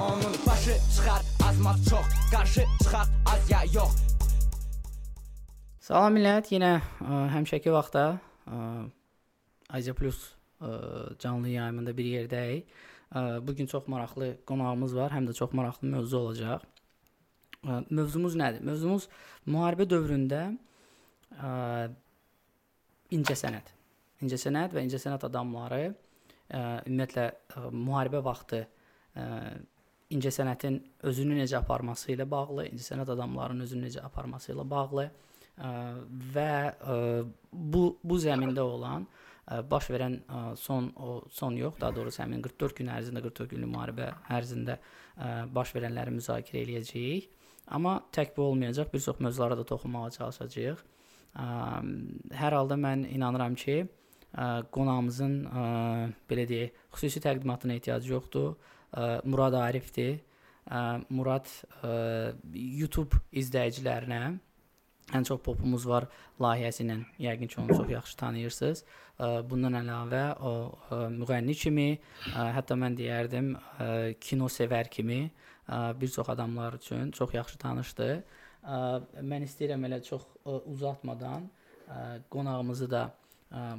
Onun başı çıxar azmaz çox Qarşı çıxaq az ya yox Salam millət, yenə ə, həmişəki vaxtda Azia Plus ə, canlı yayımında bir yerdəyik. Ə, bu gün çox maraqlı qonağımız var, həm də çox maraqlı mövzu olacaq. Ə, mövzumuz nədir? Mövzumuz müharibə dövründə ə, incəsənət. İncəsənət və incəsənət adamları ə, ümumiyyətlə ə, müharibə vaxtı ə, incəsənətin özünü necə aparması ilə bağlı, incəsənət adamlarının özünü necə aparması ilə bağlı ə, və ə, bu bu zəmində olan ə, baş verən ə, son o son yox, daha doğrusu həmin 44 gün ərzində 44 günlük müharibə ərzində ə, baş verənləri müzakirə eləyəcəyik. Amma tək bu olmayacaq, bir çox mövzulara da toxunmağa çalışacağıq. Ə, hər halda mən inanıram ki, ə, qonağımızın ə, belə deyək, xüsusi təqdimatına ehtiyac yoxdur. Murad Arifdir. Murad YouTube izləyicilərinə ən çox popumuz var layihəsi ilə. Yəqin ki, onu çox yaxşı tanıyırsınız. Bundan əlavə o müğənni kimi, hətta mən deyərdim, kino sevər kimi bir çox adamlar üçün çox yaxşı tanışdır. Mən istəyirəm elə çox uzatmadan qonağımızı da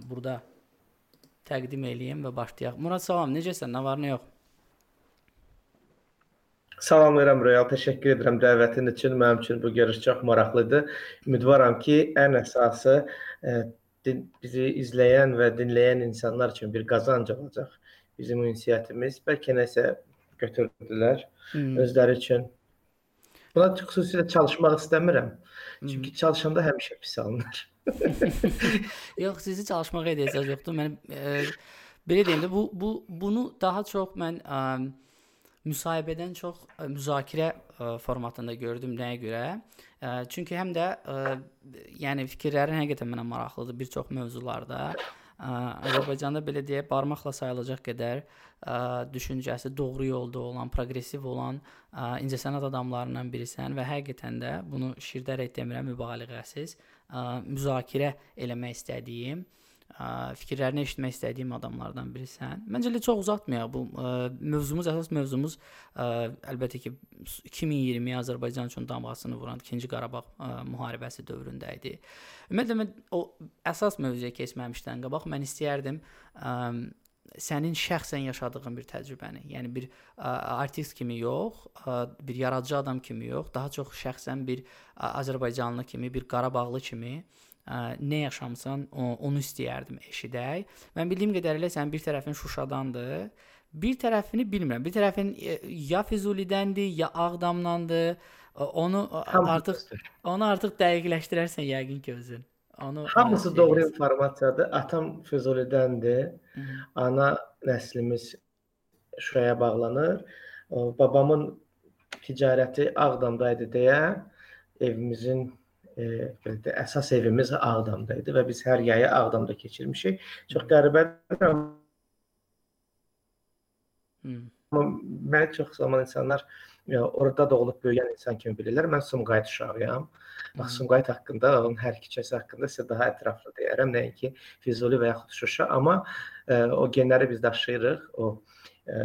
burada təqdim eləyim və başlayaq. Murad salam, necəsən? Nə var, nə yox? Salamlayıram Royal, təşəkkür edirəm dəvətin üçün. Mənim üçün bu görüş çox maraqlıdır. Ümidvaram ki, ən əsası ə, e, bizi izləyən və dinləyən insanlar üçün bir qazanc olacaq bizim ünsiyyətimiz. Bəlkə nəsə götürdülər hmm. özləri üçün. Buna xüsusilə çalışmaq istəmirəm. Çünki hmm. çalışanda həmişə pis alınır. Yox, sizi çalışmağa ehtiyac yoxdur. Mən e, belə deyim də bu bu bunu daha çox mən ə, müsahibədən çox ə, e, müzakirə ə, e, formatında gördüm nəyə görə? Ə, e, çünki həm də ə, yəni fikirlərin həqiqətən mənə maraqlıdır bir çox mövzularda. Ə, Azərbaycanda belə deyə barmaqla sayılacaq qədər ə, düşüncəsi doğru yolda olan, proqressiv olan ə, incəsənət adamlarından birisən və həqiqətən də bunu şirdərək demirəm, mübaliğəsiz, ə, müzakirə eləmək istədiyim fikirlərini eşitmək istədiyim adamlardan birisən. Məncə elə çox uzatmayaq bu ə, mövzumuz əsas mövzumuz ə, əlbəttə ki 2020 Azərbaycan üçün damğasını vuran 2-ci Qarabağ ə, müharibəsi dövründə idi. Ümumiyyətlə mən o əsas mövzuya keçməmişdən qabaq mən istəyərdim ə, sənin şəxsən yaşadığın bir təcrübəni, yəni bir ə, artist kimi yox, ə, bir yaradıcı adam kimi yox, daha çox şəxsən bir ə, Azərbaycanlı kimi, bir Qarabağlı kimi nə yaşamısan, onu istəyərdim eşidək. Mən bildiyim qədərilə sən bir tərəfin Şuşadandır, bir tərəfini bilmirəm. Bir tərəfin e, ya Füzulidəndir, ya Ağdamdandır. Onu artıq onu artıq dəqiqləşdirərsən yəqin ki özün. Onu Hamısı doğru informasiyadır. Atam Füzulidəndir. Ana nəslimiz Şuşaya bağlanır. Babamın ticarəti Ağdamda idi deyə evimizin e, əsas evimiz Ağdamda idi və biz hər yayı Ağdamda keçirmişik. Çox qəribədir amma Amma mən çox zaman insanlar ya, orada doğulub böyüyən insan kimi bilirlər. Mən Sumqayıt uşağıyam. Bax Sumqayıt haqqında, onun hər iki kəsi haqqında sizə daha ətraflı deyərəm. Nəinki Füzuli və yaxud Şuşa, amma ə, o genləri biz daşıyırıq. O ə,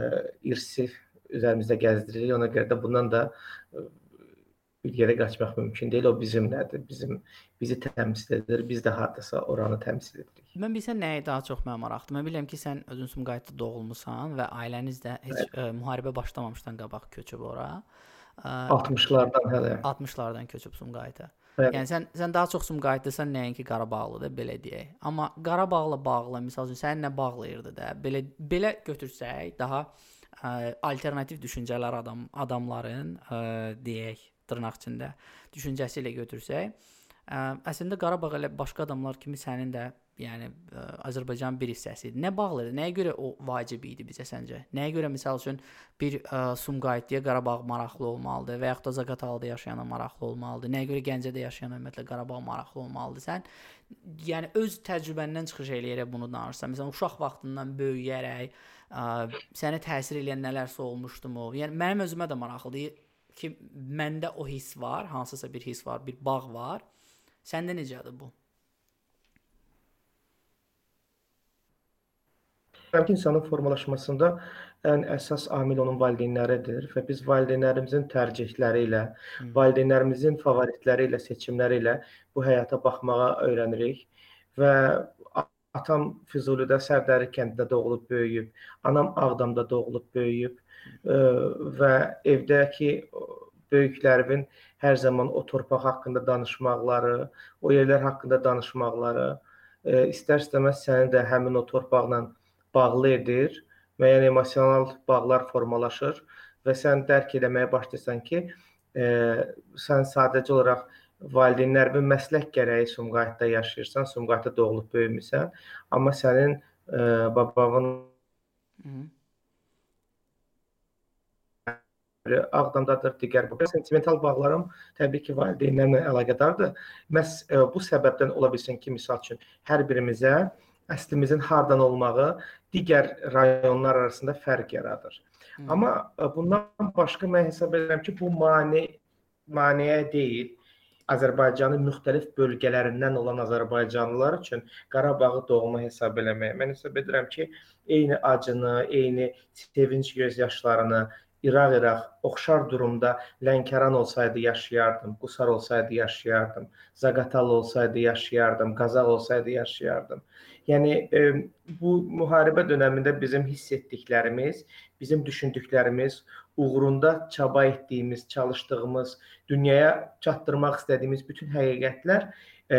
irsi üzərimizdə gəzdiririk. Ona görə də bundan da ə, bir yerə qaçmaq mümkün deyil. O bizimlədir. Bizim bizi təmsil edir. Biz də hardasa oranı təmsil edirik. Mən bilsən nəyi daha çox mənə maraqlıdır. Mən bilirəm ki, sən özün Sumqayıtda doğulmusan və ailəniz də heç evet. ə, müharibə başlamamışdan qabaq köçüb ora. 60-lardan hələ. 60-lardan köçüb Sumqayıta. Evet. Yəni sən sən daha çox Sumqayıtlısan nəinki Qarabağlıdır belə deyək. Amma Qarabağla bağlı məsəl üçün səni nə bağlayırdı da? Belə belə götürsək daha ə, alternativ düşüncələr adam adamların ə, deyək dırnaq içində düşüncəsi ilə götürsək, ə, əslində Qarabağ elə başqa adamlar kimi sənin də yəni ə, Azərbaycanın bir hissəsi idi. Nə bağlıdır? Nəyə görə o vacib idi bizə səncə? Nəyə görə məsəl üçün bir ə, Sumqayıtlıya Qarabağ maraqlı olmalıdır və yaxud da Zaqatalada yaşayana maraqlı olmalıdır? Nəyə görə Gəncədə yaşayan ümumiyyətlə Qarabağ maraqlı olmalıdır? Sən yəni öz təcrübəndən çıxış eləyərək bunu danışırsan. Məsələn, uşaq vaxtından böyüyərək ə, sənə təsir edən nələrsə olmuşdumu? Yəni mənim özümə də maraqlıdır ki, məndə o hiss var, hansısa bir hiss var, bir bağ var. Səndə necədir bu? ki, insanın formalaşmasında ən əsas amil onun valideynləridir və biz valideynlərimizin tərcihləri ilə, valideynlərimizin favoritləri ilə, seçimləri ilə bu həyata baxmağa öyrənirik və atam Füzulidə Sərdəri kəndində doğulub böyüyüb, anam Ağdamda doğulub böyüyüb və evdəki böyüklərimin hər zaman o torpaq haqqında danışmaqları, o yerlər haqqında danışmaqları istər-istəməz səni də həmin o torpaqla bağlı edir. Müəyyən emosional bağlar formalaşır və sən dərk etməyə başlayırsan ki, ə, sən sadəcə olaraq valideynlərimin məslək gərəyi Sumqayıtda yaşayırsan, Sumqayıtda doğulub böyümüsən, amma sənin ə, babanın Ağdamdadır, digər bu sentimental bağlarım təbii ki, valideynlərlə əlaqədardır. Məhz ə, bu səbəbdən ola bilsin ki, misal üçün hər birimizə əslimizin hardan olmağı digər rayonlar arasında fərq yaradır. Hı. Amma ə, bundan başqa mən hesab edirəm ki, bu mane maneə deyil. Azərbaycanın müxtəlif bölgələrindən olan azərbaycanlılar üçün Qarabağı doğma hesab eləməyə. Mən hesab edirəm ki, eyni acını, eyni sevinc göz yaşlarını İraq-İraq oxşar durumda Lənkəran olsaydı yaşayardım, Qusar olsaydı yaşayardım, Zaqatal olsaydı yaşayardım, Qazaq olsaydı yaşayardım. Yəni e, bu müharibə dövründə bizim hiss etdiklərimiz, bizim düşündüklərimiz, uğrunda çaba etdiyimiz, çalışdığımız, dünyaya çatdırmaq istədiyimiz bütün həqiqətlər e,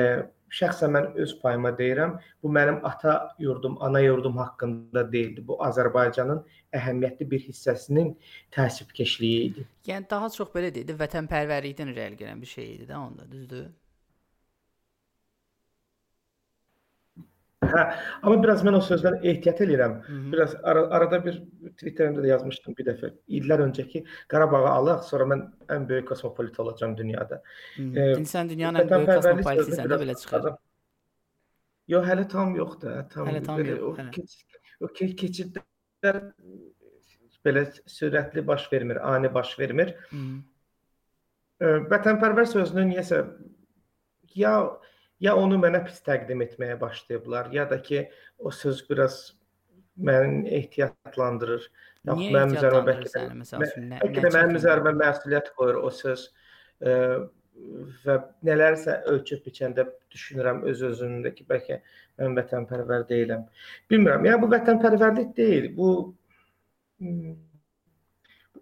şəxsən mən öz payıma deyirəm, bu mənim ata yurdum, ana yurdum haqqında deyildi. Bu Azərbaycanın əhəmiyyətli bir hissəsinin təəssübkeşliyi idi. Yəni daha çox belə deyildi, vətənpərvərlikdən irəli gələn bir şey idi də onda, düzdür? Hə, amma biraz mən o sözdən ehtiyat edirəm. Hı -hı. Biraz ara, arada bir Twitterimdə də yazmışdım bir dəfə. İllər öncəki Qarabağı alaq, sonra mən ən böyük kosmopolit olacağam dünyada. E, sən dünyanın ən böyük kosmopolitisən də belə çıxır. Yox, hələ tam yoxdur. Tam hələ tam yox. O, keç, o ke keçidlər belə sürətli baş vermir, ani baş vermir. Hı -hı. E, vətənpərvər sözünü niyəsə ya ya onu mənə pis təqdim etməyə başlayıblar, ya da ki o söz biraz məni ehtiyatlandırır. Yox, mənim üzərimə bəlkə də, məsəl üçün, nə, bəlkə də mənim üzərimə məsuliyyət qoyur o söz. Ə, və nələrsə ölçüb biçəndə düşünürəm öz özümdəki bəlkə mən vətənpərvər deyiləm. Bilmirəm. Yəni bu vətənpərvərlik deyil. Bu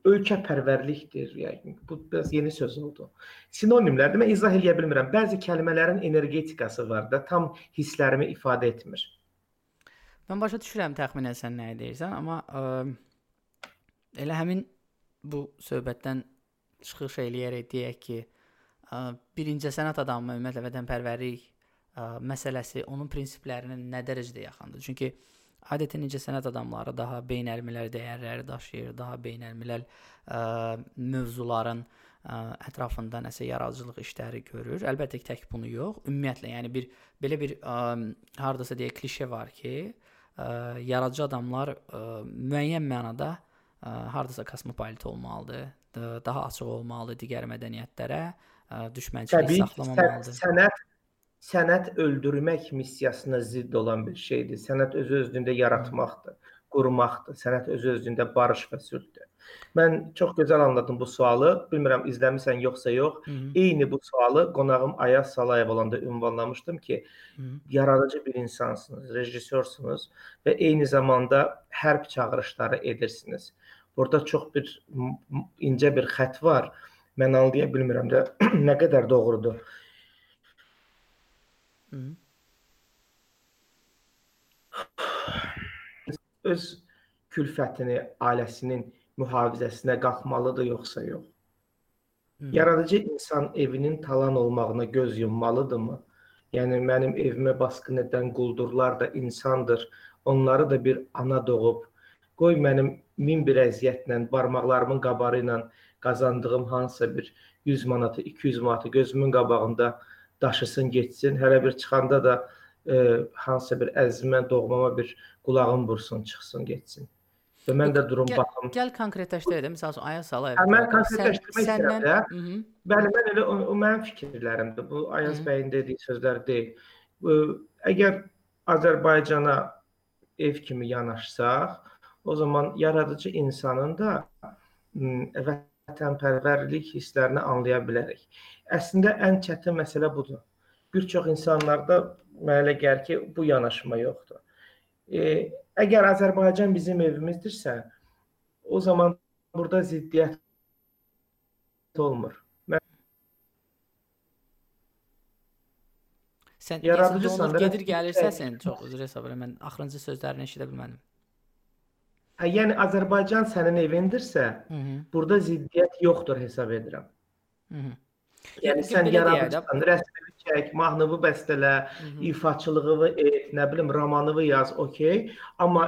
ölkəpərvərlikdir. Yəni bu biraz yeni söz oldu. Sinonimlərdir. Mən izah eləyə bilmirəm. Bəzi kəlmələrin energetikası var da, tam hisslərimi ifadə etmir. Mən başa düşürəm təxminən sən nə deyirsən, amma ə, elə həmin bu söhbətdən çıxış eləyərək deyək ki, ə, birinci sənət adamı ümumiyyətlə vətənpərvərlik ə, məsələsi onun prinsiplərinə nə dərəcədə yaxındır? Çünki Adətən necə sənət adamları daha beynəlmiləl dəyərləri daşıyır, daha beynəlmiləl ə, mövzuların ə, ətrafında nəsə yaradıcılıq işləri görür. Əlbəttə ki, tək bunu yox. Ümumiyyətlə, yəni bir belə bir ə, hardasa deyə klişe var ki, ə, yaradıcı adamlar ə, müəyyən mənada ə, hardasa kosmopolit olmalıdır, daha açıq olmalıdır digər mədəniyyətlərə, ə, düşmənçilik saxlamamalıdır. Sənət sənət öldürmək missiyasına zidd olan bir şeydir. Sənət özü özlüyündə yaratmaqdır, qurmaqdır. Sənət özü özlüyündə barış və sülhdür. Mən çox gözəl anladım bu sualı. Bilmirəm izləmisən yoxsa yox. Hı -hı. Eyni bu sualı qonağım Ayaz Salayev olanda ünvanlamışdım ki, Hı -hı. yaradıcı bir insansınız, rejissorsunuz və eyni zamanda hərb çağırışları edirsiniz. Burada çox bir incə bir xətt var. Mən anlaya bilmirəm də nə qədər doğrudur. Hı. Öz külfətini, ailəsinin mühafizəsinə qalxmalıdır yoxsa yox? Hı. Yaradıcı insan evinin talan olmağına göz yummalıdırmı? Yəni mənim evimə basqın edən quldurlar da insandır. Onları da bir ana doğub. Qoy mənim min bir əziyyətlə, barmaqlarımın qabarı ilə qazandığım hansısa bir 100 manatı, 200 manatı gözümün qabağında daşısın, getsin. Hələ bir çıxanda da e, hansısa bir əzmə, doğmama bir qulağım vursun, çıxsın, getsin. Və mən də durum gəl, baxım. Gəl konkretləşdirək də, məsəl üçün Ayaz Salayev. Hə, mən konkretləşdirmək istəyirəm də. Bəli, mən elə o, o mənim fikirlərimdir. Bu Ayaz bəyin dediyi sözlər deyil. Ə, əgər Azərbaycana ev kimi yanaşsaq, o zaman yaradıcı insanın da vətənpərvərlik hisslərini anlaya bilərik. Əslində ən çətin məsələ budur. Bir çox insanlarda mənə elə gəlir ki, bu yanaşma yoxdur. E, əgər Azərbaycan bizim evimizdirsə, o zaman burada ziddiyyət olmur. Sən yaradıcısan gedir gəlir səsin çox üzr istəyirəm. Mən axırıncı sözlərini eşidə bilmədim. Hə, yəni Azərbaycan sənin evindirsə, Hı -hı. burada ziddiyyət yoxdur hesab edirəm. Hı -hı. Yəni sən yaradıcısan, rəsmini çək, mahnıvı bəstələ, ifaçılığını et, nə bilim, romanını yaz, okey. Amma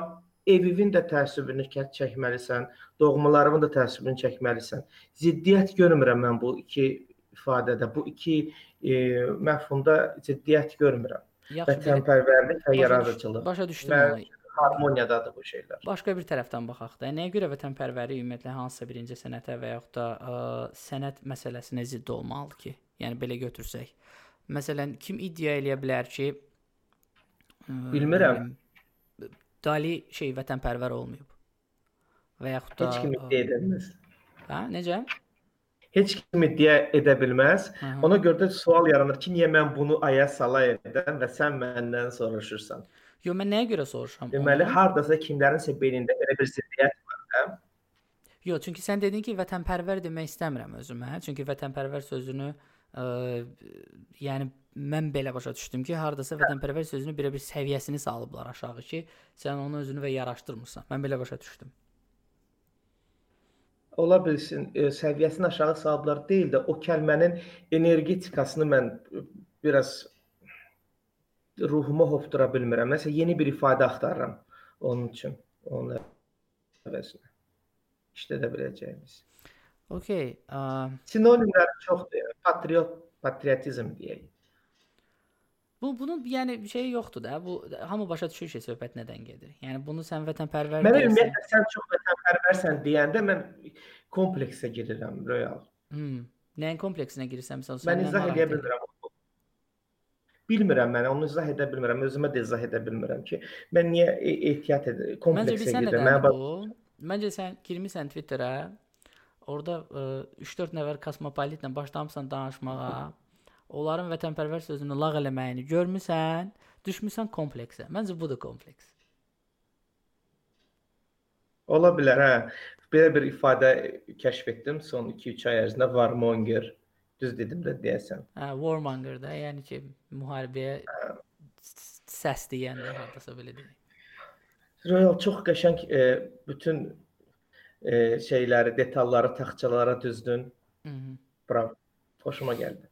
evivin də təəssübünü çəkməlisən, doğmalarının da təəssübünü çəkməlisən. Ziddiyyət görmürəm mən bu iki ifadədə, bu iki e, məfhumda ciddiyyət görmürəm. Vətənpərvərlik və yaradıcılıq. Başa düşdüm mən, onu. Harmoniyadadır bu şeylər. Başqa bir tərəfdən baxaq da. Nəyə görə vətənpərvərlik ümumiyyətlə hansısa birinci sənətə və yaxud da ə, sənət məsələsinə zidd olmalıdır ki? Yəni belə götürsək. Məsələn, kim iddia eləyə bilər ki, ə, bilmirəm. Dali şey vətənpərvər olmayıb. Və yaxud da heç kim iddia edəməz. Hə, necə? heç kim iddia edə bilməz. -hı. Ona görə də sual yaranır ki, niyə mən bunu aya sala edən və sən məndən soruşursan? Yo, mən nəyə görə soruşuram? Deməli, hardasa kimlərinsə beynində belə bir ziddiyyət var, hə? Yo, çünki sən dedin ki, vətənpərvər demək istəmirəm özümə. Çünki vətənpərvər sözünü ə, yəni mən belə başa düşdüm ki, hardasa vətənpərvər sözünü bir bir səviyyəsini salıblar aşağı ki, sən onu özünü və yaraşdırmırsan. Mən belə başa düşdüm ola bilsin e, səviyyəsini aşağı salıblar deyil də o kəlmənin energetikasını mən biraz ruhuma hopdura bilmirəm. Məsələn, yeni bir ifadə axtarıram onun üçün, onun əvəzinə. İşlədə biləcəyimiz. Okay. Uh... Sinonimlər çoxdur. Yəni, patriot, patriotizm deyək. Bu bunun yəni bir şeyi yoxdur da. Bu hamı başa düşür ki, söhbət nədən gedir. Yəni bunu sən vətənpərvər Mənə ümumiyyətlə sən çox vətənpərvərsən deyəndə mən kompleksə girirəm, real. Hmm. Nəyin kompleksinə girirsən məsələn? Mən izah edə bilmirəm. Bilmirəm mən, onu izah edə bilmirəm. Özümə də izah edə bilmirəm ki, mən niyə ehtiyat edirəm, kompleksə gedirəm. Mən bu Məncə sən girmisən Twitterə, orada 3-4 e, nəfər kosmopolitlə başlamısan danışmağa onların vətənpərvər sözünü lağ eləməyini görmüsən, düşmüsən kompleksə. Məncə budur kompleks. Ola bilər, hə. Belə bir ifadə kəşf etdim son 2-3 ay ərzində warmonger. Düz dedim də deyəsən. Hə, warmonger da, yəni ki, müharibəyə hə. səs deyən də hardasa belə deyək. Royal çox qəşəng e, bütün e, şeyləri, detalları taxçalara düzdün. Mhm. Bravo. Xoşuma gəldi.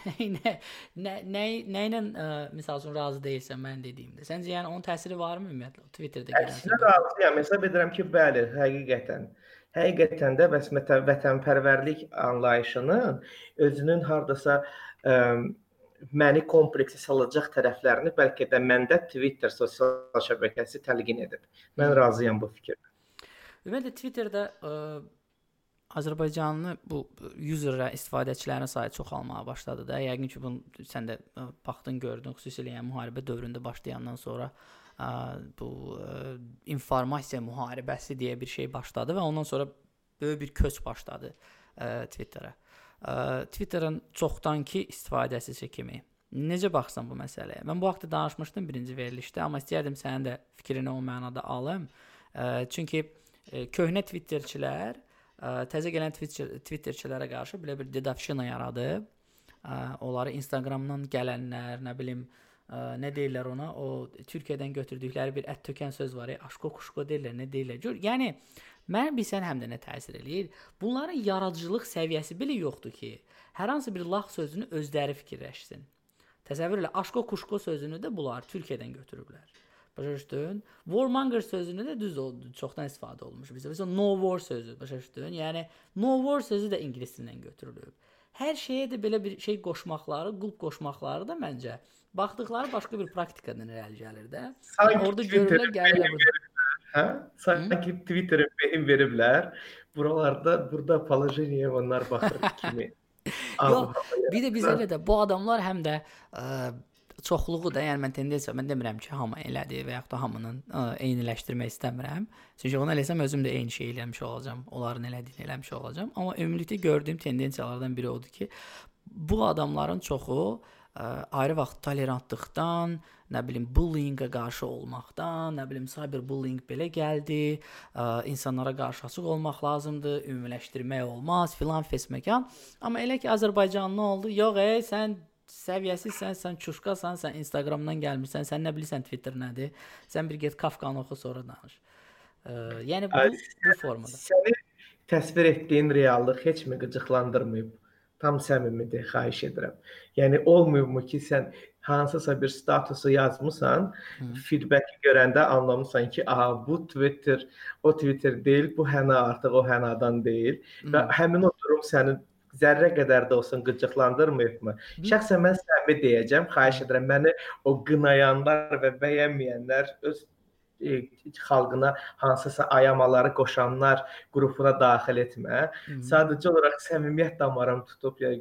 nə nə nə nə ilə ə, məsəl üçün razı deyilsən mən dediyimdə. Səncə yəni onun təsiri varmı ümumiyyətlə Twitterdə gələn? Əksinə razıyam. Hesab edirəm ki, bəli, həqiqətən. Həqiqətən də bəs vətənpərvərlik anlayışının özünün hardasa ə, məni kompleksə salacaq tərəflərini bəlkə də məndə Twitter sosial şəbəkəsi təlqin edib. Mən razıyam bu fikirlə. Ümumiyyətlə Twitterdə ə, Azərbaycanlı bu user istifadəçilərin sayı çoxalmağa başladı da. Yəqin ki, bunu sən də baxdın, gördün, xüsusilə yəni müharibə dövründə başlayandan sonra ə, bu ə, informasiya müharibəsi deyə bir şey başladı və ondan sonra böyük bir köç başladı ə, Twitterə. Ə, Twitterin çoxdankı istifadəçisi kimi necə baxsan bu məsələyə? Mən bu haqqda danışmışdım birinci verilişdə, amma istəyərdim sənin də fikrini o mənada alım. Ə, çünki ə, köhnə Twitterçilər təzə gələn Twitter Twitterçilərə qarşı belə bir dedavşina yaradıb. Onları Instagramdan gələnlər, nə bilim, nə deyirlər ona? O Türkiyədən götürdükləri bir ət tökən söz var, aşko kuşko deyirlər, nə deyirlər? Gör, yəni mən bilsən həm də nə təsir eləyir? Bunların yaradıcılıq səviyyəsi belə yoxdur ki, hər hansı bir lax sözünü özləri fikirləşsin. Təsəvvür elə, aşko kuşko sözünü də bunlar Türkiyədən götürüblər. Başa düşdün? Warmonger sözünü də düz oldu, çoxdan istifadə olunmuş bizdə. Məsələn, no war sözü, başa düşdün? Yəni no war sözü də ingilis dilindən götürülüb. Hər şeyə də belə bir şey qoşmaqları, qulp qoşmaqları da məncə baxdıqları başqa bir praktikadan irəli gəlir də. Sanki orada görürlər, gəlirlər. Hə? Sanki Twitterə beyin veriblər. Buralarda, burada положение onlar baxır kimi. Yox, bir də biz elə də bu adamlar həm də ə, çoxluğu da, yəni mən tendensiya mən demirəm ki, hamı elədi və yaxud da hamının ə, eyniləşdirmək istəmirəm. Çünki onu eləsəm özüm də eyni şey eləmiş olacağam, onların elədiyini eləmiş olacağam. Amma ümumilikdə gördüyüm tendensiyalardan biri odur ki, bu adamların çoxu ə, ayrı vaxt tolerantlıqdan, nə bilim bullyinqə qarşı olmaqdan, nə bilim cyberbullying belə gəldi, ə, insanlara qarşı açıq olmaq lazımdır, ümumiləşdirmək olmaz, filan fesməkan. Amma elə ki Azərbaycanlı oldu, yox ey, sən səviyyəsizsən, sən çuşqasan, sən Instagramdan gəlmirsən, sən nə bilirsən Twitter nədir? Sən bir get Kafkanı oxu sonra danış. Ə, yəni bu, bu formada. Səni təsvir etdiyin reallıq heç mi qıcıqlandırmayıb? Tam səmimidir, xahiş edirəm. Yəni olmuyubmu ki, sən hansısa bir statusu yazmısan, feedback görəndə anlamısan ki, aha bu Twitter o Twitter deyil, bu həna artıq o hənadan deyil Hı. və həmin o durum səni zərrə qədər də olsun qıcıqlandırmayıbmı? Şəxsən mən səmimi deyəcəm, xahiş edirəm məni o qınayanlar və bəyənməyənlər öz e, xalqına hansısa ayamaları qoşanlar qrupuna daxil etmə. Hı -hı. Sadəcə olaraq səmimiyyət damarım tutub ya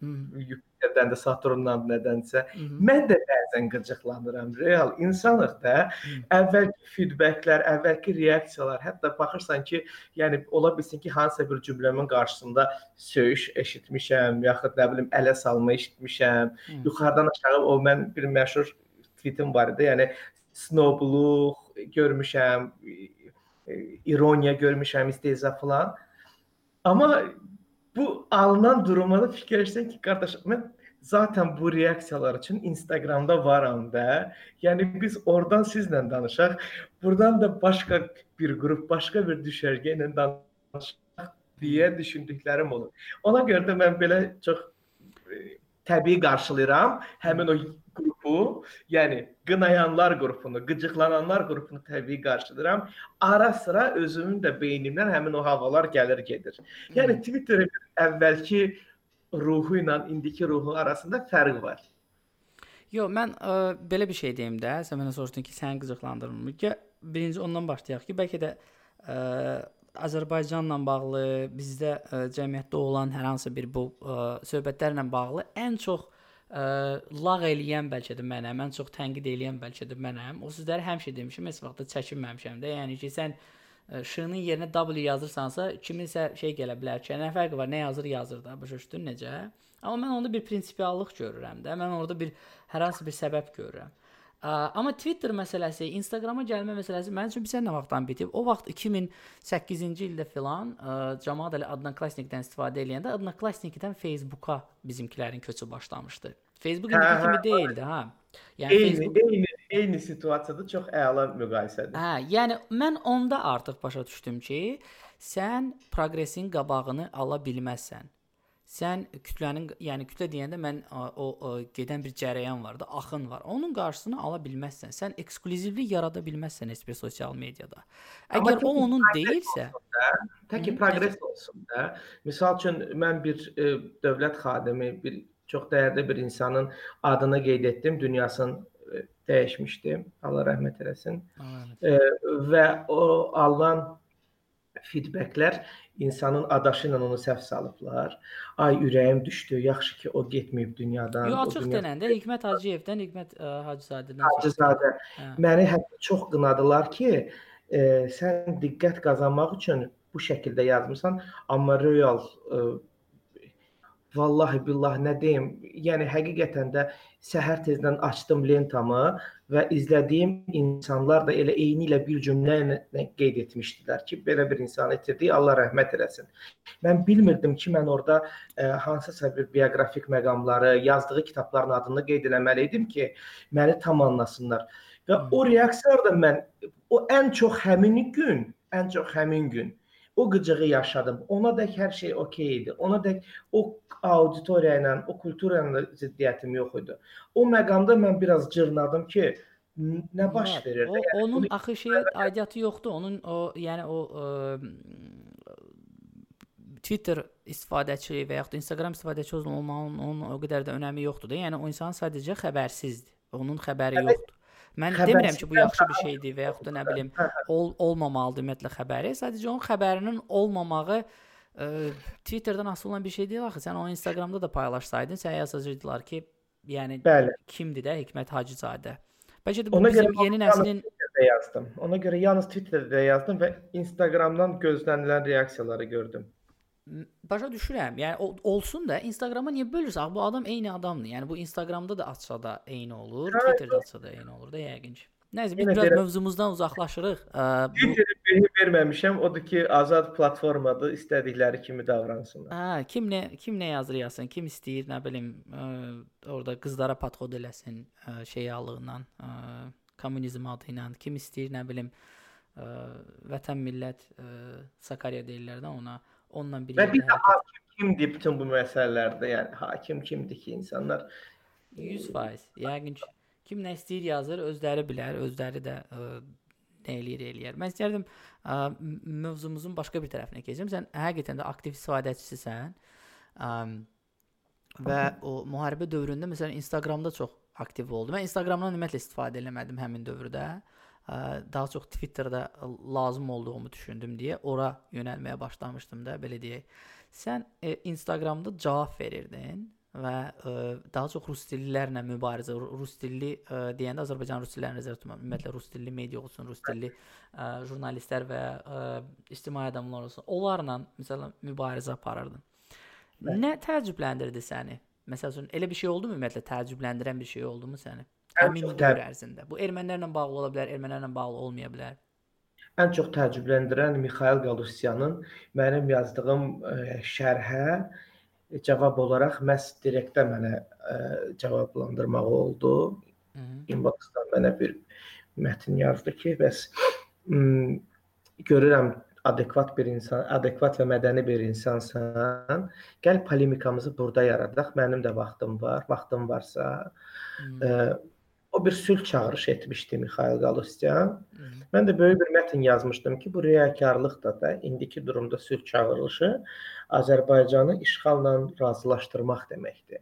Yupiterdən də Saturndan nədənsə. Hı -hı. Mən də bəzən qıcıqlanıram. Real insanıq da. Hı -hı. Əvvəlki feedbacklər, əvvəlki reaksiyalar, hətta baxırsan ki, yəni ola bilsin ki, hansısa bir cümləmin qarşısında söyüş eşitmişəm, yaxud nə bilim ələ salma eşitmişəm. Hı -hı. Yuxarıdan aşağı o mən bir məşhur tweetim var idi. Yəni snobluq görmüşəm, ironiya görmüşəm, istehza falan. Amma bu alınan duruma da fikirləşsən ki, qardaş, mən zaten bu reaksiyalar üçün Instagramda varam da. Yəni biz oradan sizlə danışaq, buradan da başqa bir qrup, başqa bir düşərgə ilə danışaq deyə düşündüklərim olur. Ona görə də mən belə çox e, təbii qarşılayıram həmin o qrupu, yəni qınayanlar qrupunu, qıcıqlananlar qrupunu təbii qarşılayıram. Ara sıra özümün də beynimdən həmin o havalar gəlir gedir. Yəni Twitterin əvvəlki ruhu ilə indiki ruhu arasında fərq var. Yo, mən ə, belə bir şey deyim də. Sən mənə soruşdun ki, səni qıcıqlandırmır. Gəl birinci ondan başlayaq ki, bəlkə də ə, Azərbaycanla bağlı, bizdə ə, cəmiyyətdə olan hər hansı bir bu ə, söhbətlərlə bağlı ən çox ə, lağ eləyən bəlkə də mənəm, ən çox tənqid eləyən bəlkə də mənəm. O sözləri həmişə demişəm, heç vaxt da çəkinməmişəm də. Yəni ki, sən ə, ş-nın yerinə w yazırsansa, kiminsə şey gələ bilər ki, nə fərqi var, nə yazır yazır da, başa düşdün necə? Amma mən onda bir prinsipiallıq görürəm də. Mən orada bir hər hansı bir səbəb görürəm. Ə, amma Twitter məsələsi, Instagrama gəlmə məsələsi mənim üçün bilirsən nə vaxtdan bitib? O vaxt 2008-ci ildə filan ə, cəmaət elə Adnoklassnikdən istifadə edəndə Adnoklassnikdən Facebooka bizimkilərin köçü başlamışdı. Facebook indi hə, kimi deyildi, hə. Yəni eyni, Facebook eyni, eyni situasiyada çox əla müqayisədir. Hə, yəni mən onda artıq başa düşdüm ki, sən proqresin qabağını ala bilməzsən sən kütlənin, yəni kütlə deyəndə mən o, o gedən bir cərəyan var da, axın var. Onun qarşısını ala bilməzsən. Sən eksklüzivlik yarada bilməzsən heç bir sosial mediada. Əgər o onun deyilsə, tək ki proqres olsun da. Məsəl üçün mən bir e, dövlət xadimi, bir çox dəyərli bir insanın adını qeyd etdim, dünyasını e, dəyişmişdi. Allah rəhmət eləsin. E, və o alınan feedbacklər insanın adaşı ilə onu səhv salıblar. Ay ürəyim düşdü. Yaxşı ki o getməyib dünyadan. Yox, açıq dünya... denəndə Hikmət Hacıyevdən, Hikmət ə, e, Hacızadədən. Hacızadə. Hə. Məni hətta çox qınadılar ki, e, sən diqqət qazanmaq üçün bu şəkildə yazmısan, amma real e, Vallahi billahi nə deyim? Yəni həqiqətən də səhər tezdən açdım lentamı və izlədiyim insanlar da elə eyni ilə bir cümlə ilə qeyd etmişdilər ki, belə bir insan itirdik, Allah rəhmət eləsin. Mən bilmirdim ki, mən orada e, hansısa bir bioqrafik məqamları, yazdığı kitabların adını qeyd etməli idim ki, məni tam anlasınlar. Və o reaksiyalar da mən o ən çox həmin gün, ən çox həmin gün o qıcığı yaşadım. Ona dək hər şey okey idi. Ona dək o auditoriya ilə, o kultura ilə ziddiyyətim yox idi. O məqamda mən biraz cırnadım ki, nə baş verir? O, yəni, onun axı şeyə aidiyyatı yoxdur. Onun o, yəni o ə, Twitter istifadəçi və yaxud Instagram istifadəçi olmağının onun o qədər də önəmi yoxdur da. Yəni o insan sadəcə xəbərsizdir. Onun xəbəri yoxdur. Mən Xəbər demirəm ki, bu yaxşı bir şeydir və yaxud da nə bilim, ol olmamalıdır ümumiyyətlə xəbəri. Sadəcə onun xəbərinin olmamağı ə, Twitterdən asılı olan bir şey deyil axı. Sən onu Instagramda da paylaşsaydın, sənə yazacaqdılar ki, yəni Bəli. kimdir də Hikmət Hacızadə. Bəlkə də bu Ona bizim görə yeni nəslin yazdım. Ona görə yalnız Twitterdə yazdım və Instagramdan gözlənilən reaksiyaları gördüm. Başa düşürəm. Yəni o, olsun da Instagrama niyə bölürsən? Bu adam eyni adamdır. Yəni bu Instagramda da açsa da eyni olur, Hə, Twitterdə açsa da eyni olur da yəqin ki. Nəysə biz biraz mövzumuzdan uzaqlaşırıq. Ə, bu behi verməmişəm. Odur ki, azad platformadır. İstədikləri kimi davransınlar. Hə, kim nə kim nə yazır yazsın, kim istəyir, nə bilim, ə, orada qızlara podxod eləsin, ə, şey allığından, ə, kommunizm adı ilə, kim istəyir, nə bilim, ə, vətən millət ə, Sakarya deyirlər də ona, onunla bir Və bir də hakim kimdir bütün bu məsələlərdə? Yəni hakim kimdir ki, insanlar 100%. Yəqin ki, kim nə istəyir yazır, özləri bilər, özləri də ə, nə eləyir eləyər. Mən istərdim ə, m- mövzumuzun başqa bir tərəfinə keçim. Sən həqiqətən də aktiv istifadəçisisən. Ə, və o müharibə dövründə məsələn Instagramda çox aktiv oldum. Mən Instagramdan ümumiyyətlə istifadə eləmədim həmin dövrdə. Ə, Daha çox Twitterdə lazım olduğumu düşündüm deyə ora yönəlməyə başlamışdım da, belə deyək. Sən e, Instagramda cavab verirdin və ə, daha çox rus dillilərlə mübarizə, ru- rus dilli ə, deyəndə Azərbaycan rus dillərini nəzərdə tutmuram. Ümumiyyətlə rus dilli media olsun, rus dilli ə, jurnalistlər və ə, ictimai adamlar olsun. Onlarla məsələn mübarizə aparırdın. Bəli. Nə təəccübləndirdi səni? Məsəl üçün elə bir şey oldu mu ümumiyyətlə təəccübləndirən bir şey oldu mu səni? Həmin dövr ərzində. Bu ermənilərlə bağlı ola bilər, ermənilərlə bağlı olmaya bilər. ən çox təəccübləndirən Mixail Galusyanın mənim yazdığım ə, şərhə cavab olaraq məhz direktdə mənə ə, cavablandırmağı oldu. İnboxdan mənə bir mətn yazdı ki, bəs görürəm adekvat bir insan, adekvat və mədəni bir insansan. Gəl polemikamızı burada yaradaq. Mənim də vaxtım var. Vaxtım varsa, Hı ə, o bir sülh çağırışı etmişdi Mixail Galusyan. -hı. Mən də böyük bir mətn yazmışdım ki, bu riyakarlıq da da indiki durumda sülh çağırılışı Azərbaycanı işğalla razılaşdırmaq deməkdir.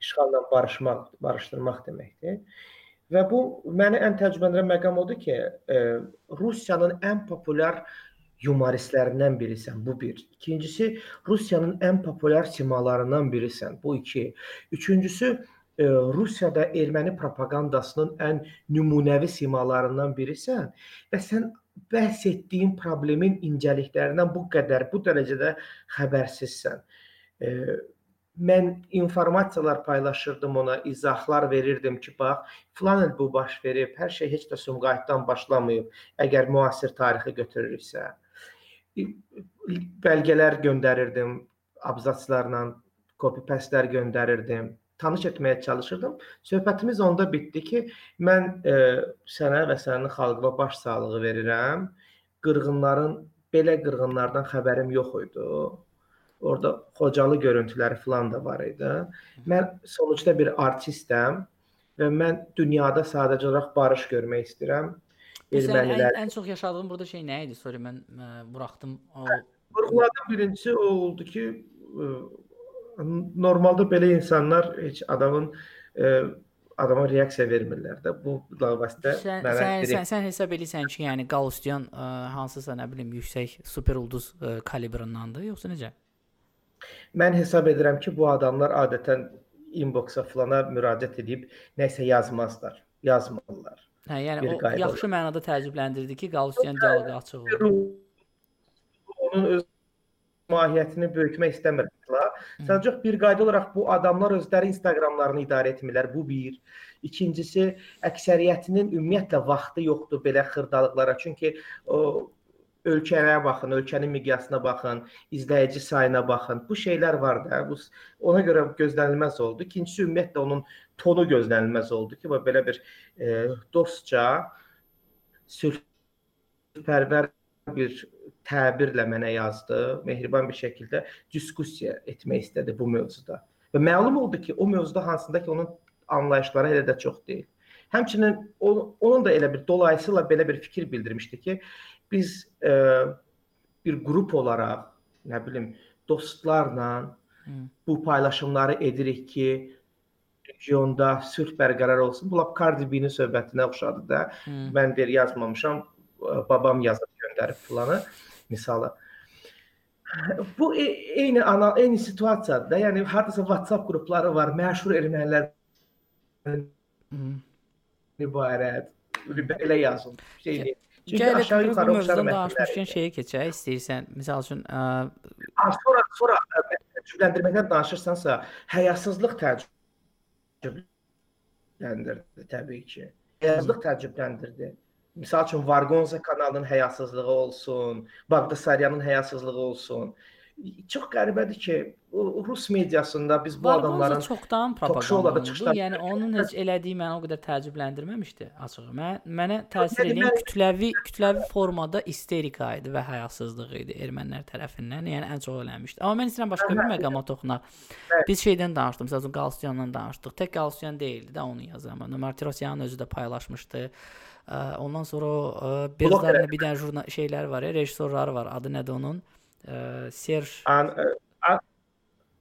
İşğalla barışmaq, barışdırmaq deməkdir. Və bu məni ən təəccübləndirən məqam odur ki, e, Rusiyanın ən populyar yumoristlərindən birisən. Bu bir. İkincisi, Rusiyanın ən populyar simalarından birisən. Bu iki. Üçüncüsü, Rusiyada erməni propagandasının ən nümunəvi simalarından birisən və sən bəhs etdiyin problemin incəliklərindən bu qədər, bu dərəcədə xəbərsizsən. E, mən informasiyalar paylaşırdım ona, izahlar verirdim ki, bax, filan il bu baş verib, hər şey heç də Sumqayıtdan başlamayıb, əgər müasir tarixi götürürüksə. Bəlgələr göndərirdim, abzatslarla copy pastelər göndərirdim. Tanış etməyə çalışırdım. Söhbətimiz onda bitdi ki, mən e, sənə və sənin xalqına baş sağlığı verirəm. Qırğınların belə qırğınlardan xəbərim yox idi. Orada Xocalı görüntüləri falan da var idi. Mən sonuçda bir artistəm və mən dünyada sadəcə olaraq barış görmək istəyirəm. Sənin ən, Ermənilər. ən çox yaşadığın burada şey nə idi? Sorry mən ə, buraxdım. O Vurğuladığım birincisi o oldu ki, ə, normalda belə insanlar heç adamın ə, adama reaksiya vermirlər də. Bu lavasitə sən, mənə sən, direkt sən, sən hesab edirsən ki, yəni Galustyan ə, hansısa nə bilim yüksək super ulduz ə, kalibrındandır, yoxsa necə? mən hesab edirəm ki, bu adamlar adətən inboxa falana müraciət edib nəsə yazmazlar. Yazmırlar. Hə, yəni Bir o qayda yaxşı mənada təəccübləndirdi ki, Galustyan dialoqu açıq oldu. onun öz mahiyyətini böyütmək istəmirlər. Sadəcə bir qayda olaraq bu adamlar özləri Instagramlarını idarə etmirlər. Bu bir. İkincisi, əksəriyyətinin ümumiyyətlə vaxtı yoxdur belə xırdalıqlara. Çünki o ölkələrə baxın, ölkənin miqyasına baxın, izləyici sayına baxın. Bu şeylər var da. Bu ona görə gözlənilməz oldu. İkincisi, ümumiyyətlə onun tonu gözlənilməz oldu ki, bu belə bir e, dostca sülhpərvər bir təbirlə mənə yazdı. Mehriban bir şəkildə diskussiya etmək istədi bu mövzuda. Və məlum oldu ki, o mövzuda hansında ki, onun anlayışları elə də çox deyil. Həmçinin onun da elə bir dolayısıyla belə bir fikir bildirmişdi ki, biz e, bir qrup olaraq, nə bilim, dostlarla bu paylaşımları edirik ki, regionda sülh bərqərar olsun. Bu lap Cardi B-nin söhbətinə oxşadı da. Hı. Mən deyir yazmamışam, babam yazıb göndərib filanı misalı. Bu e- eyni ana eyni situasiyadır da. Yəni hardasa WhatsApp qrupları var, məşhur ermənilər ibarət belə yazılmış şey deyil. Çünki Gəl aşağı bu yuxarı oxşar danışmışkən şeyə keçək istəyirsən. Məsəl üçün, ə, Sonra sonra ə, təəccübləndirməkdən danışırsansa, həyasızlıq təəccübləndirdi təbii ki. Həyasızlıq təəccübləndirdi. Məsəl üçün Vargonza kanalının həyasızlığı olsun, Bağdasaryanın həyasızlığı olsun. Çox qəribədir ki, Rus mediasında biz bu Vargonza adamların çoxdan propaganda çıxışlar- Yəni onun heç elədiyi məni o qədər təəccübləndirməmişdi açığı. Mən mənə təsir yəni edən kütləvi kütləvi formada isterika idi və həyasızlıq idi ermənilər tərəfindən. Yəni ən çox eləmişdi. Amma mən istəyirəm başqa bir məqama toxunaq. Biz şeydən danışdıq, məsəl üçün Qalsyandan danışdıq. Tək Qalsyan deyildi də onu yazan. Martirosyanın özü də paylaşmışdı. Ə, Ondan sonra o ə, Bezdarın bir dənə jurnal şeylər var, ya, rejissorları var. Adı nədir onun? Ə, Serj An, a,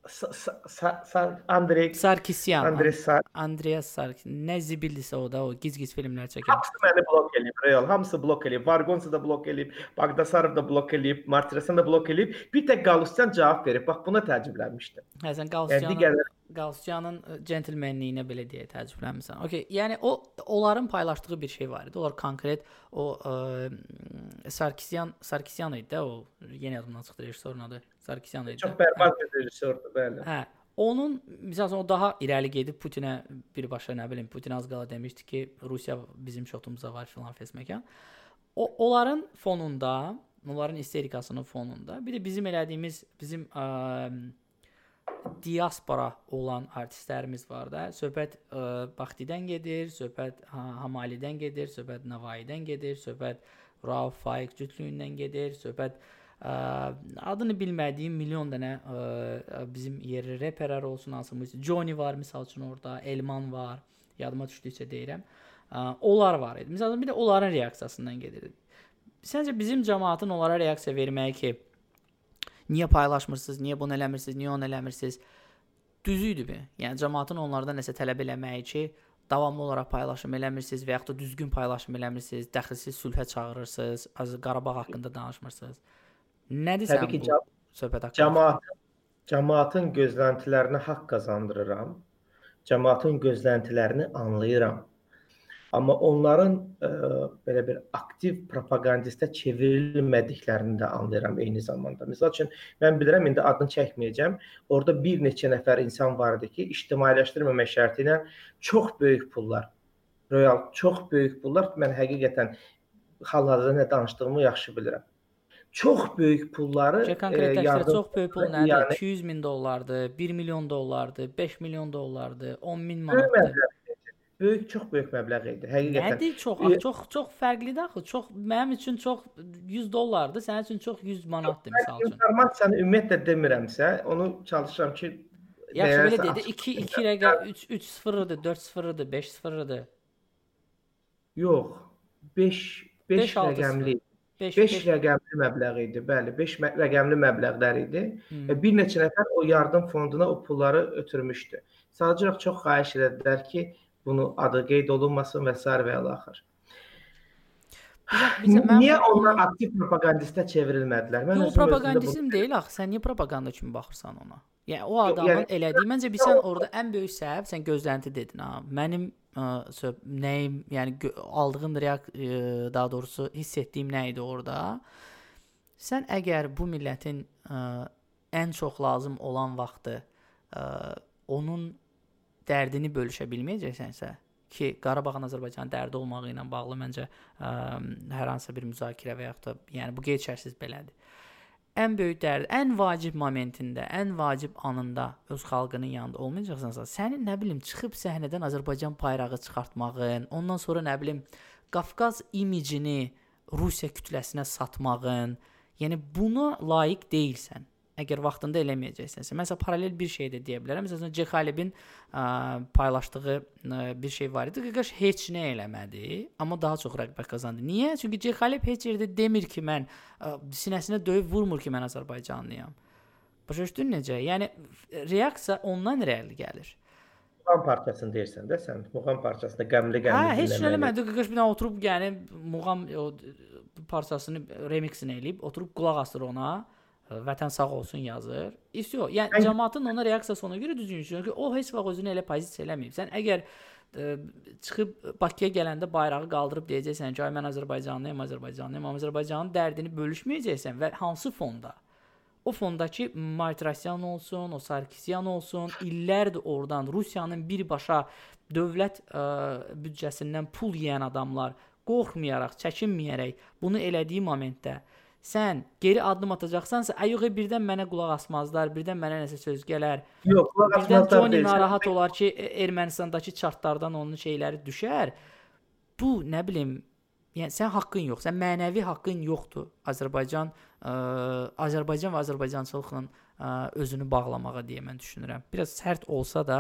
sa, sa, sa, sa, Andrey Sarkisyan. Andrey Sar Andreas Sark nə zibildirsə o da o giz-giz filmlər çəkən. Hamısı məni blok eləyib, real. Hamısı blok eləyib. Vargonsa da blok eləyib, Bağdasarov da blok eləyib, Martirosyan da blok eləyib. Bir tək Galustyan cavab verib. Bax buna təəccüblənmişdim. Hə sən Yəni Qalsyanın digərləri Qalsyanın centlmenliyinə belə deyə təəccüblənmirsən. Okay, yəni o onların paylaşdığı bir şey var idi. Onlar konkret o ə, Sarkisyan Sarkisyan idi də o yenə yadımdan çıxdı rejissorun adı. Sarkisyan idi. çox bərbad bir rejissordur, bəli. Hə. Onun məsələn o daha irəli gedib Putinə birbaşa nə bilim Putin az qala demişdi ki, Rusiya bizim şotumuza var filan fesməkan. O onların fonunda, onların isterikasının fonunda bir də bizim elədiyimiz bizim ə, diaspora olan artistlərimiz var da. Söhbət ə, Baxtidən gedir, söhbət ha, Hamalidən gedir, söhbət Navaidən gedir, söhbət Rauf Faiq cütlüyündən gedir, söhbət ə, adını bilmədiyim milyon dənə ə, bizim yerli reperlər olsun, hansı musiqi. Johnny var məsəl üçün orada, Elman var, yadıma düşdükcə deyirəm. Ə, onlar var idi. Məsələn bir də onların reaksiyasından gedirdi. Səncə bizim cəmaatın onlara reaksiya verməyi ki, niyə paylaşmırsınız, niyə bunu eləmirsiniz, niyə onu eləmirsiniz? Düzü idimi? Yəni cəmaatın onlardan nəsə tələb eləməyi ki, davamlı olaraq paylaşım eləmirsiniz və yaxud da düzgün paylaşım eləmirsiniz, dəxilsiz sülhə çağırırsınız, az Qarabağ haqqında danışmırsınız. Nədir sən ki, bu söhbət haqqında? Cəmaat cəmaatın gözləntilərinə haqq qazandırıram. Cəmaatın gözləntilərini anlayıram. Amma onların ə, belə bir aktiv propagandistə çevrilmədiklərini də anlayıram eyni zamanda. Məsəl üçün mən bilirəm indi adını çəkməyəcəm. Orada bir neçə nəfər insan var idi ki, ictimailəşdirməmək şərti ilə çox böyük pullar, real çox böyük pullar mən həqiqətən hal-hazırda nə danışdığımı yaxşı bilirəm. Çox böyük pulları e, konkret təşkil yardım çox böyük pul nədir? yəni 200 min dollardır, 1 milyon dollardır, 5 milyon dollardır, 10 min manatdır. idi. Böyük, çox böyük məbləğ idi. Həqiqətən. Nədir çox E- çox çox fərqlidir axı. Çox mənim üçün çox 100 dollardır, sənin üçün çox 100 manatdır məsəl üçün. İnformasiyanı ümumiyyətlə demirəmsə, onu çalışıram ki, Yaxşı belə dedi. açıq- 2 2 rəqəm 3 3 0-dır, 4 0-dır, 5 0-dır. Yox. 5 5 Beş, altı rəqəmli 5 5 rəqəmli məbləğ idi. Bəli, 5 rəqəmli məbləğlər idi. Hmm. Bir neçə nəfər o yardım fonduna o pulları ötürmüşdü. Sadəcə çox xahiş etdilər ki, bunu adı qeyd olunmasın və s. və ilə axır. Bizə mən Niyə onlar aktiv propagandistə çevrilmədilər? Yox, özüm özümdə propagandizm deyil axı. Sən niyə propaganda kimi baxırsan ona? Yəni o Yox, adamın yəni- elədiyi məncə bir sən orada ən böyük səbəb sən gözlənti dedin ha. Mənim ə, nəyim, yəni aldığım reak ə, daha doğrusu hiss etdiyim nə idi orada? Sən əgər bu millətin ə, ən çox lazım olan vaxtı ə, onun dərdini bölüşə bilməyəcəksənsə ki, Qarabağın Azərbaycanın dərdi olmağı ilə bağlı məncə ə, hər hansı bir müzakirə və yaxud da yəni bu qeyd şərtsiz belədir. Ən böyük dərd, ən vacib momentində, ən vacib anında öz xalqının yanında olmayacaqsansa, sənin nə bilim çıxıb səhnədən Azərbaycan bayrağı çıxartmağın, ondan sonra nə bilim Qafqaz imicini Rusiya kütləsinə satmağın, yəni buna layiq deyilsən. Əgər vaxtında eləməyəcəksənsə. Məsələn, paralel bir şey də deyə bilərəm. Məsələn, Cexalibin ə, paylaşdığı ə, bir şey var idi. Qaqaş heç nə eləmədi, amma daha çox rəqabət qazandı. Niyə? Çünki Cexalib heç yerdə demir ki, mən ə, sinəsinə döyüb vurmur ki, mən Azərbaycanlıyam. Başa düşdün necə? Yəni reaksiya ondan irəli gəlir. Muğam parçasını deyirsən də sən. Muğam parçasında qəmli-qəmli Hə, heç nə eləmədi. Qaqaş bir dənə oturub yəni muğam o parçasını remixini eləyib, oturub qulaq asır ona. Vətən sağ olsun yazır. İstiyor. Yəni Ən- cəmaatın ona reaksiyası ona görə düzgün çünki o heç vaxt özünü elə pozisiya eləməyib. Sən əgər ə, çıxıb Bakıya gələndə bayrağı qaldırıb deyəcəksən ki, ay mən Azərbaycanlıyam, Azərbaycanlıyam, Azərbaycanın dərdini bölüşməyəcəksən və hansı fonda? O fondakı Martirosyan olsun, o Sarkisyan olsun, illərdir oradan Rusiyanın birbaşa dövlət ə, büdcəsindən pul yeyən adamlar qorxmayaraq, çəkinməyərək bunu elədiyi momentdə sən geri addım atacaqsansa, ayığı birdən mənə qulaq asmazlar, birdən mənə nəsə söz gələr. Yox, qulaq Birdən asmazlar Johnny deyil. narahat olar ki, E- Ermənistandakı çartlardan onun şeyləri düşər. Bu, nə bilim, yəni sən haqqın yox, sən mənəvi haqqın yoxdur. Azərbaycan ə, Azərbaycan və Azərbaycançılığın ə, özünü bağlamağa deyə mən düşünürəm. Biraz sərt olsa da,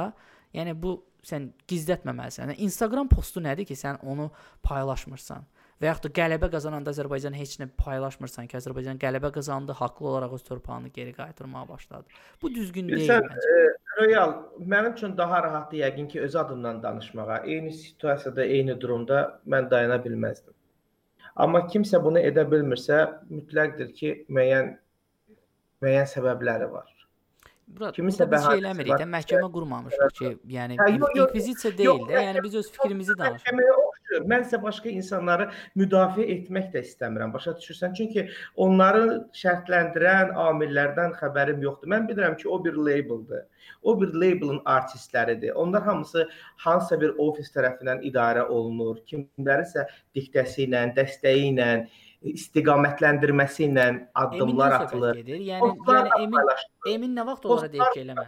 yəni bu sən gizlətməməlisən. Yəni Instagram postu nədir ki, sən onu paylaşmırsan? Və yaxud da qələbə qazananda Azərbaycan heç nə paylaşmırsan ki, Azərbaycan qələbə qazandı, haqlı olaraq öz torpağını geri qaytarmağa başladı. Bu düzgün deyil Bilirsən, məncə. e, Royal mənim üçün daha rahatdır yəqin ki, öz adımdan danışmağa. Eyni situasiyada, eyni durumda mən dayana bilməzdim. Amma kimsə bunu edə bilmirsə, mütləqdir ki, müəyyən müəyyən səbəbləri var. Bura, Kiminsə burada biz şey eləmirik də, məhkəmə qurmamışıq ki, yəni Hə, yox, inkvizisiya deyil də, yəni biz öz fikrimizi danışırıq. Mən isə başqa insanları müdafiə etmək də istəmirəm. Başa düşürsən? Çünki onları şərtləndirən amillərdən xəbərim yoxdur. Mən bilirəm ki, o bir labeldir. O bir labelin artistləridir. Onlar hamısı hansısa bir ofis tərəfindən idarə olunur. Kimlərisə diktəsi ilə, dəstəyi ilə, istiqamətləndirməsi ilə addımlar atılır. Yəni Postlar yəni Emin. Emin nə vaxt onlara deyib ki, eləmə.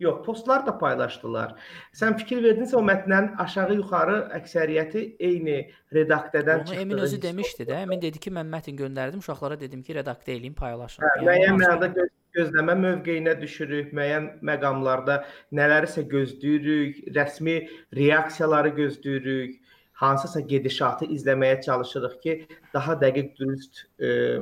Yox, postlar da paylaşdılar. Sən fikir verdinsə o mətnin aşağı-yuxarı əksəriyyəti eyni redaktədən Onu çıxdığı. Emin özü demişdi də. Emin dedi ki, mən mətn göndərdim, uşaqlara dedim ki, redaktə eləyin, paylaşın. Hə, Yəni müəyyən mənada göz, gözləmə mövqeyinə düşürük, müəyyən məqamlarda nələrisə gözləyirik, rəsmi reaksiyaları gözləyirik, hansısa gedişatı izləməyə çalışırıq ki, daha dəqiq dürüst e,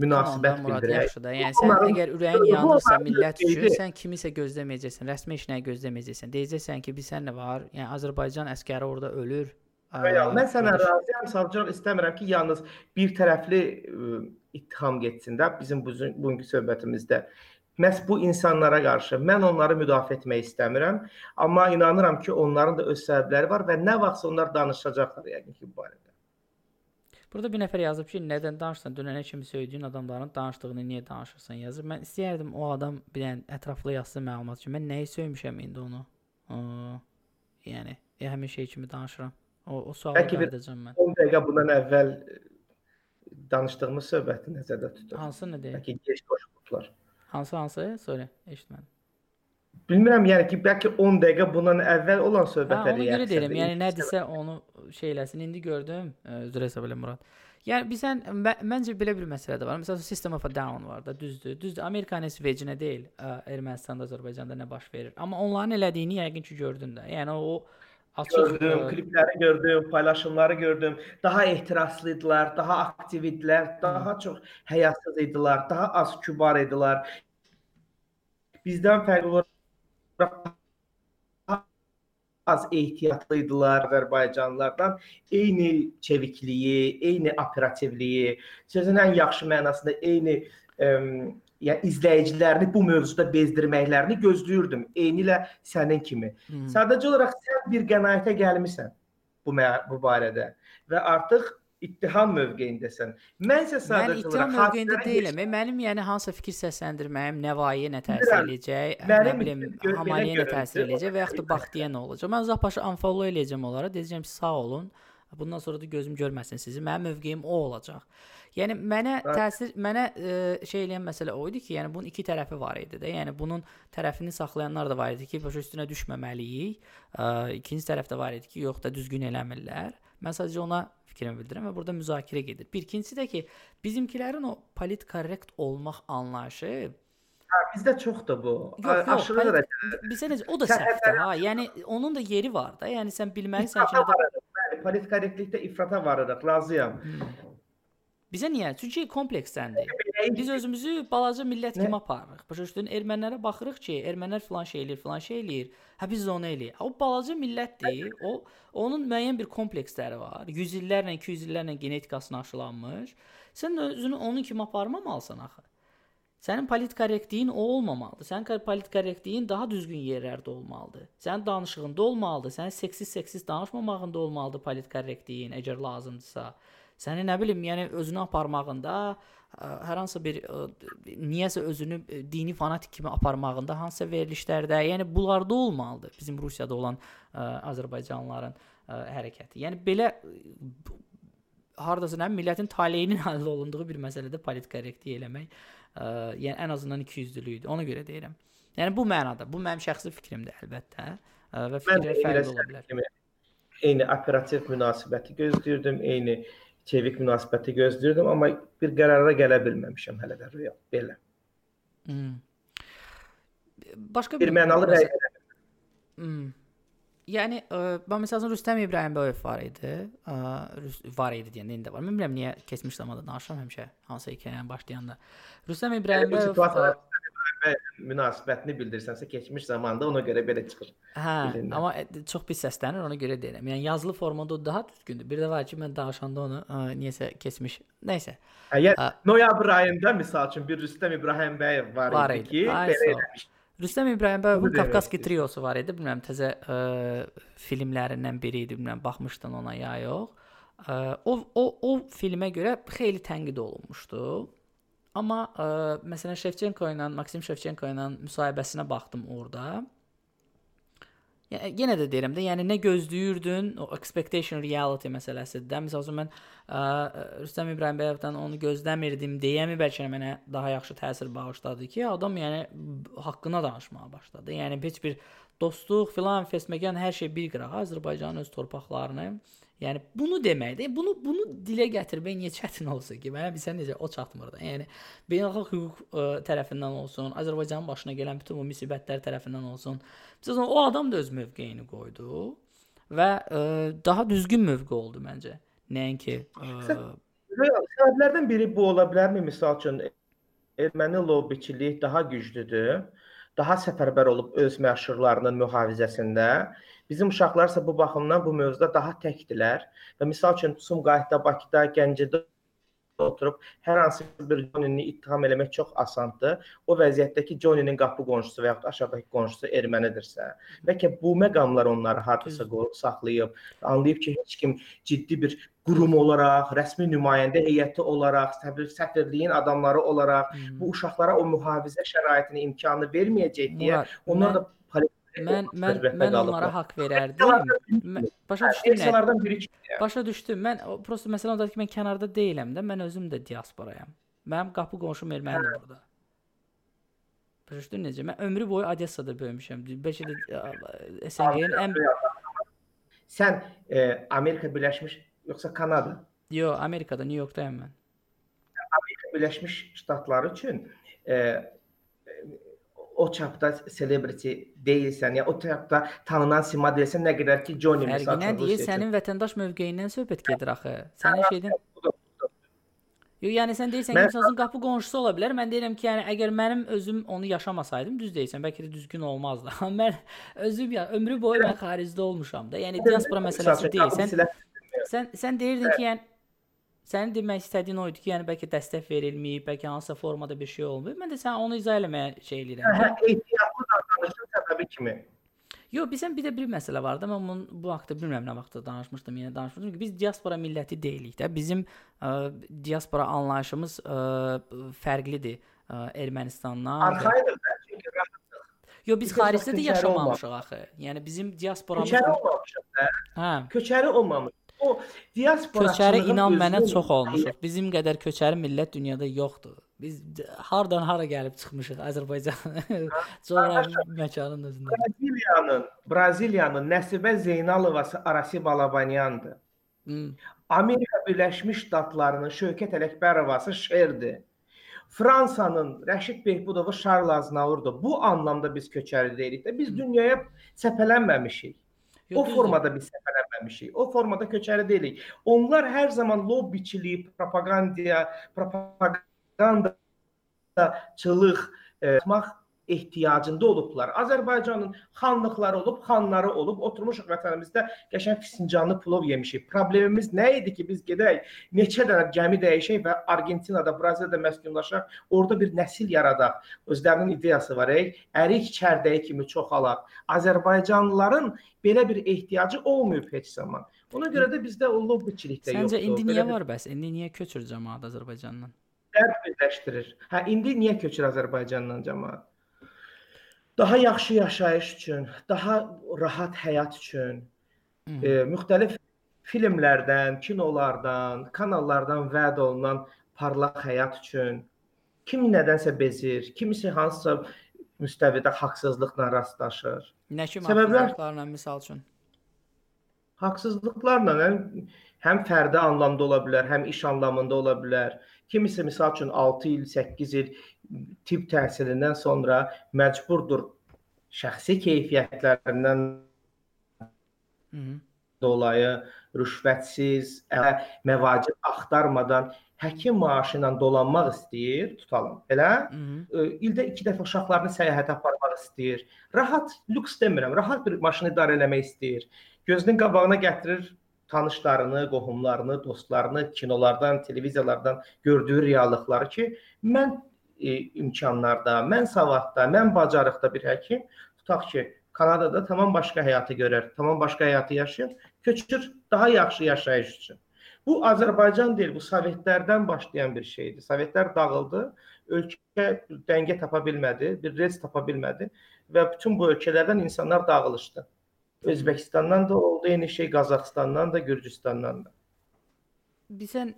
münasibət Tamam bildirək. yaxşı da. Yəni sən Onların- əgər ürəyin yanırsa millət üçün, sən kimisə gözləməyəcəksən, rəsmi heç nəyi gözləməyəcəksən. Deyəcəksən ki, bilsən nə var? Yəni Azərbaycan əskəri orada ölür. Ə, mən sənə razıyam, savcılıq istəmirəm ki, yalnız bir tərəfli ə, ittiham getsin də bizim bu bugünkü söhbətimizdə. Məhz bu insanlara qarşı mən onları müdafiə etmək istəmirəm, amma inanıram ki, onların da öz səbəbləri var və nə vaxtsa onlar danışacaqlar yəqin ki, bu barədə. Burada bir nəfər yazıb ki, nədən danışsan, dünənə kimi söylediyin adamların danışdığını niyə danışırsan yazır. Mən istəyərdim o adam bilən ətraflı yazsın məlumat ki, mən nəyi söymüşəm indi onu. Aa, yəni, ya həmin şey kimi danışıram. O, o sualı Bəlkə qayıdacağam mən. 10 dəqiqə bundan əvvəl ə, danışdığımız söhbəti nəzərdə tutaq. Hansı nə deyir? Bəlkə gec qoşulublar. Hansı hansı? Söyle, eşitmədim. Bilmirəm, yəni ki, bəlkə 10 dəqiqə bundan əvvəl olan Hə, söhbətə ona görə deyirəm. Yəni nədirsə onu şey eləsin. İndi gördüm. ə, Üzr hesab elə Murad. Yəni bizən mə- məncə belə bir məsələ də var. Məsələn, System of a Down var da, düzdür. Düzdür. Amerikanın heç vecinə deyil, ə, Ermənistanda, Azərbaycanda nə baş verir. Amma onların elədiyini yəqin ki gördün də. Yəni o açıq gördüm, ə, klipləri gördüm, paylaşımları gördüm. Daha ehtiraslıdılar, daha aktiv idilər, daha çox həyasız idilər, daha az kübar idilər. Bizdən fərqli olaraq az ehtiyatlı idilər Azərbaycanlılardan. Eyni çevikliyi, eyni operativliyi, sözün ən yaxşı mənasında eyni əm, yəni izləyicilərini bu mövzuda bezdirməklərini gözləyirdim. Eynilə sənin kimi. hı. Sadəcə olaraq sən bir qənaətə gəlmisən bu bu barədə və artıq ittiham mövqeyindəsən. Mən isə Mən sadəcə ittiham olaraq mövqeyində deyiləm. E, Mənim yəni hansısa fikir səsləndirməyim Nəvaiyə nə təsir eləyəcək, nə bilim, Hamaniyə nə təsir eləyəcək və yaxud da görə Baxtiyə nə olacaq. Mən uzaq başı unfollow eləyəcəm onlara, deyəcəm ki, sağ olun. Bundan sonra da gözüm görməsin sizi. Mənim mövqeyim o olacaq. Yəni mənə təsir mənə e, şey eləyən məsələ o idi ki, yəni bunun iki tərəfi var idi də. Yəni bunun tərəfini saxlayanlar da var idi ki, başa üstünə düşməməliyik. E, ikinci tərəf də var idi ki, yox da düzgün eləmirlər. Mən sadəcə ona fikrimi bildirirəm və burada müzakirə gedir. Bir ikincisi də ki, bizimkilərin o politkorrekt olmaq anlayışı Hə, bizdə çoxdur bu. Yox, Aşırı polit- dərəcədə. bizə necə o da səhvdir ha. Yəni onun da yeri var da. Yəni sən bilməlisən ki, varırıq. Bəli, politkorrektlikdə ifrata varırıq, razıyam. Bizə niyə? Çünki kompleksdəndir. Biz özümüzü balaca millət kimi aparırıq. Başa düşdün? Ermənilərə baxırıq ki, ermənilər filan şey eləyir, filan şey eləyir. Hə biz də onu eləyək. O balaca millətdir. O onun müəyyən bir kompleksləri var. 100 illərlə, 200 illərlə genetikasına aşılanmış. Sən özünü onun kimi aparmamalısan axı. Sənin politkorrektliyin o olmamalıdır. Sənin politkorrektliyin daha düzgün yerlərdə olmalıdır. Sənin danışığında olmalıdır. Sənin seksist-seksist danışmamağında olmalıdır politkorrektliyin, əgər lazımdırsa. Səni nə bilim, yəni özünü aparmağında hər hansı bir niyəsə özünü dini fanatik kimi aparmağında hansısa verilişlərdə, yəni bunlarda olmalıdır bizim Rusiyada olan ə, Azərbaycanlıların ə, hərəkəti. Yəni belə hardasa nə millətin taleyinin həll olunduğu bir məsələdə politkorrektlik eləmək, ə, yəni ən azından ikiyüzlülükdür. Ona görə deyirəm. Yəni bu mənada, bu mənim şəxsi fikrimdir əlbəttə ə, və fikirlər fərqli ola bilər. Eyni operativ münasibəti gözləyirdim, eyni çevik münasibəti gözləyirdim, amma bir qərara gələ bilməmişəm hələ də real belə. Hmm. Başqa bir, bir mənalı rəy. Hmm. Yəni ə, mən məsələn Rüstəm İbrahimbəyev var idi. Ə, var idi deyəndə indi də var. Mən bilmirəm niyə keçmiş zamanda danışıram həmişə hansı hekayənin başlayanda. Rüstəm İbrahimbəyev münasibətini bildirsənsə keçmiş zamanda ona görə belə çıxır. Hə, bilinir. amma e, çox pis səslənir, ona görə deyirəm. Yəni yazılı formada o daha düzgündür. Bir də var ki, mən danışanda onu ə, niyəsə keçmiş. Nəysə. Əgər noyabr ayında məsəl üçün bir Rüstəm İbrahimbəyev var, var idi ki, Ay, belə eləmişdi. Rüstəm İbrahimbəyovun Qafqaz triosu var idi. Bilmirəm təzə ə, filmlərindən biri idi. Bilmirəm baxmışdın ona ya yox. Ə, o o o filmə görə xeyli tənqid olunmuşdu. Amma ə, məsələn Şevçenko ilə Maksim Şevçenko ilə müsahibəsinə baxdım orada. Yəni yenə də deyirəm də, yəni nə gözləyirdin? O expectation reality məsələsidir. Məsələn mən ə, Rüstəm İbrahimbəyovdan onu gözləmirdim deyəmi bəlkə mənə daha yaxşı təsir bağışladı ki, adam yəni haqqına danışmağa başladı. Yəni heç bir dostluq filan, fesməkan hər şey bir qırağa Azərbaycanın öz torpaqlarını Yəni bunu deməkdir. Bunu bunu dilə gətirmək niyə çətin olsun ki? Mənə bilsən necə o çatmır da. Yəni beynəlxalq hüquq ə, tərəfindən olsun, Azərbaycanın başına gələn bütün bu müsibətlər tərəfindən olsun. Məsələn, o adam da öz mövqeyini qoydu və ə, daha düzgün mövqe oldu məncə. Nəinki səbəblərdən biri bu ola bilərmi? Məsəl üçün erməni lobbiçilik daha güclüdür daha səfərbər olub öz məşhurlarının mühafizəsində. Bizim uşaqlar isə bu baxımdan bu mövzuda daha təkdilər və misal üçün Sumqayıtda, Bakıda, Gəncədə oturub hər hansı bir Johnny-ni ittiham eləmək çox asandır. O vəziyyətdə ki, Johnny-nin qapı qonşusu və yaxud aşağıdakı qonşusu ermənidirsə, bəlkə bu məqamlar onları hardasa saxlayıb, anlayıb ki, heç kim ciddi bir qurum olaraq, rəsmi nümayəndə heyəti olaraq, səfir səfirliyin adamları olaraq hmm. bu uşaqlara o mühafizə şəraitini imkanı verməyəcək deyə onlar da Mən mən mən onlara haqq verərdim. Başa düşdüm. Insanlardan biri kimi. Başa düşdüm. Mən prosta məsələ ondadır ki, mən kənarda deyiləm də, mən özüm də diasporayam. Mənim qapı qonşum ermənidir burada. Başa düşdün necə? Mən ömrü boyu Odessada böyümüşəm. Bəlkə də SNG-nin ən Sən e, Amerika Birləşmiş yoxsa Kanada? Yox, Amerikada, New Yorkdayam mən. Amerika Birləşmiş Ştatları üçün e, o çapda celebrity deyilsən, ya o çapda tanınan sima deyilsən, nə qədər ki Johnny məsəl üçün. Fərqi deyil, sənin vətəndaş mövqeyindən söhbət gedir axı. Sənin şeydən Yox, yəni sən deyirsən ki, məsələn qapı qonşusu ola bilər. Mən deyirəm ki, yəni əgər mənim özüm onu yaşamasaydım, düz deyirsən, bəlkə də düzgün olmazdı. Amma mən özüm ya ömrü boyu mən xaricdə olmuşam da. Yəni diaspora məsələsi deyil. Sən sən sən deyirdin ki, yəni Sənin demək istədiyin o idi ki, yəni bəlkə dəstək verilməyib, bəlkə hansısa formada bir şey olmayıb. Mən də sən onu izah eləməyə şey eləyirəm. Hə, ehtiyatlı davranışın səbəbi kimi. Yox, bizən bir də bir məsələ var da, mən bunun bu haqqda bilmirəm nə vaxtda danışmışdım, yenə danışmışdım ki, biz diaspora milləti deyilik də. Bizim ə, diaspora anlayışımız ə, fərqlidir ə, Ermənistandan. Arxaydır da, çünki Yox, biz xaricdə də yaşamamışıq axı. Yəni bizim diasporamız Köçəri olmamışıq da. Hə. Köçəri olmamışıq. O diaspora köçəri inan mənə çox olmuşuq. Bizim qədər köçəri millət dünyada yoxdur. Biz hardan hara gəlib çıxmışıq Azərbaycan coğrafi məkanın özündə. Braziliyanın, Braziliyanın Nəsibə Zeynalovası Arasi Balabanyandır. Hmm. Amerika Birləşmiş Ştatlarının Şövkət Ələkbərovası Şerdir. Fransanın Rəşid Behbudovu Şarl Aznavurdur. Bu anlamda biz köçəri deyirik də. Biz dünyaya səpələnməmişik. O formada biz səfərlənməmişik. O formada köçəri deyilik. Onlar hər zaman lobbiçilik, propagandaya, propaganda çılıq etmək ehtiyacında olublar. Azərbaycanın xanlıqları olub, xanları olub, oturmuşuq vətənimizdə qəşəng fincanlı plov yemişik. Problemimiz nə idi ki, biz gedək, neçə dənə gəmi dəyişək və Argentinada, Braziliyada məskunlaşaq, orada bir nəsil yaradaq. Özlərinin ideyası var, ey, ərik çərdəyi kimi çoxalaq. Azərbaycanlıların belə bir ehtiyacı olmayıb heç zaman. Ona görə də bizdə o lobbiçilik də yoxdur. Səncə indi niyə var bəs? İndi niyə köçür cəmaət Azərbaycandan? Dərd birləşdirir. Hə, indi niyə köçür Azərbaycandan cəmaət? Daha yaxşı yaşayış üçün, daha rahat həyat üçün e, müxtəlif filmlərdən, kinolardan, kanallardan vəd olunan parlaq həyat üçün kim nədənsə bezir, kimisi hansısa müstəvidə haqsızlıqla rastlaşır. Nə kimi haqsızlıqlarla misal üçün? Haqsızlıqlarla həm, həm fərdi anlamda ola bilər, həm iş anlamında ola bilər. Kimisi misal üçün 6 il, 8 il tibb təhsilindən sonra məcburdur şəxsi keyfiyyətlərindən Hı -hı. dolayı rüşvətsiz, məvacib axtarmadan həkim maaşı ilə dolanmaq istəyir, tutalım. Elə? Hı -hı. İldə 2 dəfə uşaqlarını səyahətə aparmaq istəyir. Rahat, lüks demirəm, rahat bir maşını idarə etmək istəyir. Gözünün qabağına gətirir tanışlarını, qohumlarını, dostlarını kinolardan, televiziyalardan gördüyü reallıqları ki, mən e, imkanlarda, mən savadda, mən bacarıqda bir həkim tutaq ki, Kanadada tamam başqa həyatı görər, tamam başqa həyatı yaşayır, köçür daha yaxşı yaşayış üçün. Bu Azərbaycan deyil, bu Sovetlərdən başlayan bir şeydir. Sovetlər dağıldı, ölkə dəngə tapa bilmədi, bir rels tapa bilmədi və bütün bu ölkələrdən insanlar dağılışdı. Özbəkistandan da oldu, eyni şey Qazaxıstandan da, Gürcüstandan da. Bilsən,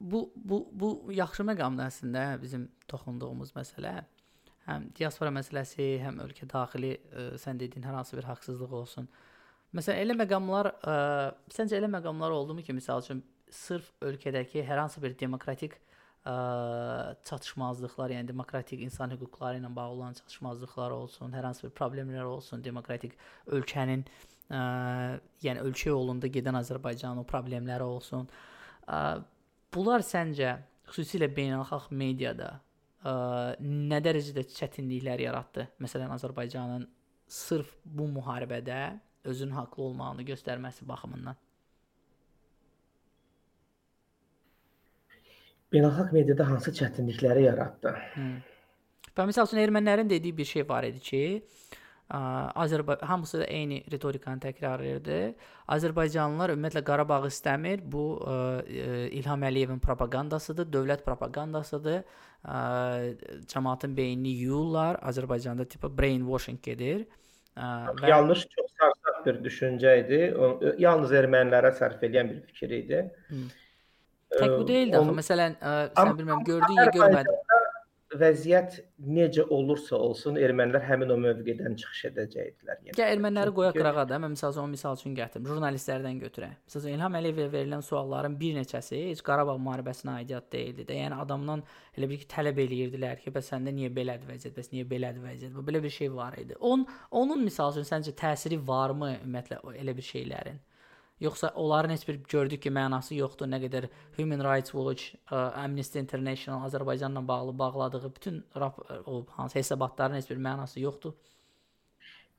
bu bu bu yaxşı məqamdır əslində bizim toxunduğumuz məsələ. Həm diaspora məsələsi, həm ölkə daxili ə, sən dediyin hər hansı bir haqsızlıq olsun. Məsələn, elə məqamlar, ə, səncə elə məqamlar oldumu ki, məsəl üçün sırf ölkədəki hər hansı bir demokratik ə, çatışmazlıqlar, yəni demokratik insan hüquqları ilə bağlı olan çatışmazlıqlar olsun, hər hansı bir problemlər olsun, demokratik ölkənin ə, yəni ölkə yolunda gedən Azərbaycanın o problemləri olsun. Ə, Bunlar səncə xüsusilə beynəlxalq mediada ə, nə dərəcədə çətinliklər yaratdı? Məsələn, Azərbaycanın sırf bu müharibədə özünün haqlı olmağını göstərməsi baxımından. Beynəlxalq mediada hansı çətinlikləri yaratdı? Hmm. Və məsəl üçün ermənilərin dediyi bir şey var idi ki, Azərbaycan hamısı da eyni ritorikanı təkrar edirdi. Azərbaycanlılar ümumiyyətlə Qarabağı istəmir. Bu ə, İlham Əliyevin propagandasıdır, dövlət propagandasıdır. Ə, cəmaətin beynini yuyurlar. Azərbaycanda tipi brainwashing gedir. Ə, və yanlış çox sarsaq bir düşüncə idi. O, yalnız ermənilərə sərf edən bir fikir idi. Hı. Tək bu deyildi axı. Məsələn, ə, sən bilmirəm gördün ya görmədin vəziyyət necə olursa olsun ermənilər həmin o mövqedən çıxış edəcəkdilər. Yəni. Ya erməniləri qoyaq qırağa da, mən məsəl üçün misal üçün gətirim. Jurnalistlərdən götürək. Məsələn İlham Əliyevə verilən sualların bir neçəsi heç Qarabağ müharibəsinə aidiyyat deyildi də. Yəni adamdan elə bir ki tələb eləyirdilər ki, bəs səndə niyə belədir vəziyyət, bəs niyə belədir vəziyyət? Bu belə bir şey var idi. Onun onun misal üçün səncə təsiri varmı ümumiyyətlə elə bir şeylərin? Yoxsa onların heç bir gördük ki, mənası yoxdur. Nə qədər Human Rights Watch, Amnesty International Azərbaycanla bağlı bağladığı bütün o hansı hesabatların heç bir mənası yoxdur.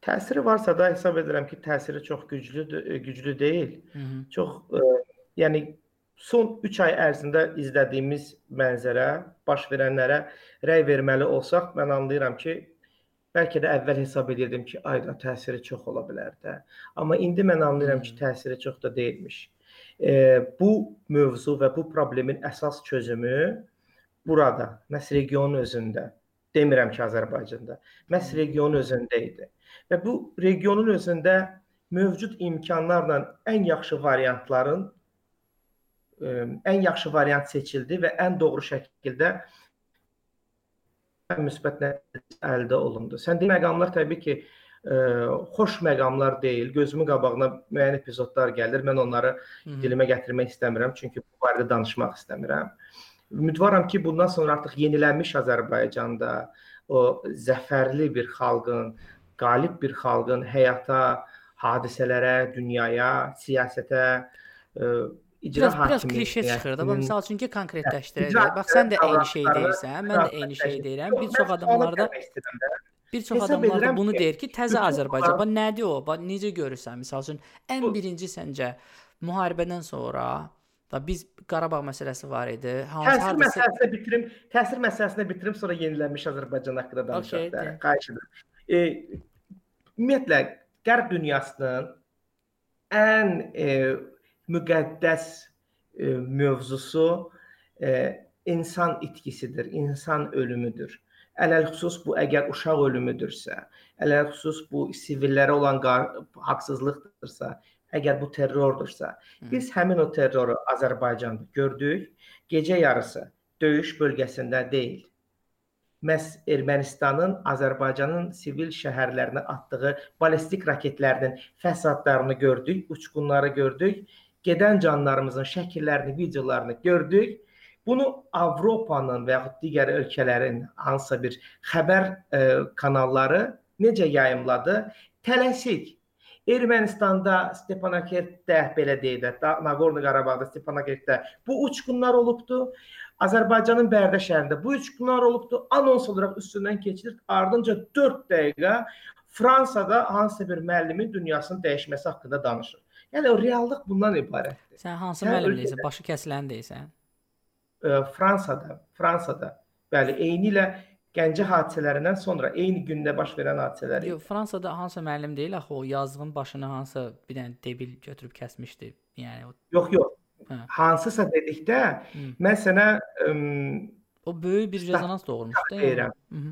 Təsiri varsa da hesab edirəm ki, təsiri çox güclüdür, güclü deyil. Hı -hı. Çox ə, yəni son 3 ay ərzində izlədiyimiz mənzərə, baş verənlərə rəy verməli olsaq, mən anlayıram ki, Bəlkə də əvvəl hesab edirdim ki, ayda təsiri çox ola bilər də. Amma indi mən anlayıram ki, təsiri çox da deyilmiş. E, bu mövzu və bu problemin əsas çözümü burada, məhz regionun özündə. Demirəm ki, Azərbaycanda. Məhz regionun özündə idi. Və bu regionun özündə mövcud imkanlarla ən yaxşı variantların ə, ən yaxşı variant seçildi və ən doğru şəkildə müsbət nəticə əldə olundu. Sən deyə məqamlar təbii ki, ə, xoş məqamlar deyil. Gözümün qabağına müəyyən epizodlar gəlir. Mən onları Hı -hı. dilimə gətirmək istəmirəm, çünki bu barədə danışmaq istəmirəm. Ümidvaram ki, bundan sonra artıq yenilənmiş Azərbaycanda o zəfərli bir xalqın, qalib bir xalqın həyata, hadisələrə, dünyaya, siyasətə ə, icra Biraz biraz klişe çıxır da. Bax misal üçün ki, konkretləşdirək. Bax sən də eyni şey deyirsən, mən də eyni şey deyirəm. Bir çox adamlarda bir çox adamlar da bunu deyir ki, təzə Azərbaycan. Bax nədir o? Bax necə görürsən? Misal üçün ən birinci səncə müharibədən sonra da biz Qarabağ məsələsi var idi. Hansı Təsir hardasa məsələsini bitirim, təsir məsələsini bitirim, sonra yenilənmiş Azərbaycan haqqında danışaq Okey, da. Xahiş edirəm. E, ümumiyyətlə Qərb dünyasının ən e, müqəddəs e, mövzusu e, insan itkisidir, insan ölümüdür. Ələlxüsus bu əgər uşaq ölümüdürsə, ələlxüsus bu sivillərə olan haqsızlıqdırsa, əgər bu terrordursa, biz həmin o terroru Azərbaycanda gördük. Gecə yarısı döyüş bölgəsində deyil. Məs Ermənistanın Azərbaycanın sivil şəhərlərinə atdığı ballistik raketlərinin fəsadlarını gördük, uçqunları gördük. Gedən canlarımızın şəkillərini, videolarını gördük. Bunu Avropanın və yaxud digər ölkələrin hansısa bir xəbər e, kanalları necə yayımladı? Tələsik Ermənistanda Stepanakert-də belə deyək də, da- Naqorno-Qarabağda Stepanakert-də bu uçqunlar olubdu. Azərbaycanın Bərdə şəhərində bu uçqunlar olubdu. Anons olaraq üstündən keçilir. Ardınca 4 dəqiqə Fransada hansısa bir müəllimin dünyasının dəyişməsi haqqında danışır. Yəni reallıq bundan ibarətdir. sən hansı Sən müəllim deyirsən? Başı kəsilən deyirsən? E, Fransada, Fransada bəli, eyni ilə Gəncə hadisələrindən sonra eyni gündə baş verən hadisələr. Yox, Fransada hansı müəllim deyil axı o yazığın başını hansı bir dənə debil götürüb kəsmişdi. Yəni o, Yox, yox. Hə. Hansısa dedikdə Hı. mən sənə ım, o böyük bir rezonans doğurmuşdu. yəni. deyirəm. Mhm.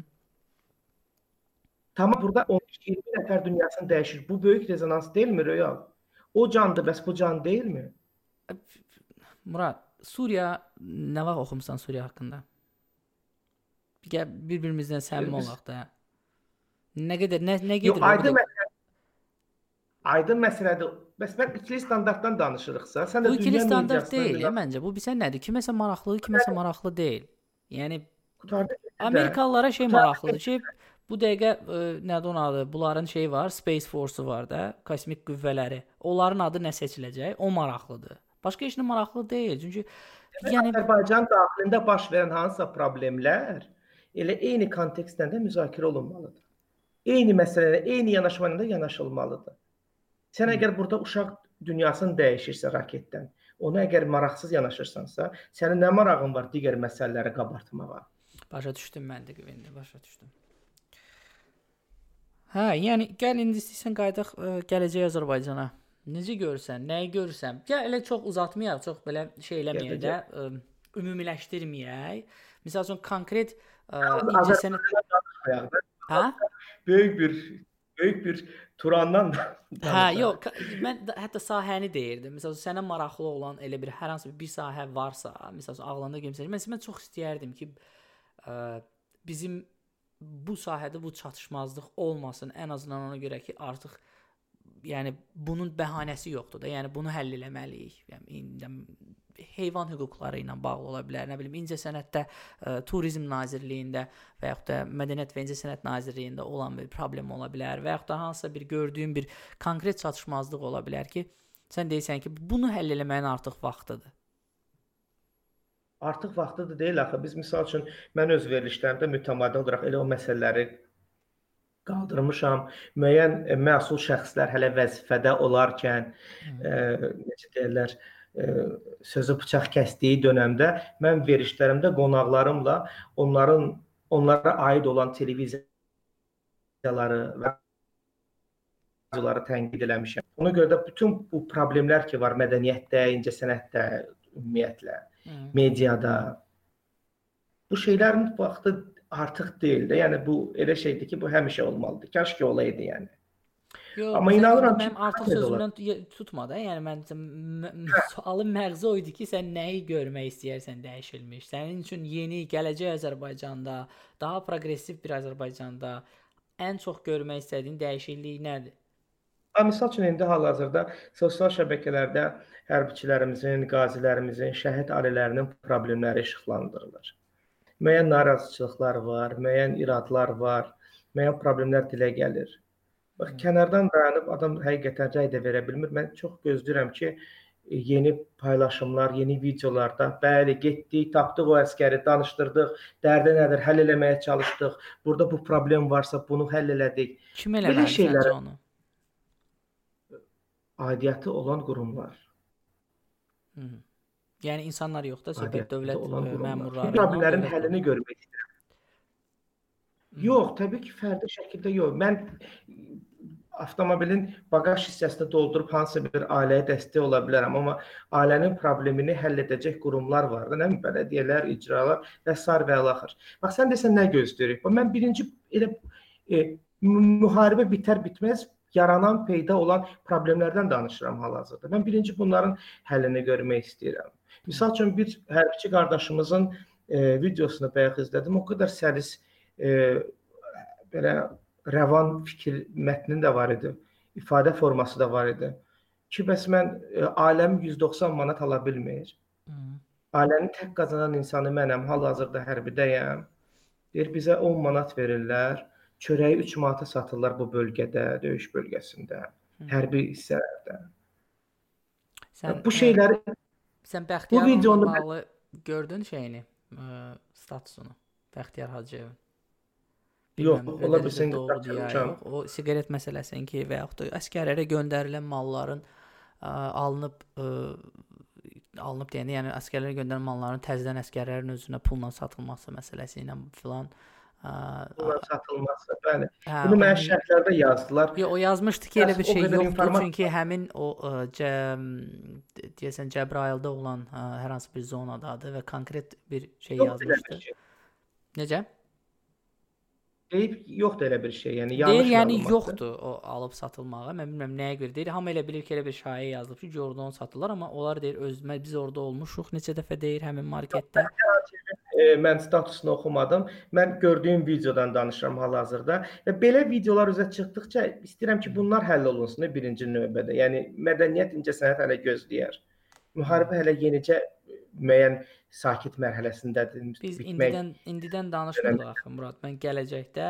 Tamam burada 15-20 nəfər dünyasını dəyişir. Bu böyük rezonans deyilmi Royal? O candır, bəs bu can deyilmi? Murad, Suriya nə vaxt oxumusan Suriya haqqında? Gəl bir-birimizdən səmimi olaq da. Nə qədər nə nə Yox, gedir? aydın orada? məsələ. Aydın məsələdir. Bəs mən ikili standartdan danışırıqsa, sən də Bu ikili standart deyil, ya, məncə. Bu bilsən nədir? Kiməsə maraqlı, kiməsə maraqlı deyil. Yəni Qurtardı. Amerikalılara şey maraqlıdır ki, bu dəqiqə ə, nədir onun adı? Bunların şeyi var, Space Force-u var da, kosmik qüvvələri. Onların adı nə seçiləcək? O maraqlıdır. Başqa heç nə maraqlı deyil. Çünki yəni Azərbaycan daxilində baş verən hansısa problemlər elə eyni kontekstdə də müzakirə olunmalıdır. Eyni məsələlərə, eyni yanaşma ilə yanaşılmalıdır. Sən əgər burada uşaq dünyasını dəyişirsə raketdən, ona əgər maraqsız yanaşırsansa, sənin nə marağın var digər məsələləri qabartmağa? Başa düşdüm mən də indi, başa düşdüm. Hə, yəni gəl indi istəyirsən qayıdaq ə, gələcək Azərbaycana. Necə görürsən, nəyi görürsən? Gəl elə çox uzatmayaq, çox belə şey eləməyək də, ə, ümumiləşdirməyək. Məsəl üçün konkret ə, incəsənət hə? böyük bir böyük bir Turandan da Hə, yox, mən də, hətta sahəni deyirdim. Məsələn, sənə maraqlı olan elə bir hər hansı bir sahə varsa, məsələn, ağlında gəlsə, mən, mən çox istəyərdim ki, ə, bizim bu sahədə bu çatışmazlıq olmasın. Ən azından ona görə ki, artıq yəni bunun bəhanəsi yoxdur da. Yəni bunu həll eləməliyik. Yəni indi heyvan hüquqları ilə bağlı ola bilər. Nə bilim, incəsənətdə ə, Turizm Nazirliyində və yaxud da Mədəniyyət və İncəsənət Nazirliyində olan bir problem ola bilər və yaxud da hansısa bir gördüyün bir konkret çatışmazlıq ola bilər ki, sən deyirsən ki, bunu həll eləməyin artıq vaxtıdır. Artıq vaxtıdır deyil axı. Biz misal üçün mən öz verilişlərimdə mütəmadi olaraq elə o məsələləri qaldırmışam. Müəyyən e, məsul şəxslər hələ vəzifədə olarkən, e, necə deyirlər, e, sözü bıçaq kəsdiyi dövrdə mən verilişlərimdə qonaqlarımla onların onlara aid olan televiziyaları və radioları tənqid eləmişəm. Ona görə də bütün bu problemlər ki var mədəniyyətdə, incəsənətdə ümumiyyətlə Hı. mediada bu şeylərin vaxtı artıq deyil də. Yəni bu elə şeydir ki, bu həmişə olmalıdır. Kaş ki olaydı yəni. Yox, Amma inanıram ki, Mənim artıq sözümdən tutma da. Yəni mən m- sualın məğzi o idi ki, sən nəyi görmək istəyirsən dəyişilmiş? Sənin üçün yeni gələcək Azərbaycanda, daha proqressiv bir Azərbaycanda ən çox görmək istədiyin dəyişiklik nədir? Ha, misal üçün indi hal-hazırda sosial şəbəkələrdə hərbiçilərimizin, qazilərimizin, şəhid ailələrinin problemləri işıqlandırılır. Müəyyən narazıçılıqlar var, müəyyən iradlar var, müəyyən problemlər dilə gəlir. Bax kənardan dayanıb adam həqiqətən rəy də verə bilmir. Mən çox gözləyirəm ki, yeni paylaşımlar, yeni videolarda bəli, getdik, tapdıq o əskəri, danışdırdıq, dərdi nədir, həll eləməyə çalışdıq. Burada bu problem varsa bunu həll elədik. Kim eləməli şeylərə- səncə onu? Aidiyyəti olan qurumlar. Hı. Yəni insanlar yox da, söhbət dövlət e, məmurları. Bu problemlərin həllini görmək istəyirəm. Hı. Yox, təbii ki, fərdi şəkildə yox. Mən avtomobilin baqaj hissəsini doldurub hansısa bir ailəyə dəstək ola bilərəm, amma ailənin problemini həll edəcək qurumlar var da, nə bələdiyyələr, icralar və sair və ilaxır. Bax sən desən nə gözləyirik? Bax mən birinci elə e, mü- müharibə bitər bitməz yaranan, peyda olan problemlərdən danışıram hal-hazırda. Mən birinci bunların həllini görmək istəyirəm. Məsəl üçün bir hərbiçi qardaşımızın e, videosunu bayaq izlədim. O qədər səlis e, belə rəvan fikir mətni də var idi. İfadə forması da var idi. Ki bəs mən e, ailəm 190 manat ala bilmir. Hı. Ailəni tək qazanan insanı mənəm, hal-hazırda hərbidəyəm. Deyir bizə 10 manat verirlər. Çörəyi 3 manata satırlar bu bölgədə, döyüş bölgəsində, Hı. hərbi hissələrdə. Sən Bu e, şeyləri sən Bəxtiyarla videonu mən- bağlı gördün şeyini, ə, statusunu. Bəxtiyar Hacıyevin. Yox, ola bilsin qaçırmışam. yox. O siqaret məsələsinin ki və yaxud da əsgərlərə göndərilən malların ə, alınıb ə, alınıb deyəndə, yəni əsgərlərə göndərilən malların təzədən əsgərlərin özünə pulla satılması məsələsi ilə filan ə, bunlar satılması, bəli. hə, Bunu onun- şərhlərdə yazdılar. Yo, o yazmışdı ki, elə bir şey yoxdur, informasiya- çünki həmin o ə, cə, deyəsən Cəbrayılda olan ə, hər hansı bir zonadadır və konkret bir şey elə yazmışdı. şey. Necə? Deyib yoxdur elə bir şey. Yəni Deyir, yanlış yəni məlumatdır. yoxdur o alıb satılmağa. Mən bilmirəm nəyə görə deyir. Hamı elə bilir ki, elə bir şayiə yazılıb ki, orada onu satırlar, amma onlar deyir özümə biz orada olmuşuq. Neçə dəfə deyir həmin marketdə. E, mən statusunu oxumadım. Mən gördüyüm videodan danışıram hal-hazırda. Və belə videolar üzə çıxdıqca istəyirəm ki, bunlar həll olunsun birinci növbədə. Yəni mədəniyyət incəsənət hələ gözləyər. Müharibə hələ yenicə müəyyən sakit mərhələsindədir. Biz bitmək- indidən indidən danışmırıq axı Murad. Mən gələcəkdə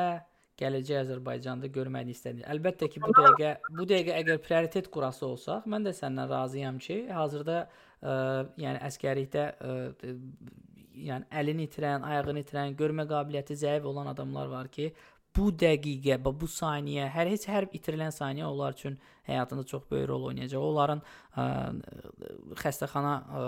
gələcək Azərbaycanda görməyi istədim. Əlbəttə ki, bu dəqiqə bu dəqiqə əgər prioritet qurası olsaq, mən də səndən razıyam ki, hazırda ə, yəni əskərlikdə ə, d- yəni əlini itirən, ayağını itirən, görmə qabiliyyəti zəif olan adamlar var ki, bu dəqiqə, bu saniyə, hər heç hər itirilən saniyə onlar üçün həyatında çox böyük rol oynayacaq. Onların ə, xəstəxana ə,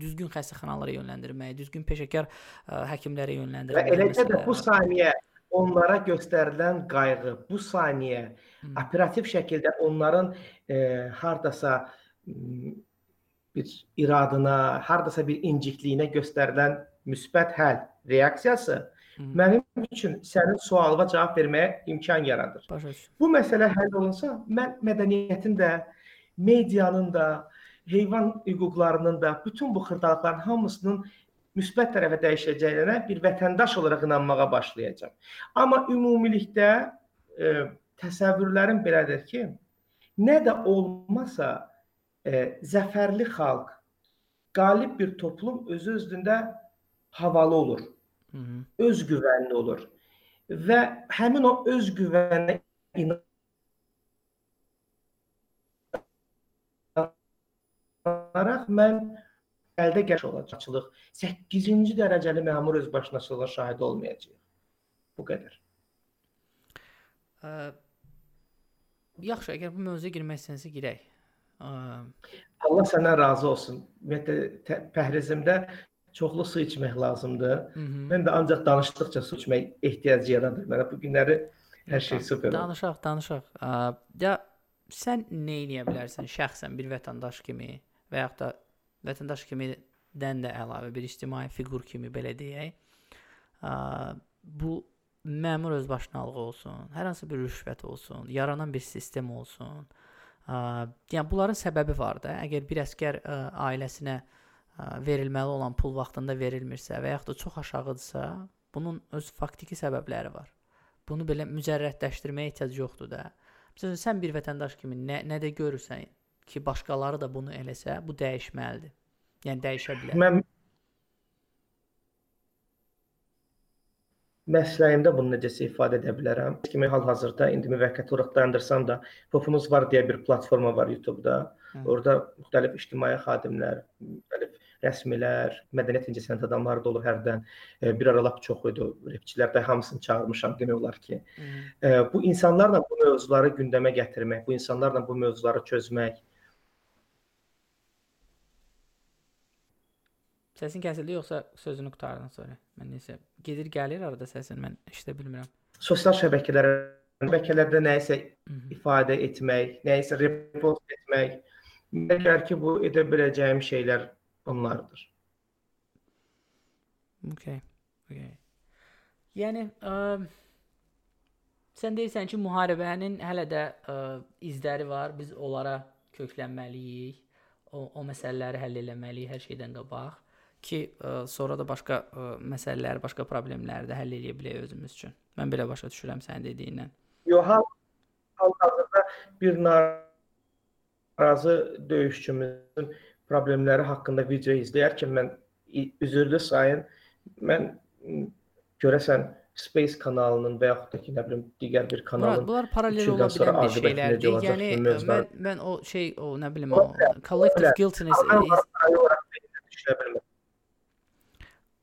düzgün xəstəxanalara yönləndirməyə, düzgün peşəkar ə, həkimlərə Və yönləndirməyə. eləcə də bu saniyə onlara göstərilən qayğı, bu saniyə Hı. operativ şəkildə onların e, hardasa m, bir iradına, hardasa bir incikliyinə göstərilən müsbət həll reaksiyası Hı. mənim üçün sənin sualına cavab verməyə imkan yaradır. Başa düşdüm. Bu məsələ həll olunsa, mən mədəniyyətin də, medianın da, heyvan hüquqlarının da, bütün bu xırdalıqların hamısının müsbət tərəfə dəyişəcəyinə bir vətəndaş olaraq inanmağa başlayacağam. Amma ümumilikdə e, təsəvvürlərim belədir ki, nə də olmasa e, zəfərli xalq, qalib bir toplum özü özündə havalı olur Hı -hı. öz güvənli olur. Və həmin o öz güvənə inanaraq mən əldə gəş olacaqçılıq 8-ci dərəcəli məmur özbaşınaçılığa şahid olmayacağıq. Bu qədər. Ə, yaxşı, əgər bu mövzuya girmək istəsəniz girək. Allah səndən razı olsun. Ümumiyyətlə pəhrizimdə çoxlu su içmək lazımdır. hı -hı. Mən də ancaq danışdıqca su içmək ehtiyacı yaradır mənə. Bu günləri hər şey super. Danışaq, danışaq. Ya sən nə edə bilərsən şəxsən bir vətəndaş kimi və yaxud da vətəndaş kimidən də əlavə bir ictimai fiqur kimi belə deyək. Bu məmur özbaşınalığı olsun, hər hansı bir rüşvət olsun, yaranan bir sistem olsun. Ə, yəni bunların səbəbi var da. Əgər bir əskər ə, ailəsinə ə, verilməli olan pul vaxtında verilmirsə və yaxud da çox aşağıdırsa, bunun öz faktiki səbəbləri var. Bunu belə mücərrətləşdirməyə ehtiyac yoxdur da. Məsələn, sən bir vətəndaş kimi nə nə də görürsən ki, başqaları da bunu eləsə, bu dəyişməlidir. Yəni dəyişə bilər. Mən məsləyimdə bunu necəsə ifadə edə bilərəm. Kimi hal-hazırda indi müvəqqəti olaraq dayandırsam da, Popumuz var deyə bir platforma var YouTube-da. Hı. Orada müxtəlif ictimai xadimlər, müxtəlif rəsmilər, mədəniyyət incəsənət adamları da olur hərdən. E, bir ara lap çox idi. Repçilər də hamısını çağırmışam demək olar ki. E, bu insanlarla bu mövzuları gündəmə gətirmək, bu insanlarla bu mövzuları çözmək. Səsin kəsildi yoxsa sözünü qurtardın sonra? Mən nəsə gedir gəlir arada səsin mən eşidə bilmirəm. Sosial şəbəkələrə şəbəkələrdə nəyisə ifadə etmək, nəyisə repost etmək, məgər ki bu edə biləcəyim şeylər bunlardır. Okay. Okay. Yəni ə, sən deyirsən ki, müharibənin hələ də ə, izləri var. Biz onlara köklənməliyik. O, o məsələləri həll etməliyik hər şeydən qabaq ki, ə, sonra da başqa ə, məsələləri, başqa problemləri də həll edə bilək özümüz üçün. Mən belə başa düşürəm sənin dediyindən. Yox, hal-hazırda bir narazı döyüşçümüzün problemləri haqqında video izləyərkən mən üzrlü sayın mən görəsən Space kanalının və yaxud da ki, nə bilim, digər bir kanalın Murad, bunlar paralel ola bilən bir şeylərdir. Yəni mən mən o şey o nə bilim o collective guiltiness düşünə bilmirəm.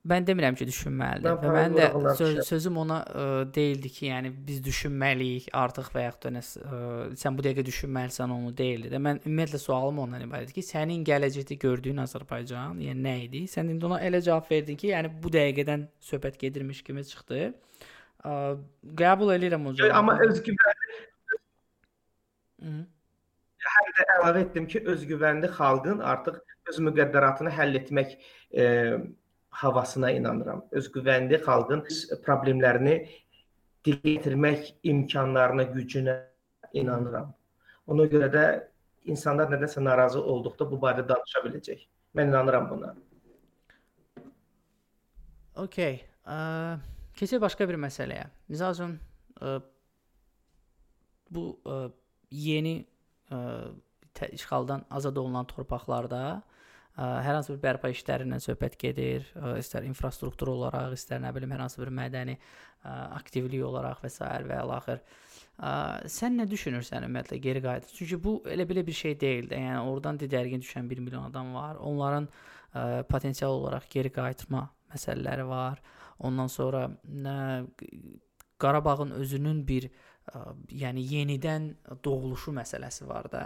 Mən demirəm ki, düşünməlidir. Və mən də söz, sözüm ona ə, deyildi ki, yəni biz düşünməliyik artıq və yaxud da nə ə, sən bu dəqiqə düşünməlisən onu deyildi də. Mən ümumiyyətlə sualım ondan ibarətdir ki, sənin gələcəkdə gördüyün Azərbaycan, yəni nə idi? Sən indi ona elə cavab verdin ki, yəni bu dəqiqədən söhbət gedirmiş kimi çıxdı. Ə, qəbul edirəm o cavabı. Amma özgüvənli Həm də əlavə etdim ki, özgüvənli xalqın artıq öz müqəddəratını həll etmək e, havasına inanıram. Özgüvənli xalqın problemlərini dilə gətirmək imkanlarına, gücünə inanıram. Ona görə də insanlar nədənsə narazı olduqda bu barədə danışa biləcək. Mən inanıram buna. Okay. Keçək başqa bir məsələyə. Məsəl üçün bu ə, yeni ə, işğaldan azad olunan torpaqlarda hər hansı bir bərpa işlərindən söhbət gedir, istər infrastruktur olaraq, istər nə bilim hər hansı bir mədəni aktivlik olaraq və s. və əlaxır. Sən nə düşünürsən ümumiyyətlə geri qayıdıb? Çünki bu elə belə bir şey deyil də. Yəni oradan didərgin düşən 1 milyon adam var. Onların potensial olaraq geri qayıtma məsələləri var. Ondan sonra nə Qarabağın özünün bir ə, yəni yenidən doğuluşu məsələsi var da.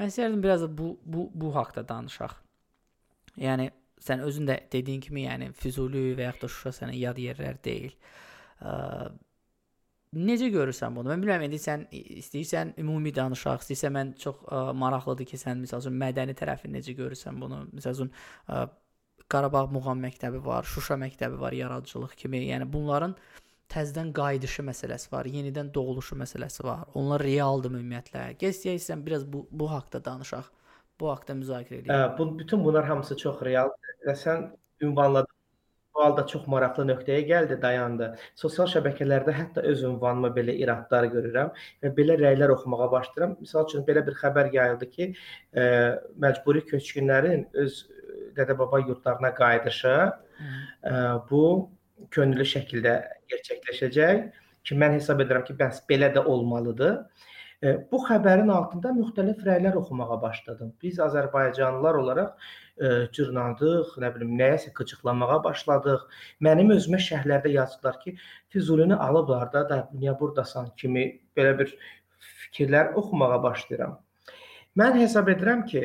Mən istərdim biraz da bu bu bu haqqda danışaq. Yəni sən özün də dediyin kimi, yəni Füzuli və yaxud da Şuşa sənə yad yerlər deyil. Ə, necə görürsən bunu? Mən bilmirəm indi sən istəyirsən ümumi danışaq, istəyirsən mən çox ə, maraqlıdır ki, sən məsəl üçün mədəni tərəfini necə görürsən bunu? Məsəl üçün ə, Qarabağ muğam məktəbi var, Şuşa məktəbi var, yaradıcılıq kimi. Yəni bunların təzədən qayıdışı məsələsi var, yenidən doğuluşu məsələsi var. Onlar realdır ümumiyyətlə. Gəl istəyirsən biraz bu bu haqqda danışaq bu haqqda müzakirə edirik. Bu bütün bunlar hamısı çox realdır və sən ünvanladın bu halda çox maraqlı nöqtəyə gəldi, dayandı. Sosial şəbəkələrdə hətta öz ünvanıma belə iradlar görürəm və belə rəylər oxumağa başlayıram. Məsəl üçün belə bir xəbər yayıldı ki, ə, məcburi köçkünlərin öz dədə-baba yurdlarına qayıdışı ə, bu könüllü şəkildə gerçəkləşəcək ki, mən hesab edirəm ki, bəs belə də olmalıdır. Bu xəbərin altında müxtəlif rəylər oxumağa başladım. Biz Azərbaycanlılar olaraq e, cırnadıq, nə bilim, nəyəsə qıcıqlamağa başladıq. Mənim özümə şərhlərdə yazdılar ki, Füzulini alıblar da, da niyə burdasan kimi belə bir fikirlər oxumağa başlayıram. Mən hesab edirəm ki,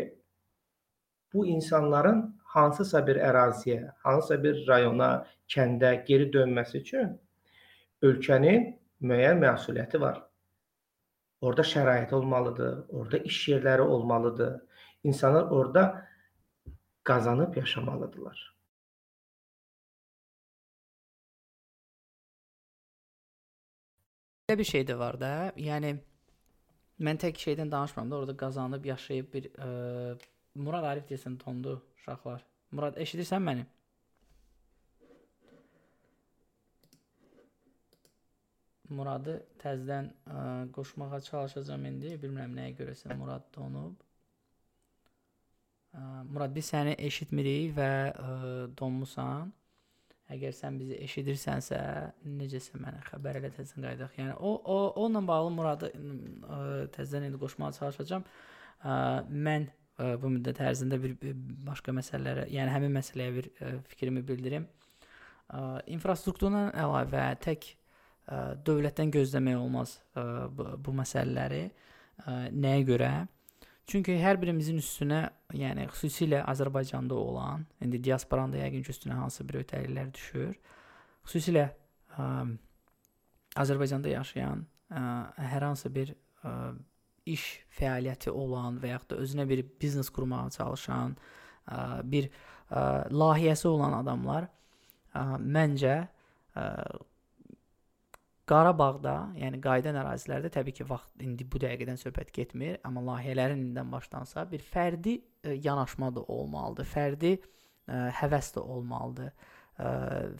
bu insanların hansısa bir əraziyə, hansısa bir rayona, kəndə geri dönməsi üçün ölkənin müəyyən məsuliyyəti var. Orada şərait olmalıdır, orada iş yerləri olmalıdır. İnsanlar orada qazanıb yaşamalıdırlar. Belə bir şey də var da. Yəni mən tək şeydən danışmıram da, orada qazanıb yaşayıb bir ə, Murad Arif desən tondu uşaqlar. Murad eşidirsən məni? Muradı təzədən ə, qoşmağa çalışacağam indi. Bilmirəm nəyə görəsə Murad donub. Ə, Murad biz səni eşitmirik və ə, donmusan. Əgər sən bizi eşidirsənsə, necəsə mənə xəbər elə təzədən qayıdaq. Yəni o o onunla bağlı Muradı ə, təzədən indi qoşmağa çalışacağam. mən bu müddət ərzində bir başqa məsələlərə, yəni həmin məsələyə bir fikrimi bildirim. İnfrastrukturdan əlavə tək dövlətdən gözləmək olmaz bu, bu məsələləri. Nəyə görə? Çünki hər birimizin üstünə, yəni xüsusilə Azərbaycanda olan, indi diasporanın da yəqin ki, üstünə hansı bir öhdəliklər düşür. Xüsusilə ə, Azərbaycanda yaşayan ə, hər hansı bir ə, iş fəaliyyəti olan və yaxud da özünə bir biznes qurmağa çalışan, ə, bir ə, layihəsi olan adamlar ə, məncə ə, Qarabağda, yəni qayıdan ərazilərdə təbii ki, vaxt indi bu dəqiqədən söhbət getmir, amma layihələrin indidən başlansa bir fərdi ə, yanaşma da olmalıdır. Fərdi ə, həvəs də olmalıdır. Ə,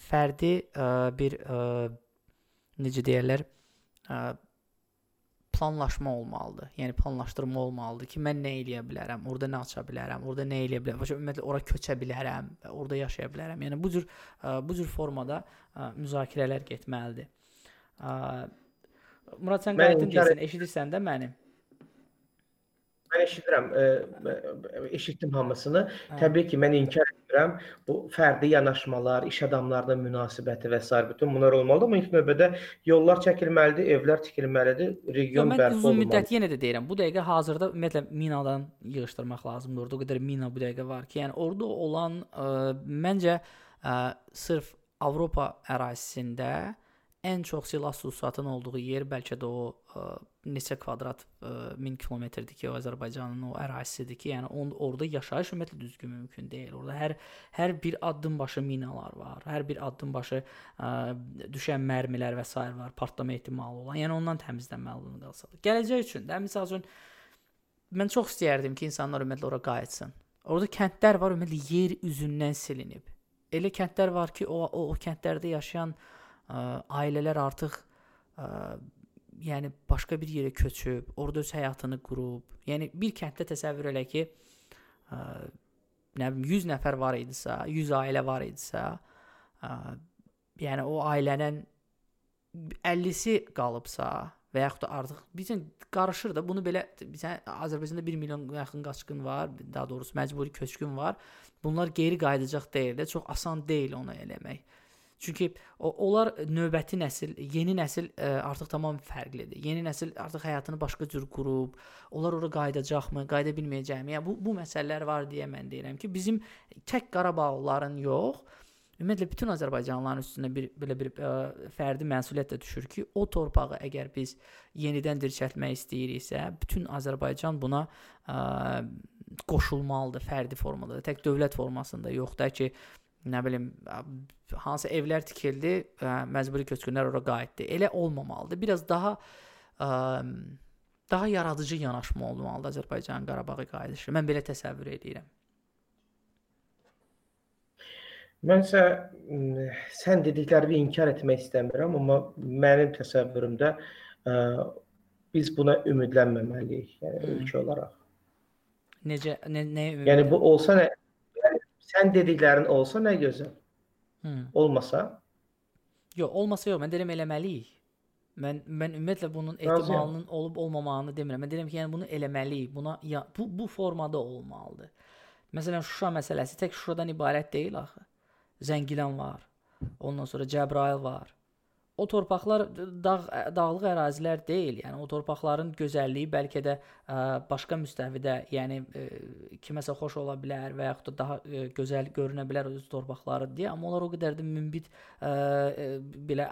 fərdi ə, bir ə, necə deyirlər, ə, planlaşma olmalıdır. Yəni planlaşdırma olmalıdır ki, mən nə eləyə bilərəm, orada nə aça bilərəm, orada nə eləyə bilərəm, başa ümumiyyətlə ora köçə bilərəm orada yaşaya bilərəm. Yəni bu cür bu cür formada müzakirələr getməlidir. Ə, Murad sən qayıtdın deyirsən, eşidirsən də məni? Mən eşidirəm, ə, eşitdim hamısını. Hə. Təbii ki, mən inkar edirəm. Bu fərdi yanaşmalar, iş adamlarının münasibəti və s. bütün bunlar olmalıdır, amma ilk növbədə yollar çəkilməlidir, evlər tikilməlidir, region bərpa olunmalıdır. Uzun müddət yenə də deyirəm, bu dəqiqə hazırda ümumiyyətlə minadan yığışdırmaq lazımdır. Orada o qədər mina bu dəqiqə var ki, yəni orada olan ə, məncə ə, sırf Avropa ərazisində ən çox silah sursatın olduğu yer bəlkə də o ə, neçə kvadrat ə, 1000 kilometrdir ki, o Azərbaycanın o ərazisidir ki, yəni on, orada yaşayış ümumiyyətlə düzgün mümkün deyil. Orada hər hər bir addım başı minalar var. Hər bir addım başı ə, düşən mərmilər və s. var, partlama ehtimalı olan. Yəni ondan təmizlənməli qalsa. Gələcək üçün də məsəl üçün mən çox istəyərdim ki, insanlar ümumiyyətlə ora qayıtsın. Orada kəndlər var, ümumiyyətlə yer üzündən silinib. Elə kəndlər var ki, o o, o kəndlərdə yaşayan ə, ailələr artıq ə, yəni başqa bir yerə köçüb, orada öz həyatını qurub. Yəni bir kənddə təsəvvür elə ki, ə, nə bilim 100 nəfər var idisə, 100 ailə var idisə, ə, yəni o ailənin 50-si qalıbsa və yaxud da artıq bizə qarışır da bunu belə bizə Azərbaycanda 1 milyon yaxın qaçqın var, daha doğrusu məcburi köçkün var. Bunlar geri qayıdacaq deyil də, çox asan deyil onu eləmək. Çünki onlar növbəti nəsil, yeni nəsil ə, e, artıq tamam fərqlidir. Yeni nəsil artıq həyatını başqa cür qurub, onlar ora qayıdacaqmı, qayıda bilməyəcəkmi? Yəni bu bu məsələlər var deyə mən deyirəm ki, bizim tək Qarabağlıların yox, ümumiyyətlə bütün Azərbaycanlıların üstünə bir belə bir ə, e, fərdi məsuliyyət də düşür ki, o torpağı əgər biz yenidən dirçəltmək istəyiriksə, bütün Azərbaycan buna ə, qoşulmalıdır fərdi formada, tək dövlət formasında yox da ki, nə bilim hansı evlər tikildi, ə, məcburi köçkünlər ora qayıtdı. Elə olmamalıdır. Biraz daha ə, daha yaradıcı yanaşma olmalıdır Azərbaycanın Qarabağa qayıdışı. Mən belə təsəvvür edirəm. Mənsə sən dediklərimi inkar etmək istəmirəm, amma mənim təsəvvürümdə ə, biz buna ümidlənməməliyik, yəni ölkə olaraq. Necə nə nəyə ümid? Yəni bu olsa nə sən dediklərin olsa nə gözəl. Hmm. Olmasa? Yox, olmasa yox, mən deyirəm eləməliyik. Mən mən ümumiyyətlə bunun ehtimalının olub olmamağını demirəm. Mən deyirəm ki, yəni bunu eləməliyik. Buna ya, bu bu formada olmalıdır. Məsələn, Şuşa məsələsi tək Şuşadan ibarət deyil axı. Zəngilan var. Ondan sonra Cəbrayıl var o torpaqlar dağ dağlıq ərazilər deyil. Yəni o torpaqların gözəlliyi bəlkə də ə, başqa müstəvidə, yəni ə, kiməsə xoş ola bilər və yaxud da daha ə, gözəl görünə bilər öz torpaqları deyə, amma onlar o qədər də münbit ə, ə, belə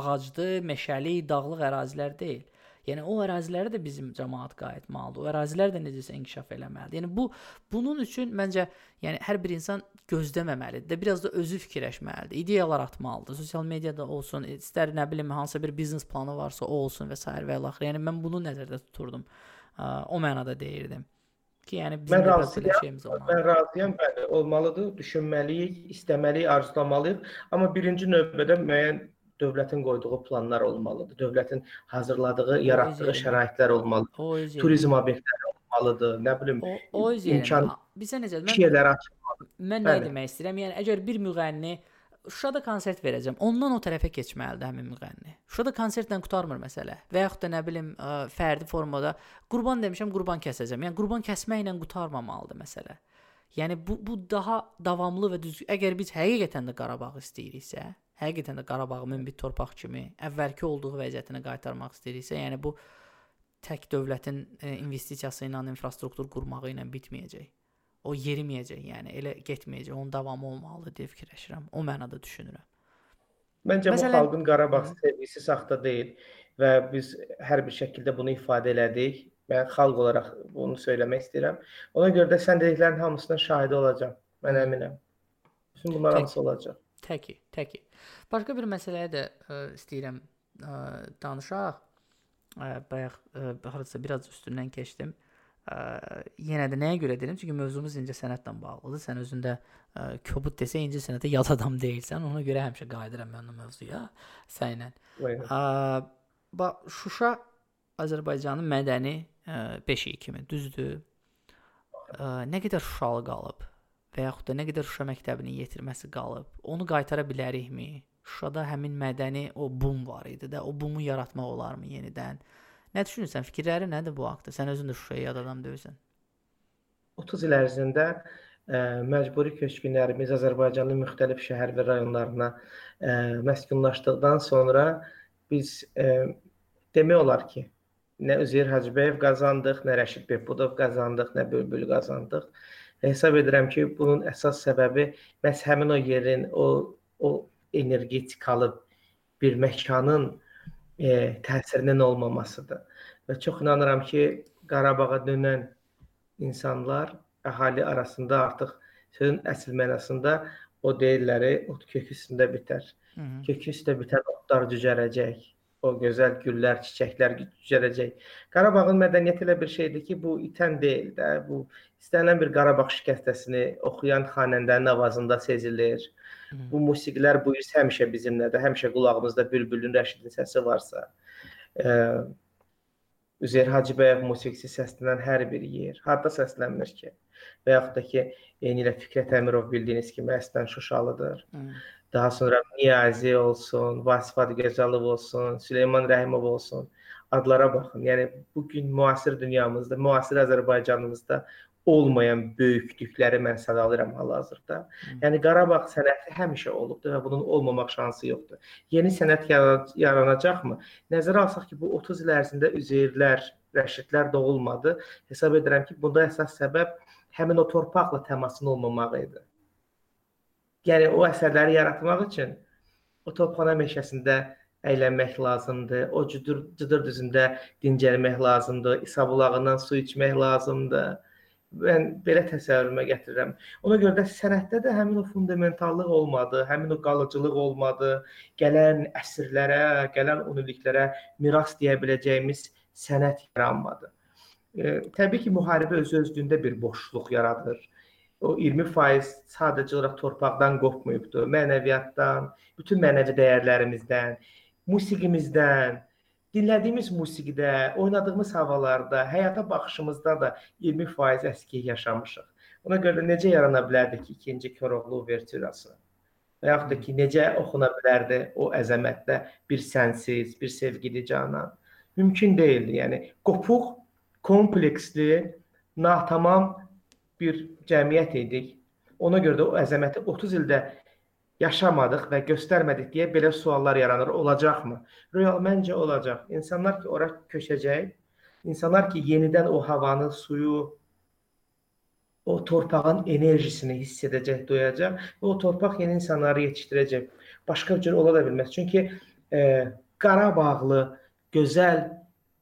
ağaclı, meşəli, dağlıq ərazilər deyil. Yəni o ərazilərə də bizim cəmaət qayıtmalıdır. O ərazilər də necəsə inkişaf eləməlidir. Yəni bu bunun üçün məncə yəni hər bir insan gözləməməlidir. də Biraz da özü fikirləşməlidir. İdeyalar atmalıdır. Sosial mediada olsun, istər nə bilim hansısa bir biznes planı varsa o olsun və s. və ilaxır. Yəni mən bunu nəzərdə tuturdum. O mənada deyirdim ki, yəni bizim mən razıyam, şeyimiz olmalıdır. Mən razıyam, bəli, olmalıdır, düşünməliyik, istəməliyik, arzulamalıyıq, amma birinci növbədə müəyyən dövlətin qoyduğu planlar olmalıdır. Dövlətin hazırladığı, yaratdığı şəraitlər olmalıdır. Turizm obyektləri olmalıdır. Nə bilim, o, o imkan bizə necə mən yerlər açılmalıdır. Mən nə demək istəyirəm? Yəni əgər bir müğənni Şuşada konsert verəcəm. Ondan o tərəfə keçməlidir həmin müğənni. Şuşada konsertlə qurtarmır məsələ. Və yaxud da nə bilim fərdi formada qurban demişəm, qurban kəsəcəm. Yəni qurban kəsməklə qurtarmamalıdır məsələ. Yəni bu bu daha davamlı və düzgün. Əgər biz həqiqətən də Qarabağı istəyiriksə, həqiqətən də Qarabağı münbit torpaq kimi əvvəlki olduğu vəziyyətinə qaytarmaq istəyiriksə, yəni bu tək dövlətin ə, investisiyası ilə infrastruktur qurmağı ilə bitməyəcək o yeriməyəcək, yəni elə getməyəcək, onun davamı olmalıdır deyə fikirləşirəm. O mənada düşünürəm. Məncə Məsələn, bu xalqın Qarabağ sevgisi saxta deyil və biz hər bir şəkildə bunu ifadə elədik. Mən xalq olaraq bunu söyləmək istəyirəm. Ona görə də sən dediklərin hamısının şahidi olacağam. Mən əminəm. Bütün bunlar hamısı olacaq. Təki, təki. Başqa bir məsələyə də ə, istəyirəm ə, danışaq. Ə, bayaq ə, harasa biraz üstündən keçdim. Ə, Ə, yenə də nəyə görə deyirəm? Çünki mövzumuz incəsənətlə bağlıdır. Sən özündə ə, kobud desə incəsənətə yad adam deyilsən. Ona görə həmişə qayıdıram mən o mövzuya səninlə. Bax Şuşa Azərbaycanın mədəni ə, beşiyi kimi, düzdür? Ə, nə qədər Şuşalı qalıb və yaxud da nə qədər Şuşa məktəbinin yetirməsi qalıb? Onu qaytara bilərikmi? Şuşada həmin mədəni o bum var idi də, o bumu yaratmaq olarmı yenidən? Nə düşünürsən? Fikirlərin nədir bu haqqda? Sən özün də Şuşaya yad adam deyilsən. 30 il ərzində ə, e, məcburi köçkünlərimiz Azərbaycanın müxtəlif şəhər və rayonlarına ə, e, məskunlaşdıqdan sonra biz ə, e, demək olar ki, nə Üzeyir Hacıbəyev qazandıq, nə Rəşid Behbudov qazandıq, nə Bülbül qazandıq. Hesab edirəm ki, bunun əsas səbəbi məhz həmin o yerin, o o energetikalı bir məkanın e, təsirinin olmamasıdır. Və çox inanıram ki, Qarabağa dönən insanlar əhali arasında artıq sözün əsl mənasında o deyirləri ot kök üstündə bitər. Hı -hı. Kök üstə bitən otlar cücərəcək. O gözəl güllər, çiçəklər cücərəcək. Qarabağın mədəniyyəti elə bir şeydir ki, bu itən deyil də. Bu istənilən bir Qarabağ şikəstəsini oxuyan xanəndənin avazında sezilir. Bu musiqilər bu il həmişə bizimlədir. Həmişə qulağımızda Bülbülün, Rəşidin səsi varsa, e, Üzeyir Hacıbəyev musiqisi səslənən hər bir yer harda səslənmir ki? Və yaxud da ki, eyni ilə Fikrət Əmirov bildiyiniz kimi əslən Şuşalıdır. Hı. Daha sonra Niyazi olsun, Vasif Adıgözəlov olsun, Süleyman Rəhimov olsun. Adlara baxın. Yəni bu gün müasir dünyamızda, müasir Azərbaycanımızda olmayan böyüklükləri mən sadalayıram hal-hazırda. Yəni Qarabağ sənəti həmişə olubdur və bunun olmamaq şansı yoxdur. Yeni sənət yaranacaqmı? Nəzərə alsaq ki, bu 30 il ərzində Üzeyirlər, Rəşidlər doğulmadı. Hesab edirəm ki, bunda əsas səbəb həmin o torpaqla təmasın olmamağı idi. Yəni o əsərləri yaratmaq üçün o torpağın meşəsində əylənmək lazımdır. O cüdür, cıdır düzündə dincəlmək lazımdır. İsa bulağından su içmək lazımdır mən belə təsəvvürümə gətirirəm. Ona görə də sənətdə də həmin o fundamentallıq olmadı, həmin o qalıcılıq olmadı. Gələn əsrlərə, gələn onilliklərə miras deyə biləcəyimiz sənət yaranmadı. E, təbii ki, müharibə özü özlüyündə bir boşluq yaradır. O 20% sadəcə olaraq torpaqdan qopmayıbdı, mənəviyyatdan, bütün mənəvi dəyərlərimizdən, musiqimizdən, dinlədiyimiz musiqidə, oynadığımız havalarda, həyata baxışımızda da 20% əski yaşamışıq. Ona görə də necə yarana bilərdi ki, ikinci Koroğlu uvertürası? Və yaxud da ki, necə oxuna bilərdi o əzəmətdə bir sənsiz, bir sevgili canan? Mümkün deyildi. Yəni qopuq, kompleksli, natamam bir cəmiyyət idik. Ona görə də o əzəməti 30 ildə yaşamadıq və göstərmədik deyə belə suallar yaranır. Olacaqmı? Real məncə olacaq. İnsanlar ki, ora köçəcək. İnsanlar ki, yenidən o havanı, suyu, o torpağın enerjisini hiss edəcək, duyacaq və o torpaq yeni insanları yetişdirəcək. Başqa cür ola da bilməz. Çünki e, Qarabağlı gözəl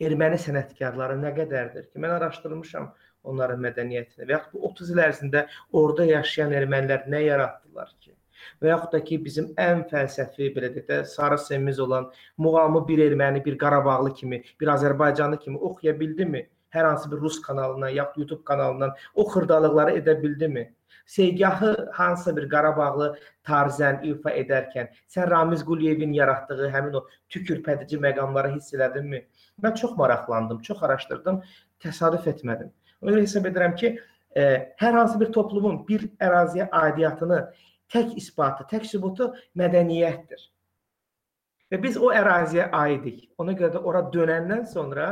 erməni sənətkarları nə qədərdir ki, mən araşdırmışam onların mədəniyyətini və yaxud bu 30 il ərzində orada yaşayan ermənilər nə yaratdılar ki? və yaxud da ki bizim ən fəlsəfi belə deyək də sarı sevimiz olan muğamı bir erməni, bir Qarabağlı kimi, bir Azərbaycanlı kimi oxuya bildimi? Hər hansı bir rus kanalından, yaxud YouTube kanalından o xırdalıqları edə bildimi? Segahı hansısa bir Qarabağlı tarzən ifa edərkən sən Ramiz Quliyevin yaratdığı həmin o tükürpədici məqamları hiss elədinmi? Mən çox maraqlandım, çox araşdırdım, təsadüf etmədim. Görə hesab edirəm ki, e, hər hansı bir toplumun bir əraziyə aidiyyatını tək isbatı, tək sübutu mədəniyyətdir. Və biz o əraziyə aidik. Ona görə də ora dönəndən sonra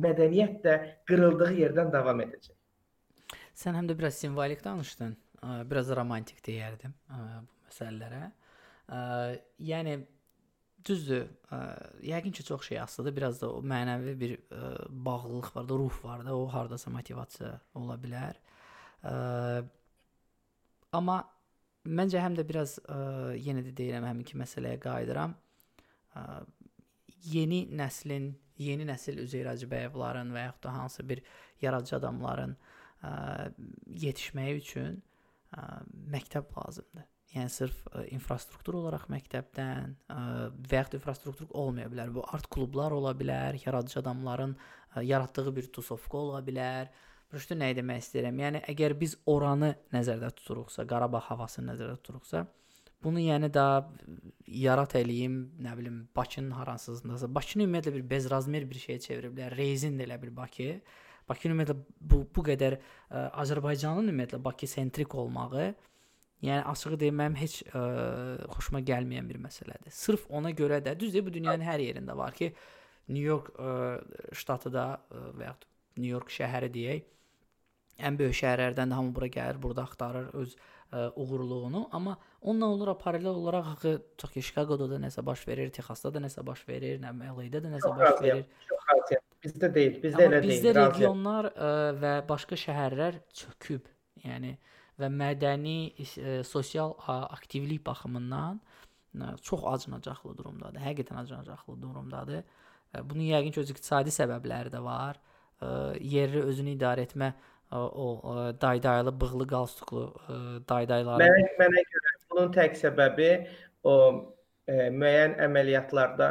mədəniyyət də qırıldığı yerdən davam edəcək. Sən həm də biraz simvolik danışdın, biraz romantik deyərdim bu məsələlərə. Yəni düzdür, yəqin ki, çox şey asılıdır. Biraz da o mənəvi bir bağlılıq var da, ruh var da, o hardasa motivasiya ola bilər. Amma məncə həm də biraz yenə də deyirəm, həminki məsələyə qayıdıram. Yeni nəslin, yeni nəsil Üzeyir Hacıbəyovların və yaxud da hansı bir yaradıcı adamların ə, yetişməyi üçün ə, məktəb lazımdır. Yəni sırf ə, infrastruktur olaraq məktəbdən ə, və yaxud infrastruktur olmaya bilər. Bu art klublar ola bilər, yaradıcı adamların ə, yaratdığı bir tusovka ola bilər. Başda nə demək istəyirəm? Yəni əgər biz oranı nəzərdə tuturuqsa, Qarabağ havasını nəzərdə tuturuqsa, bunu yəni da yarat eləyim, nə bilim, Bakının haransızındasa, Bakını ümumiyyətlə bir bezrazmer bir şeyə çeviriblər. Rezin də elə bir Bakı. Bakı ümumiyyətlə bu bu qədər ə, Azərbaycanın ümumiyyətlə Bakı sentrik olmağı, yəni açığı deyim mənim heç ə, xoşuma gəlməyən bir məsələdir. Sırf ona görə də düzdür bu dünyanın hər yerində var ki, New York ə, ştatı da ə, və ya New York şəhəri deyək, ən böyük şəhərlərdən də hamı bura gəlir, burada axtarır öz ə, uğurluğunu, amma onunla olur paralel olaraq axı tutaq ki, Chicago-da da nəsə baş verir, Texasda da nəsə baş verir, nə LA-da da nəsə baş verir. Çox xasiyyət. Bizdə deyil, bizdə Amma elə deyil. bizdə razıyam. regionlar ə, və başqa şəhərlər çöküb. Yəni və mədəni, ə, sosial aktivlik baxımından ə, çox acınacaqlı durumdadır. Həqiqətən acınacaqlı durumdadır. Ə, Bunun yəqin ki, öz iqtisadi səbəbləri də var. Ə, Yerli özünü idarə etmə ə, o daydaylı, bığlı qalstuklu ə, daydayların Mənə, mənə görə bunun tək səbəbi o e, müəyyən əməliyyatlarda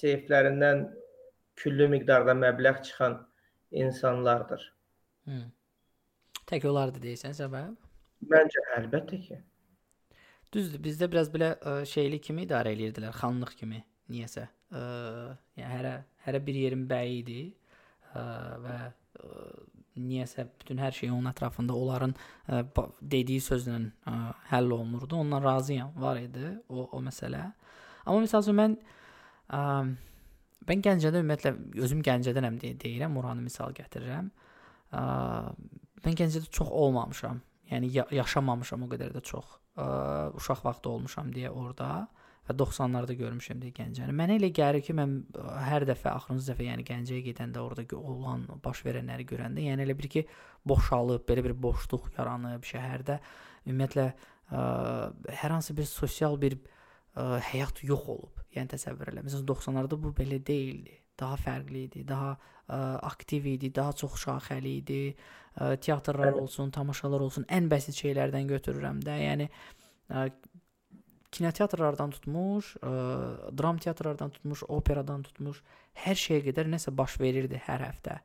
seyflərindən küllü miqdarda məbləğ çıxan insanlardır. Hı. Tək olardı deyirsən səbəb? Məncə əlbəttə ki. Düzdür, bizdə biraz belə ə, şeyli kimi idarə eləyirdilər, xanlıq kimi, niyəsə. Ə, yəni hərə hərə bir yerin bəyi idi ə, və ə, niyəsə bütün hər şey onun ətrafında onların ə, dediyi sözlə ə, həll olunurdu. Ondan razıyam, var idi o o məsələ. Amma məsəl üçün mən ə, mən Gəncədə ümumiyyətlə özüm Gəncədənəm deyə deyirəm, oranı misal gətirirəm. Ə, mən Gəncədə çox olmamışam. Yəni ya yaşamamışam o qədər də çox. Ə, uşaq vaxtı olmuşam deyə orada və 90-larda görmüşəm deyə Gəncəni. Mənə elə gəlir ki, mən ə, hər dəfə axırıncı dəfə yəni Gəncəyə gedəndə orada olan, baş verənləri görəndə, yəni elə bir ki, boşalıb, belə bir boşluq yaranıb şəhərdə. Ümumiyyətlə ə, hər hansı bir sosial bir ə, həyat yox olub. Yəni təsəvvür elə. Məsələn 90-larda bu belə deyildi. Daha fərqli idi, daha ə, aktiv idi, daha çox şaxəli idi. Ə, teatrlar Bəli. olsun, tamaşalar olsun, ən bəsit şeylərdən götürürəm də. Yəni ə, kinoteatrlardan tutmuş, ə, dram teatrlardan tutmuş, operadan tutmuş, hər şeyə qədər nəsə baş verirdi hər həftə.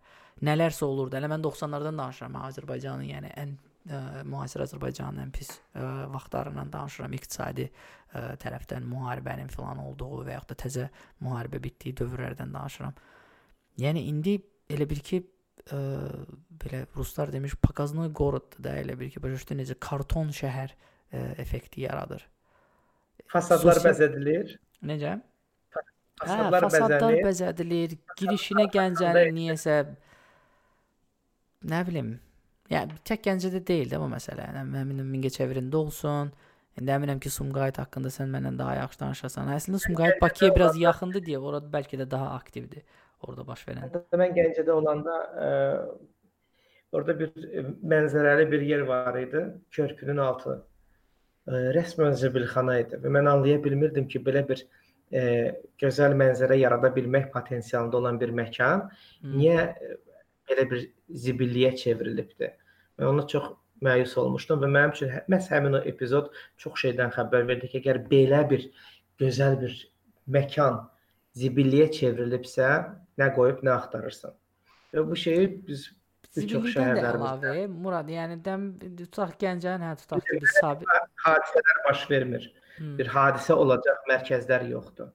Nələrsə olurdu. Elə mən 90-lardan danışıram. Azərbaycanın, yəni ən ə, müasir Azərbaycanın ən pis ə, vaxtlarından danışıram. İqtisadi ə, tərəfdən müharibənin filan olduğu və yaxud da təzə müharibə bitdiyi dövrlərdən danışıram. Yəni indi elə bir ki ə, belə ruslar demiş pakaznoy город da elə bir ki başa düşdün necə karton şəhər ə, effekti yaradır. Fasadlar Sosial- bəzədilir. Necə? Hə, Fasadlar fasadlar bəzənir. bəzədilir. Girişinə Gəncənin niyəsə nə bilim, yəni tək Gəncədə deyil də bu məsələ. Yəni əminəm Mingəçevirində olsun. İndi əminəm ki, Sumqayıt haqqında sən məndən daha yaxşı danışasan. Əslində Sumqayıt Bakıya biraz yaxındır deyə orada bəlkə də daha aktivdir orada baş verən. Hətta mən Gəncədə olanda ə, orada bir ə, mənzərəli bir yer var idi, körpünün altı. Ə, rəsmən zibilxana idi və mən anlaya bilmirdim ki, belə bir ə, gözəl mənzərə yarada bilmək potensialında olan bir məkan Hmm. niyə belə bir zibilliyə çevrilibdi? Mən ona çox məyus olmuşdum və mənim üçün hə- məhz həmin o epizod çox şeydən xəbər verdi ki, əgər belə bir gözəl bir məkan zibilliyə çevrilibsə, nə qoyub nə axtarırsan. Və bu şeyi biz bir çox şəhərlərimizdə Murad, yəni dəm tutaq Gəncənin, hə tutaq ki, biz sabit hadisələr baş vermir. Hmm. Bir hadisə olacaq mərkəzlər yoxdur.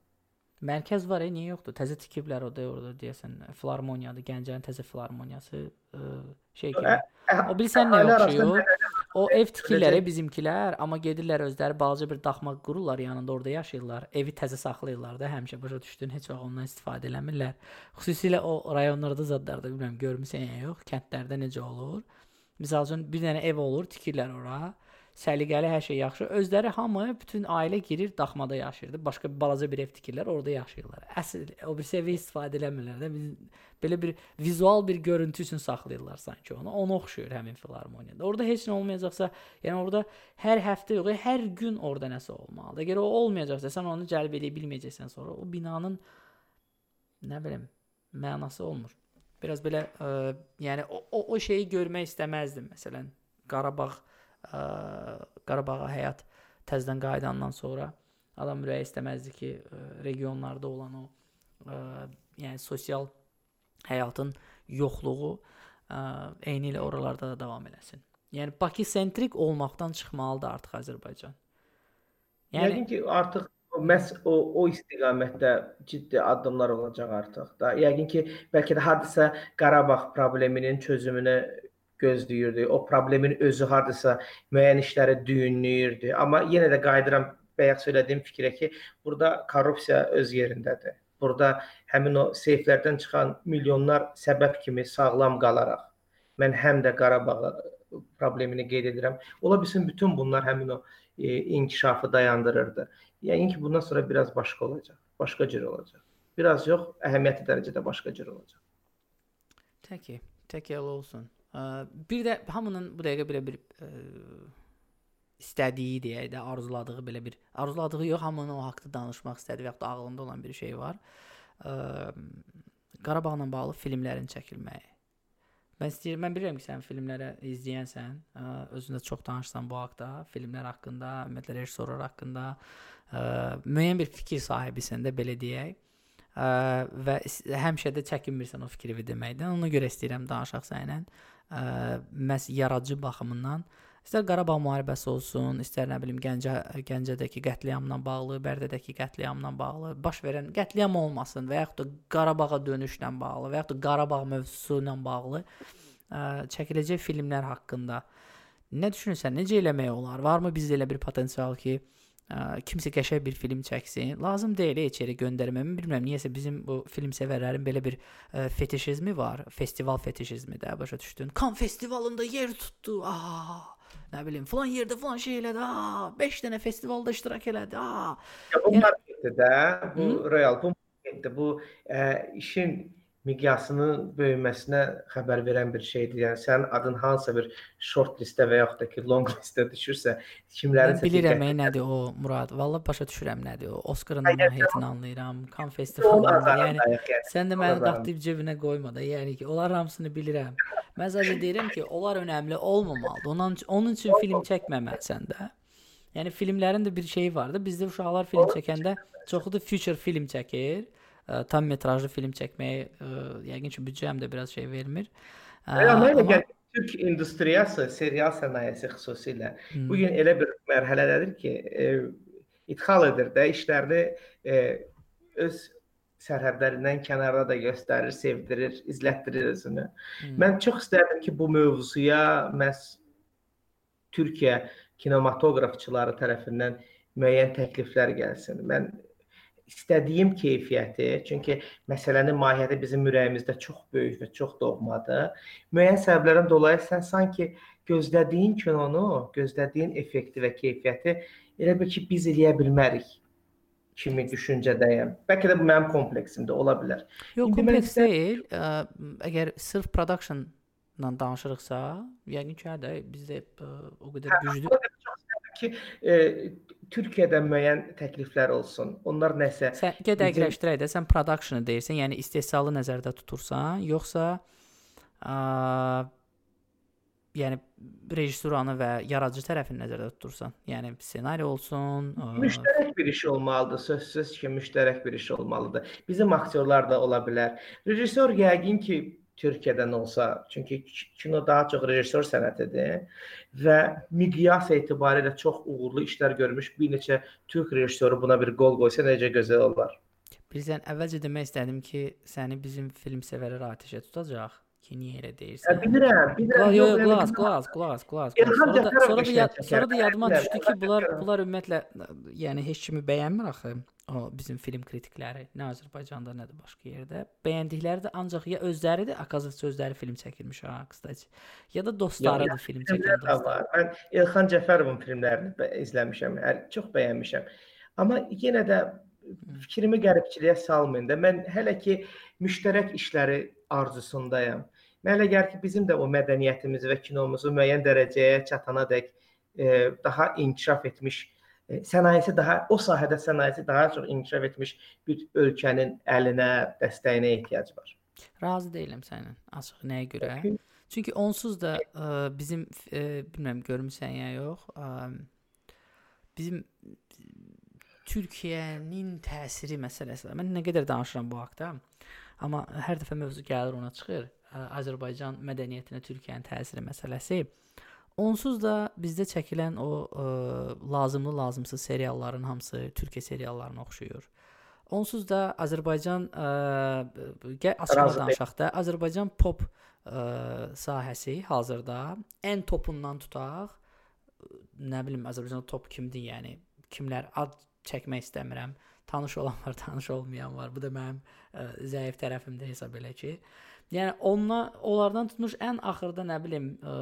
Mərkəz var, e, niyə yoxdur? Təzə tikiblər orada, orada deyəsən filarmoniyadır, Gəncənin təzə filarmoniyası, ə, şey kimi. O bilirsən nə oxşuyur? O ev tikirlər bizimkilər, amma gedirlər özləri balaca bir daxma qururlar yanında orada yaşayırlar. Evi təzə saxlayırlar da, həmişə başa düşdün, heç vaxt ondan istifadə eləmirlər. Xüsusilə o rayonlarda zadlarda bilmirəm görmüsən ya yox, kəndlərdə necə olur? Məsəl üçün bir dənə ev olur, tikirlər ora səliqəli, hər şey yaxşı. Özləri hamı, bütün ailə girir, daxmada yaşayırdı. Başqa bir balaca bir ev tikirlər, orada yaşayırlar. Əsl o bir seviyə istifadə eləmirlər də. Belə bir vizual bir görüntü üçün saxlayırlar sanki onu. Ona oxşuyur həmin filarmoniyada. Orada heç nə olmayacaqsa, yəni orada hər həftə yox, hər gün orada nəsə olmalıdır. Əgər o olmayacaqsa, sən onu cəlb edə bilməyəcəksən sonra o binanın nə bilim mənası olmur. Biraz belə ə, yəni o, o o şeyi görmək istəməzdim məsələn. Qarabağ ə, Qarabağa həyat təzədən qayıdandan sonra adam ürəyi istəməzdi ki, ə, regionlarda olan o ə, yəni sosial həyatın yoxluğu ə, eyni ilə oralarda da davam eləsin. Yəni Bakı sentrik olmaqdan çıxmalıdır artıq Azərbaycan. Yəni Yəqin ki, artıq məhz o o istiqamətdə ciddi addımlar olacaq artıq da. Yəqin ki, bəlkə də hadisə Qarabağ probleminin çözümünə gözləyirdi. O problemin özü hardasa müəyyən işləri düyünləyirdi. Amma yenə də qayıdıram bayaq söylədiyim fikrə ki, burada korrupsiya öz yerindədir. Burada həmin o seyflərdən çıxan milyonlar səbəb kimi sağlam qalaraq mən həm də Qarabağı problemini qeyd edirəm. Ola bilsin bütün bunlar həmin o e, inkişafı dayandırırdı. Yəni ki, bundan sonra biraz başqa olacaq. Başqa cür olacaq. Biraz yox, əhəmiyyətli dərəcədə başqa cür olacaq. Təki, təki olsun. Bir də hamının bu dəqiqə belə bir ə, istədiyi deyək də, arzuladığı belə bir arzuladığı yox, hamının o haqqda danışmaq istədiyi və ya da ağlında olan bir şey var. Ə, Qarabağla bağlı filmlərin çəkilməyi. Mən istəyirəm, mən bilirəm ki, sən filmlərə izləyənsən, ə, özündə çox danışsan bu haqqda, filmlər haqqında, ümumiyyətlə rejissorlar haqqında, ə, müəyyən bir fikir sahibisən də belə deyək ə, və həmişə də çəkinmirsən o fikri deməkdən. Ona görə istəyirəm danışaq səninlə məhz yaradıcı baxımından istər Qarabağ müharibəsi olsun, istər nə bilim Gəncə Gəncədəki qətliamla bağlı, Bərdədəki qətliamla bağlı, baş verən qətliam olmasın və yaxud da Qarabağa dönüşlə bağlı və yaxud da Qarabağ mövzusu ilə bağlı ə, çəkiləcək filmlər haqqında nə düşünürsən? Necə eləmək olar? Varmı bizdə elə bir potensial ki, ə, kimsə qəşəng bir film çəksin. Lazım deyil heç yerə göndərməm. Bilmirəm niyəsə bizim bu film sevərlərin belə bir ə, fetişizmi var. Festival fetişizmi də başa düşdün. Kan festivalında yer tutdu. Aa, nə bilim, falan yerdə falan şey elədi. Aa, 5 dənə festivalda iştirak elədi. Aa. Ya bu yəni, marketdə də bu Hı? real bu marketdə bu ə, işin miqyasının böyüməsinə xəbər verən bir şeydir. Yəni sənin adın hansısa bir short listə və yaxud da ki, long listə düşürsə, kimlərin Mən bilirəm ey, nədir o Murad. Vallahi başa düşürəm nədir o. Oscar'ın mahiyyətini anlayıram. Kan festivalında. Yəni sən də məni qatıb cibinə qoyma da. Yəni ki, onlar hamısını bilirəm. Mən sadəcə deyirəm ki, onlar önəmli olmamalıdır. Onun onun üçün film çəkməməlisən də. Yəni filmlərin də bir şeyi vardı. Bizdə uşaqlar film çəkəndə çoxu da future film çəkir ə, tam metrajlı film çəkməyə ə, yəqin ki, büdcəm də biraz şey vermir. Amma yəni, Türk industriyası, serial sənayesi xüsusilə hmm. bu gün elə bir mərhələdədir ki, e, idxal edir də işlərini e, öz sərhədlərindən kənarda da göstərir, sevdirir, izlətdirir özünü. Hmm. Mən çox istərdim ki, bu mövzuya məhz Türkiyə kinematoqrafçıları tərəfindən müəyyən təkliflər gəlsin. Mən istədiyim keyfiyyəti, çünki məsələnin mahiyyəti bizim ürəyimizdə çox böyük və çox doğmadır. Müəyyən səbəblərdən dolayı sən sanki gözlədiyin kinonu, gözlədiyin effekti və keyfiyyəti elə bil ki biz eləyə bilmərik kimi düşüncədəyəm. Bəlkə də bu mənim kompleksimdə ola bilər. Yox, kompleks deyil. Ə, əgər sırf production-la danışırıqsa, yəqin ki, hə də bizdə o qədər güclü ki, e, Türkiyədə müəyyən təkliflər olsun. Onlar nəsə Sən get dəqiqləşdirək də, sən production-ı deyirsən, yəni istehsalı nəzərdə tutursan, yoxsa ə, yəni rejissuranı və yaradıcı tərəfini nəzərdə tutursan. Yəni ssenari olsun, ə... müştərək bir iş olmalıdır. Sözsüz ki, müştərək bir iş olmalıdır. Bizim aktyorlar da ola bilər. Rejissor yəqin ki, Türkiyədən olsa, çünki kino daha çox rejissor sənətidir və miqyas etibarilə çox uğurlu işlər görmüş bir neçə türk rejissoru buna bir qol qoysa necə gözəl olar. Bilirsən, əvvəlcə demək istədim ki, səni bizim film sevərlər atəşə tutacaq ki, niyə elə deyirsən? Ya bilirəm, bilirəm. Yox, yox, qulaq as, qulaq qulaq qulaq Sonra da, sonra da, yad, sonra da yadıma düşdü ki, bunlar bunlar ümumiyyətlə yəni heç kimi bəyənmir axı. O bizim film kritikləri nə Azərbaycanda, nə də başqa yerdə. Bəyəndikləri də ancaq ya özləridir, akazıqca özləri film çəkilmiş ha, kısaca. Ya da dostlarıdır film çəkən dostlar. Mən İlxan Cəfərovun filmlərini izləmişəm, hər çox bəyənmişəm. Amma yenə də fikrimi qəribçiliyə salmayın da. Mən hələ ki müştərək işləri arzusundayam. Mənə elə gəlir ki, bizim də o mədəniyyətimiz və kinomuzu müəyyən dərəcəyə çatanadək e, daha inkişaf etmiş sənayesi daha o sahədə sənayesi daha çox inkişaf etmiş bir ölkənin əlinə, dəstəyinə ehtiyac var. Razı deyiləm səninlə. Açıq nəyə görə? Çünki onsuz da ə, bizim ə, bilmirəm görmüsən ya yox, ə, bizim Türkiyənin təsiri məsələsi var. Mən nə qədər danışıram bu haqqda, amma hər dəfə mövzu gəlir ona çıxır. Ə, Azərbaycan mədəniyyətinə Türkiyənin təsiri məsələsi. Onsuz da bizdə çəkilən o ə, lazımlı lazımsız serialların hamısı Türkiyə seriallarına oxşuyur. Onsuz da Azərbaycan ə, gəl açıq danışaq da, Azərbaycan pop ə, sahəsi hazırda ən topundan tutaq. Nə bilim Azərbaycanda top kimdir, yəni kimlər ad çəkmək istəmirəm. Tanış olan var, tanış olmayan var. Bu da mənim ə, zəif tərəfimdə hesab elə ki. Yəni onla onlardan tutmuş ən axırda nə bilim ə,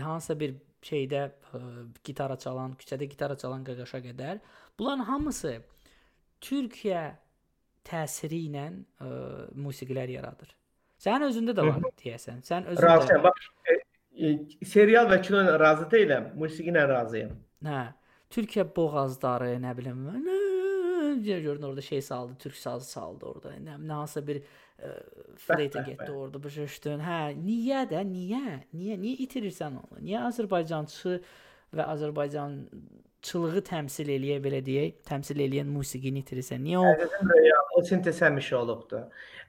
hansısa bir şeydə ə, gitara çalan, küçədə gitara çalan qaqaşa qədər bunların hamısı Türkiyə təsiri ilə ə, musiqilər yaradır. Sənin özündə də var deyəsən. Sən özün Razıyam. Bax, e, e, serial və kino ilə razı deyiləm, musiqi ilə razıyam. Hə. Türkiyə boğazları, nə bilim, nə görün orada şey saldı, türk sazı saldı orada. Nə, nə hansısa bir ə, fleytə getdi orada, başa Hə, niyə də, niyə? Niyə niyə itirirsən onu? Niyə Azərbaycançı və Azərbaycançılığı təmsil eləyə belə deyək, təmsil eləyən musiqini itirirsən? Niyə o Əzizim real, o sintez həmişə olubdu.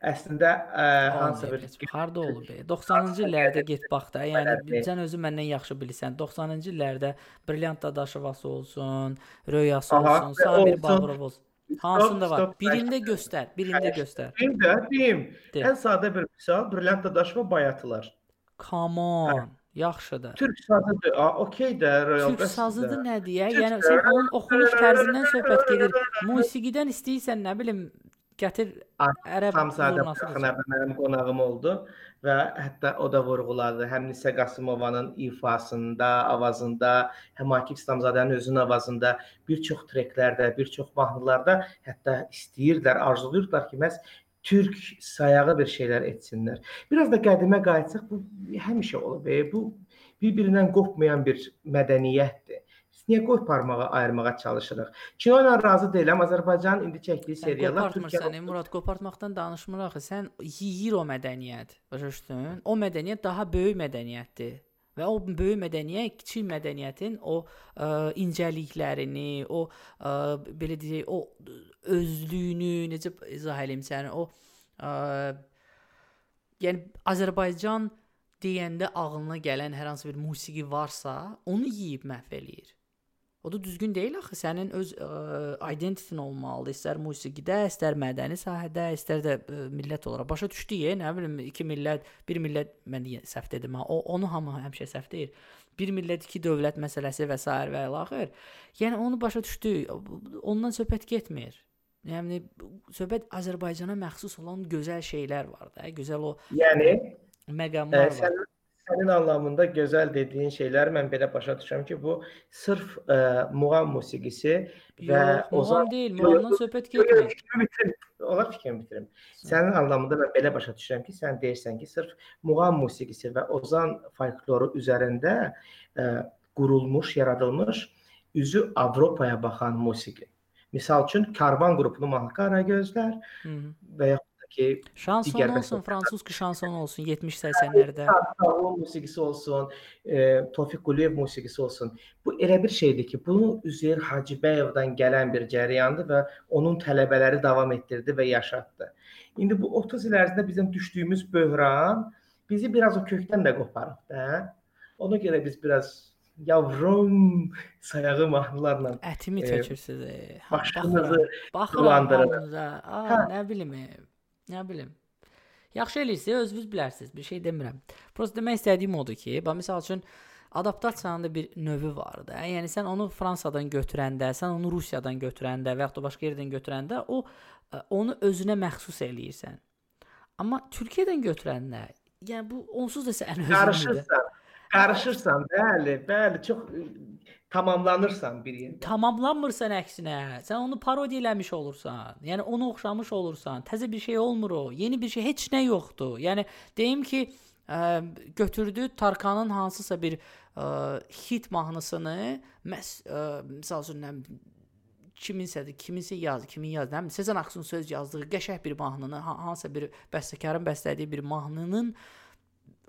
Əslində ə, hansısa bir Olmayıb heç. Harda olub? be? 90-cı illərdə get bax da. Yəni sən özün məndən yaxşı bilirsən. 90-cı illərdə Brilliant Dadaşovası olsun, Röyası olsun, olsun. Bağırov olsun. Hansında var? stop, Birində göstər, birində göstər. Deyim də, deyim. De. Ən sadə bir misal, Brilliant Dadaşova bayatılar. Come on. Yaxşıdır. Türk sazıdır. Okey də, real. Türk sazıdır nə deyə? Yəni sən onun oxunuş tərzindən söhbət gedir. Musiqidən istəyirsən nə bilim gətir Ay, ərəb. Baxın əbə mənim qonağım oldu və hətta o da vurğuladı. Həm Nisə Qasımovanın ifasında, avazında, həm Akif İslamzadənin özünün avazında bir çox treklərdə, bir çox mahnılarda hətta istəyirlər, arzulayırlar ki, məhz türk sayağı bir şeylər etsinlər. Biraz da qədimə qayıtsaq, bu həmişə olub. E, bu bir-birindən qopmayan bir mədəniyyətdir. Niyə qoy parmağı ayırmağa çalışırıq? Kino ilə razı deyiləm. Azərbaycanın indi çəkdiyi seriallar qopartmırsan, ey Murad, qopartmaqdan danışmır axı. Sən yeyir o mədəniyyət. Başa düşdün? O mədəniyyət daha böyük mədəniyyətdir. Və o böyük mədəniyyət kiçik mədəniyyətin o ə, incəliklərini, o ə, belə deyək, o özlüyünü necə izah eləyim sənə, o ə, yəni Azərbaycan deyəndə ağlına gələn hər hansı bir musiqi varsa, onu yeyib məhv eləyir. O da düzgün deyil axı. Sənin öz ə, identitin olmalıdır. İstər musiqidə, istər mədəni sahədə, istər də ə, millət olaraq. Başa düşdük, nə bilim, iki millət, bir millət mən səhv dedim ha. O onu hamı həmişə səhv deyir. Bir millət, iki dövlət məsələsi və s. və ilaxır. Yəni onu başa düşdük. Ondan söhbət getmir. Yəni söhbət Azərbaycana məxsus olan gözəl şeylər var da, gözəl o Yəni məqamlar Ə, var. Sənin, anlamında gözəl dediyin şeylər mən belə başa düşürəm ki, bu sırf ə, muğam musiqisi və Yox, Ozan deyil, muğamdan söhbət getmir. fikrimi bitirim. Olar fikrimi bitirim. Sənin anlamında mən belə başa düşürəm ki, sən deyirsən ki, sırf muğam musiqisi və Ozan folkloru üzərində ə, qurulmuş, yaradılmış üzü Avropaya baxan musiqi. Misal üçün Karvan qrupunu Mahnı Qaragözlər və da ki Şanson olsun, fransız şanson olsun 70-80-lərdə. Sağlam musiqisi olsun, e, Tofiq Quliyev musiqisi olsun. Bu elə bir şeydir ki, bunu Üzeyir Hacıbəyovdan gələn bir cəryandır və onun tələbələri davam etdirdi və yaşatdı. İndi bu 30 il ərzində bizim düşdüyümüz böhran bizi biraz o kökdən də qoparıb da. Ona görə biz biraz yavrum sayağı mahnılarla Ətimi tökürsüz. e. Başınızı baxıram. Aa, Hə. nə bilim, nə bilim. Yaxşı eləyirsiniz, özünüz bilərsiniz. Bir şey demirəm. Prosta demək istədiyim odur ki, bax məsəl üçün adaptasiyanın da bir növü var da. Yəni sən onu Fransadan götürəndə, sən onu Rusiyadan götürəndə və ya da başqa yerdən götürəndə o onu özünə məxsus eləyirsən. Amma Türkiyədən götürəndə, yəni bu onsuz da sən özünü qarışırsan. Qarışırsan, bəli, bəli, çox tamamlanırsan bir yerdə. tamamlanmırsan əksinə. Sən onu parodiya eləmiş olursan. Yəni onu oxşamış olursan. Təzə bir şey olmur o. Yeni bir şey, heç nə yoxdur. Yəni deyim ki, ə, götürdü Tarkanın hansısa bir ə, hit mahnısını, məs, ə, məsəl üçün kiminsədir, kiminsə yaz, kimin yaz, nə bilim, Sezen Aksu'nun söz yazdığı qəşəng bir mahnını, ha- hansısa bir bəstəkarın bəstələdiyi bir mahnının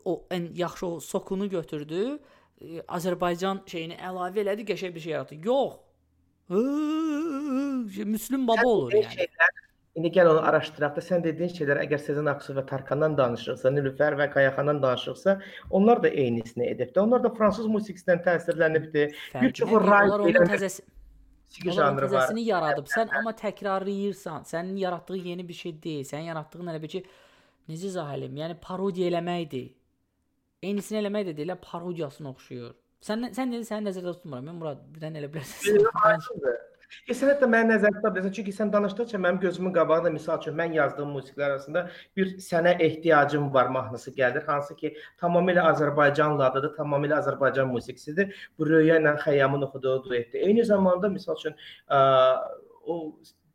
o ən yaxşı o sokunu götürdü, e, Azərbaycan şeyini əlavə elədi, qəşəng bir şey yaratdı. Yox. Müslüm baba olur yəni. şeylər, indi gəl onu araşdıraq da sən dediyin şeylər əgər Sezen Aksu və Tarkandan danışırsa, Nilüfər və Qayaxandan danışırsa, onlar da eynisini edibdi. Onlar da fransız musiqisindən təsirlənibdi. Bir çoxu Fərqi ray Onlar onun verən təzəsi musiqi janrı var. təzəsini yaradıb. Sən amma təkrarlayırsan. Sənin yaratdığın yeni bir şey deyil. Sənin yaratdığın elə bir ki, necə izah eləyim? Yəni parodiya eləməkdir. Eynisini eləmək də deyil, parodiyasına oxşuyur. Sən sən dedin sənin nəzərdə tutmuram. Mən Murad birdən elə bilərsən. E, sən hətta mənim nəzərdə tuta bilərsən. Çünki sən danışdıqca mənim gözümün qabağında misal üçün mən yazdığım musiqilər arasında bir sənə ehtiyacım var mahnısı gəlir. Hansı ki, tamamilə Azərbaycanlı adıdır, tamamilə Azərbaycan musiqisidir. Bu Röya ilə Xəyyamın oxuduğu duetdir. Eyni zamanda misal üçün ə, o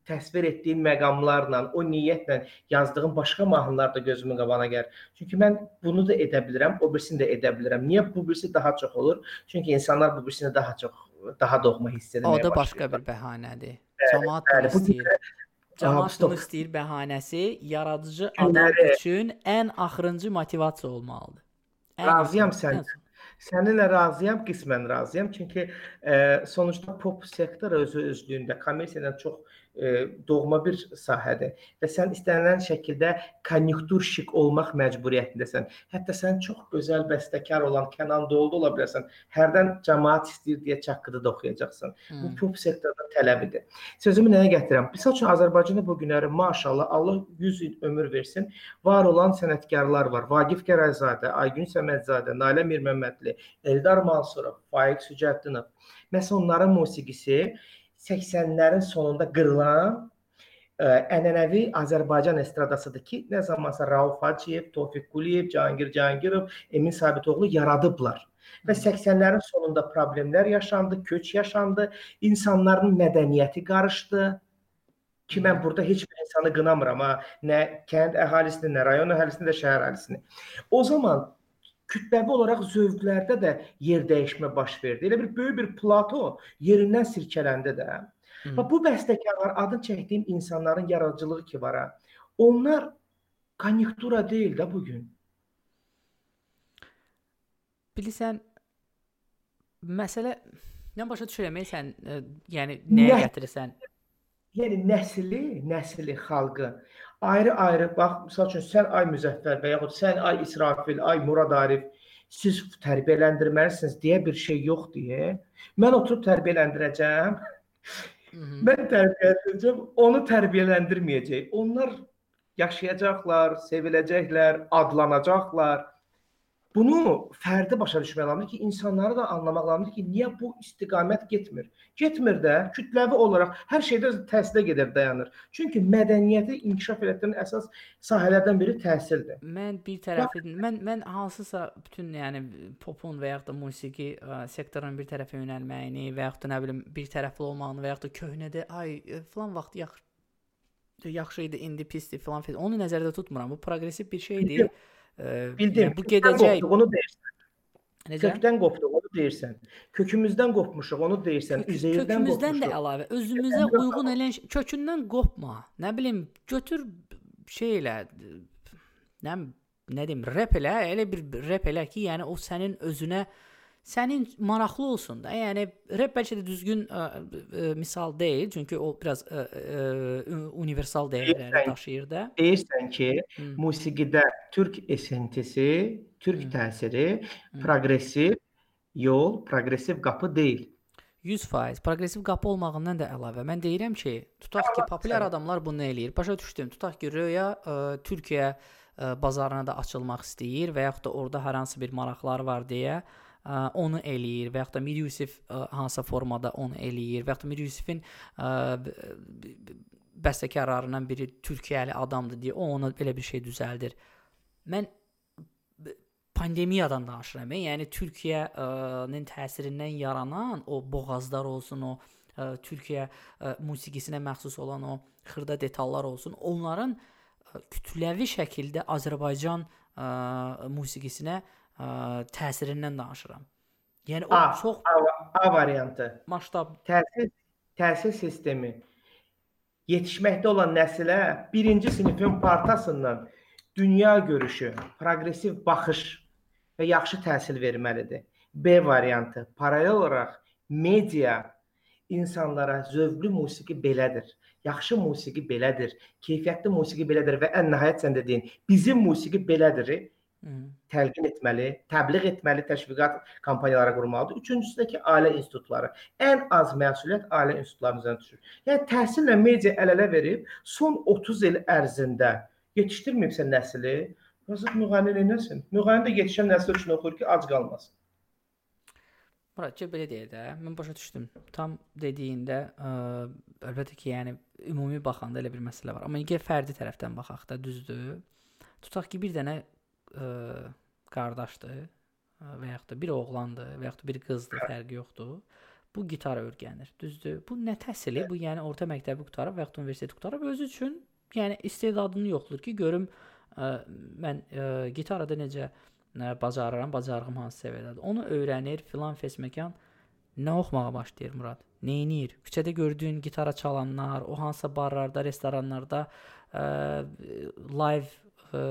təsvir etdiyim məqamlarla, o niyyətlə yazdığım başqa mahnılar da gözümün qabağına gəlir. Çünki mən bunu da edə bilirəm, o birisini də edə bilirəm. Niyə bu birisi daha çox olur? Çünki insanlar bu birisini daha çox daha doğma hiss etməyə O da başqa başlayırlar. bir bəhanədir. Cəmaət bunu istəyir. Cəmaət bunu istəyir bəhanəsi yaradıcı adam üçün ən axırıncı motivasiya olmalıdır. Ən Razıyam axırıncı, sən. ən son. Səninlə razıyam, qismən razıyam. Çünki e, sonuçta pop sektor özü özlüyündə kommersiyadan çox doğma bir sahədir və sən istənilən şəkildə konjunktur şik olmaq məcburiyyətindəsən. Hətta sən çox gözəl bəstəkar olan Kənan Doğulu ola bilərsən. Hərdən cəmaət istəyir deyə çaqqıda da oxuyacaqsan. Bu Hmm. pop sektorda tələbidir. Sözümü nəyə gətirirəm? Məsəl üçün Azərbaycanda bu günləri maşallah Allah 100 il ömür versin. Var olan sənətkarlar var. Vaqif Qərayzadə, Aygün Səmədzadə, Nalə Mirməmmədli, Eldar Mansurov, Faiq Sücəddinov. Məsələn onların musiqisi 80-lərin sonunda qırılan ə, ənənəvi Azərbaycan estradasıdır ki, nə zamansa Rauf Hacıyev, Tofiq Quliyev, Cahangir Cahangirov, Emin Sabitoğlu yaradıblar. Və 80-lərin sonunda problemlər yaşandı, köç yaşandı, insanların mədəniyyəti qarışdı. Ki mən burada heç bir insanı qınamıram ha, nə kənd əhalisini, nə rayon əhalisini, nə şəhər əhalisini. O zaman kütləvi olaraq zövqlərdə də yer dəyişmə baş verdi. Elə bir böyük bir plato yerindən silkələndi də. Hmm. Və bu bəstəkarlar adın çəkdiyim insanların yaradıcılığı ki var ha. Onlar konjunktura deyil də bu gün. Bilirsən məsələ nə başa düşürəm ey sən ə, yəni nəyə Nə- gətirirsən? Yəni nəsli, nəsli xalqı ayrı-ayrı bax, məsəl üçün sən ay Müzəffər və yaxud sən ay İsrafil, ay Murad Arif siz tərbiyələndirməlisiniz deyə bir şey yox deyə. Mən oturub tərbiyələndirəcəm. Mhm. Mən tərbiyələndirəcəm, onu tərbiyələndirməyəcək. Onlar yaşayacaqlar, seviləcəklər, adlanacaqlar. Bunu fərdi başa düşmək lazımdır ki, insanları da anlamaq lazımdır ki, niyə bu istiqamət getmir? Getmir də kütləvi olaraq hər şeydə təhsilə gedir, dayanır. Çünki mədəniyyəti inkişaf etdirən əsas sahələrdən biri təhsildir. Mən bir tərəfi mən mən hansısa bütün yəni popun və yaxud da musiqi ə, sektorunun bir tərəfə yönəlməyini və yaxud da nə bilim bir tərəfli olmağını və yaxud da köhnədə ay falan vaxt yaxşı yaxşı idi, indi pisdir falan filan. Onu nəzərdə tutmuram. Bu progressiv bir şeydir. Ə, Bildim. yəni bu gedəcək. onu deyirsən. Necə? Kökdən qopduq, onu deyirsən. Kökümüzdən qopmuşuq, onu deyirsən. Kök- Üzeyirdən kökümüzdən də qopmuşuq. əlavə özümüzə uyğun elən ş- kökündən qopma. Nə bilim, götür şey elə nə nə deyim, rep elə, elə bir rep elə ki, yəni o sənin özünə sənin maraqlı olsun da. Yəni rep bəlkə də düzgün ə, ə, misal deyil, çünki o biraz ə, ə, universal dəyərləri Deyirsən- daşıyır da. Deyirsən ki, Hı. musiqidə türk esentisi, türk Hı. təsiri, Hı. proqressiv yol proqressiv qapı deyil. 100% proqressiv qapı olmağından da əlavə mən deyirəm ki, tutaq ki, populyar adamlar bunu eləyir. Başa düşdüm. Tutaq ki, Röya ə, Türkiyə ə, bazarına da açılmaq istəyir və yaxud da orada hər hansı bir maraqları var deyə ə, onu eləyir və yaxud da Mir Yusif ə, hansısa formada onu eləyir və yaxud da Mir Yusifin ə, bəstəkarlarından biri Türkiyəli adamdır deyə o ona belə bir şey düzəldir. Mən pandemiyadan danışıram. Yəni Türkiyənin təsirindən yaranan o boğazlar olsun, o ə, Türkiyə ə, musiqisinə məxsus olan o xırda detallar olsun, onların ə, kütləvi şəkildə Azərbaycan ə, musiqisinə ə, təsirindən danışıram. Yəni o A, çox A, A variantı. masştab Təhsil təhsil sistemi yetişməkdə olan nəsilə birinci sinifin partasından dünya görüşü, proqressiv baxış və yaxşı təhsil verməlidir. B variantı paralel olaraq media insanlara zövqlü musiqi belədir. Yaxşı musiqi belədir. Keyfiyyətli musiqi belədir və ən nəhayət sən dediyin bizim musiqi belədir. Təlqin etməli, təbliğ etməli, təşviqat kampaniyaları qurmalıdır. Üçüncüsü də ki, ailə institutları. Ən az məsuliyyət ailə institutlarının üzərinə düşür. Yəni təhsillə media əl-ələ verib son 30 il ərzində yetişdirməyibsə nəsli, yazıq müğənni nəsin? Müğənni də yetişən nəsil üçün oxuyur ki, ac qalmasın. Murad, ki belə deyə də, mən başa düşdüm. Tam dediyində, ə, əlbəttə ki, yəni ümumi baxanda elə bir məsələ var. Amma əgər fərdi tərəfdən baxaq da, düzdür? Tutaq ki, bir dənə ə, qardaşdır ə, və yaxud da bir oğlandır və yaxud da bir qızdır, fərqi yoxdur. Bu gitara öyrənir. Düzdür? Bu nə təhsili? Bu yəni orta məktəbi qutarıb və yaxud universiteti qutarıb özü üçün yəni istedadını yoxlayır ki, görüm ə, mən ə, gitarada necə nə bacarıram, bacarığım hansı səviyyədədir. Onu öyrənir, filan fesməkan nə oxumağa başlayır Murad? Neynir? Küçədə gördüyün gitara çalanlar, o hansısa barlarda, restoranlarda ə, live ə,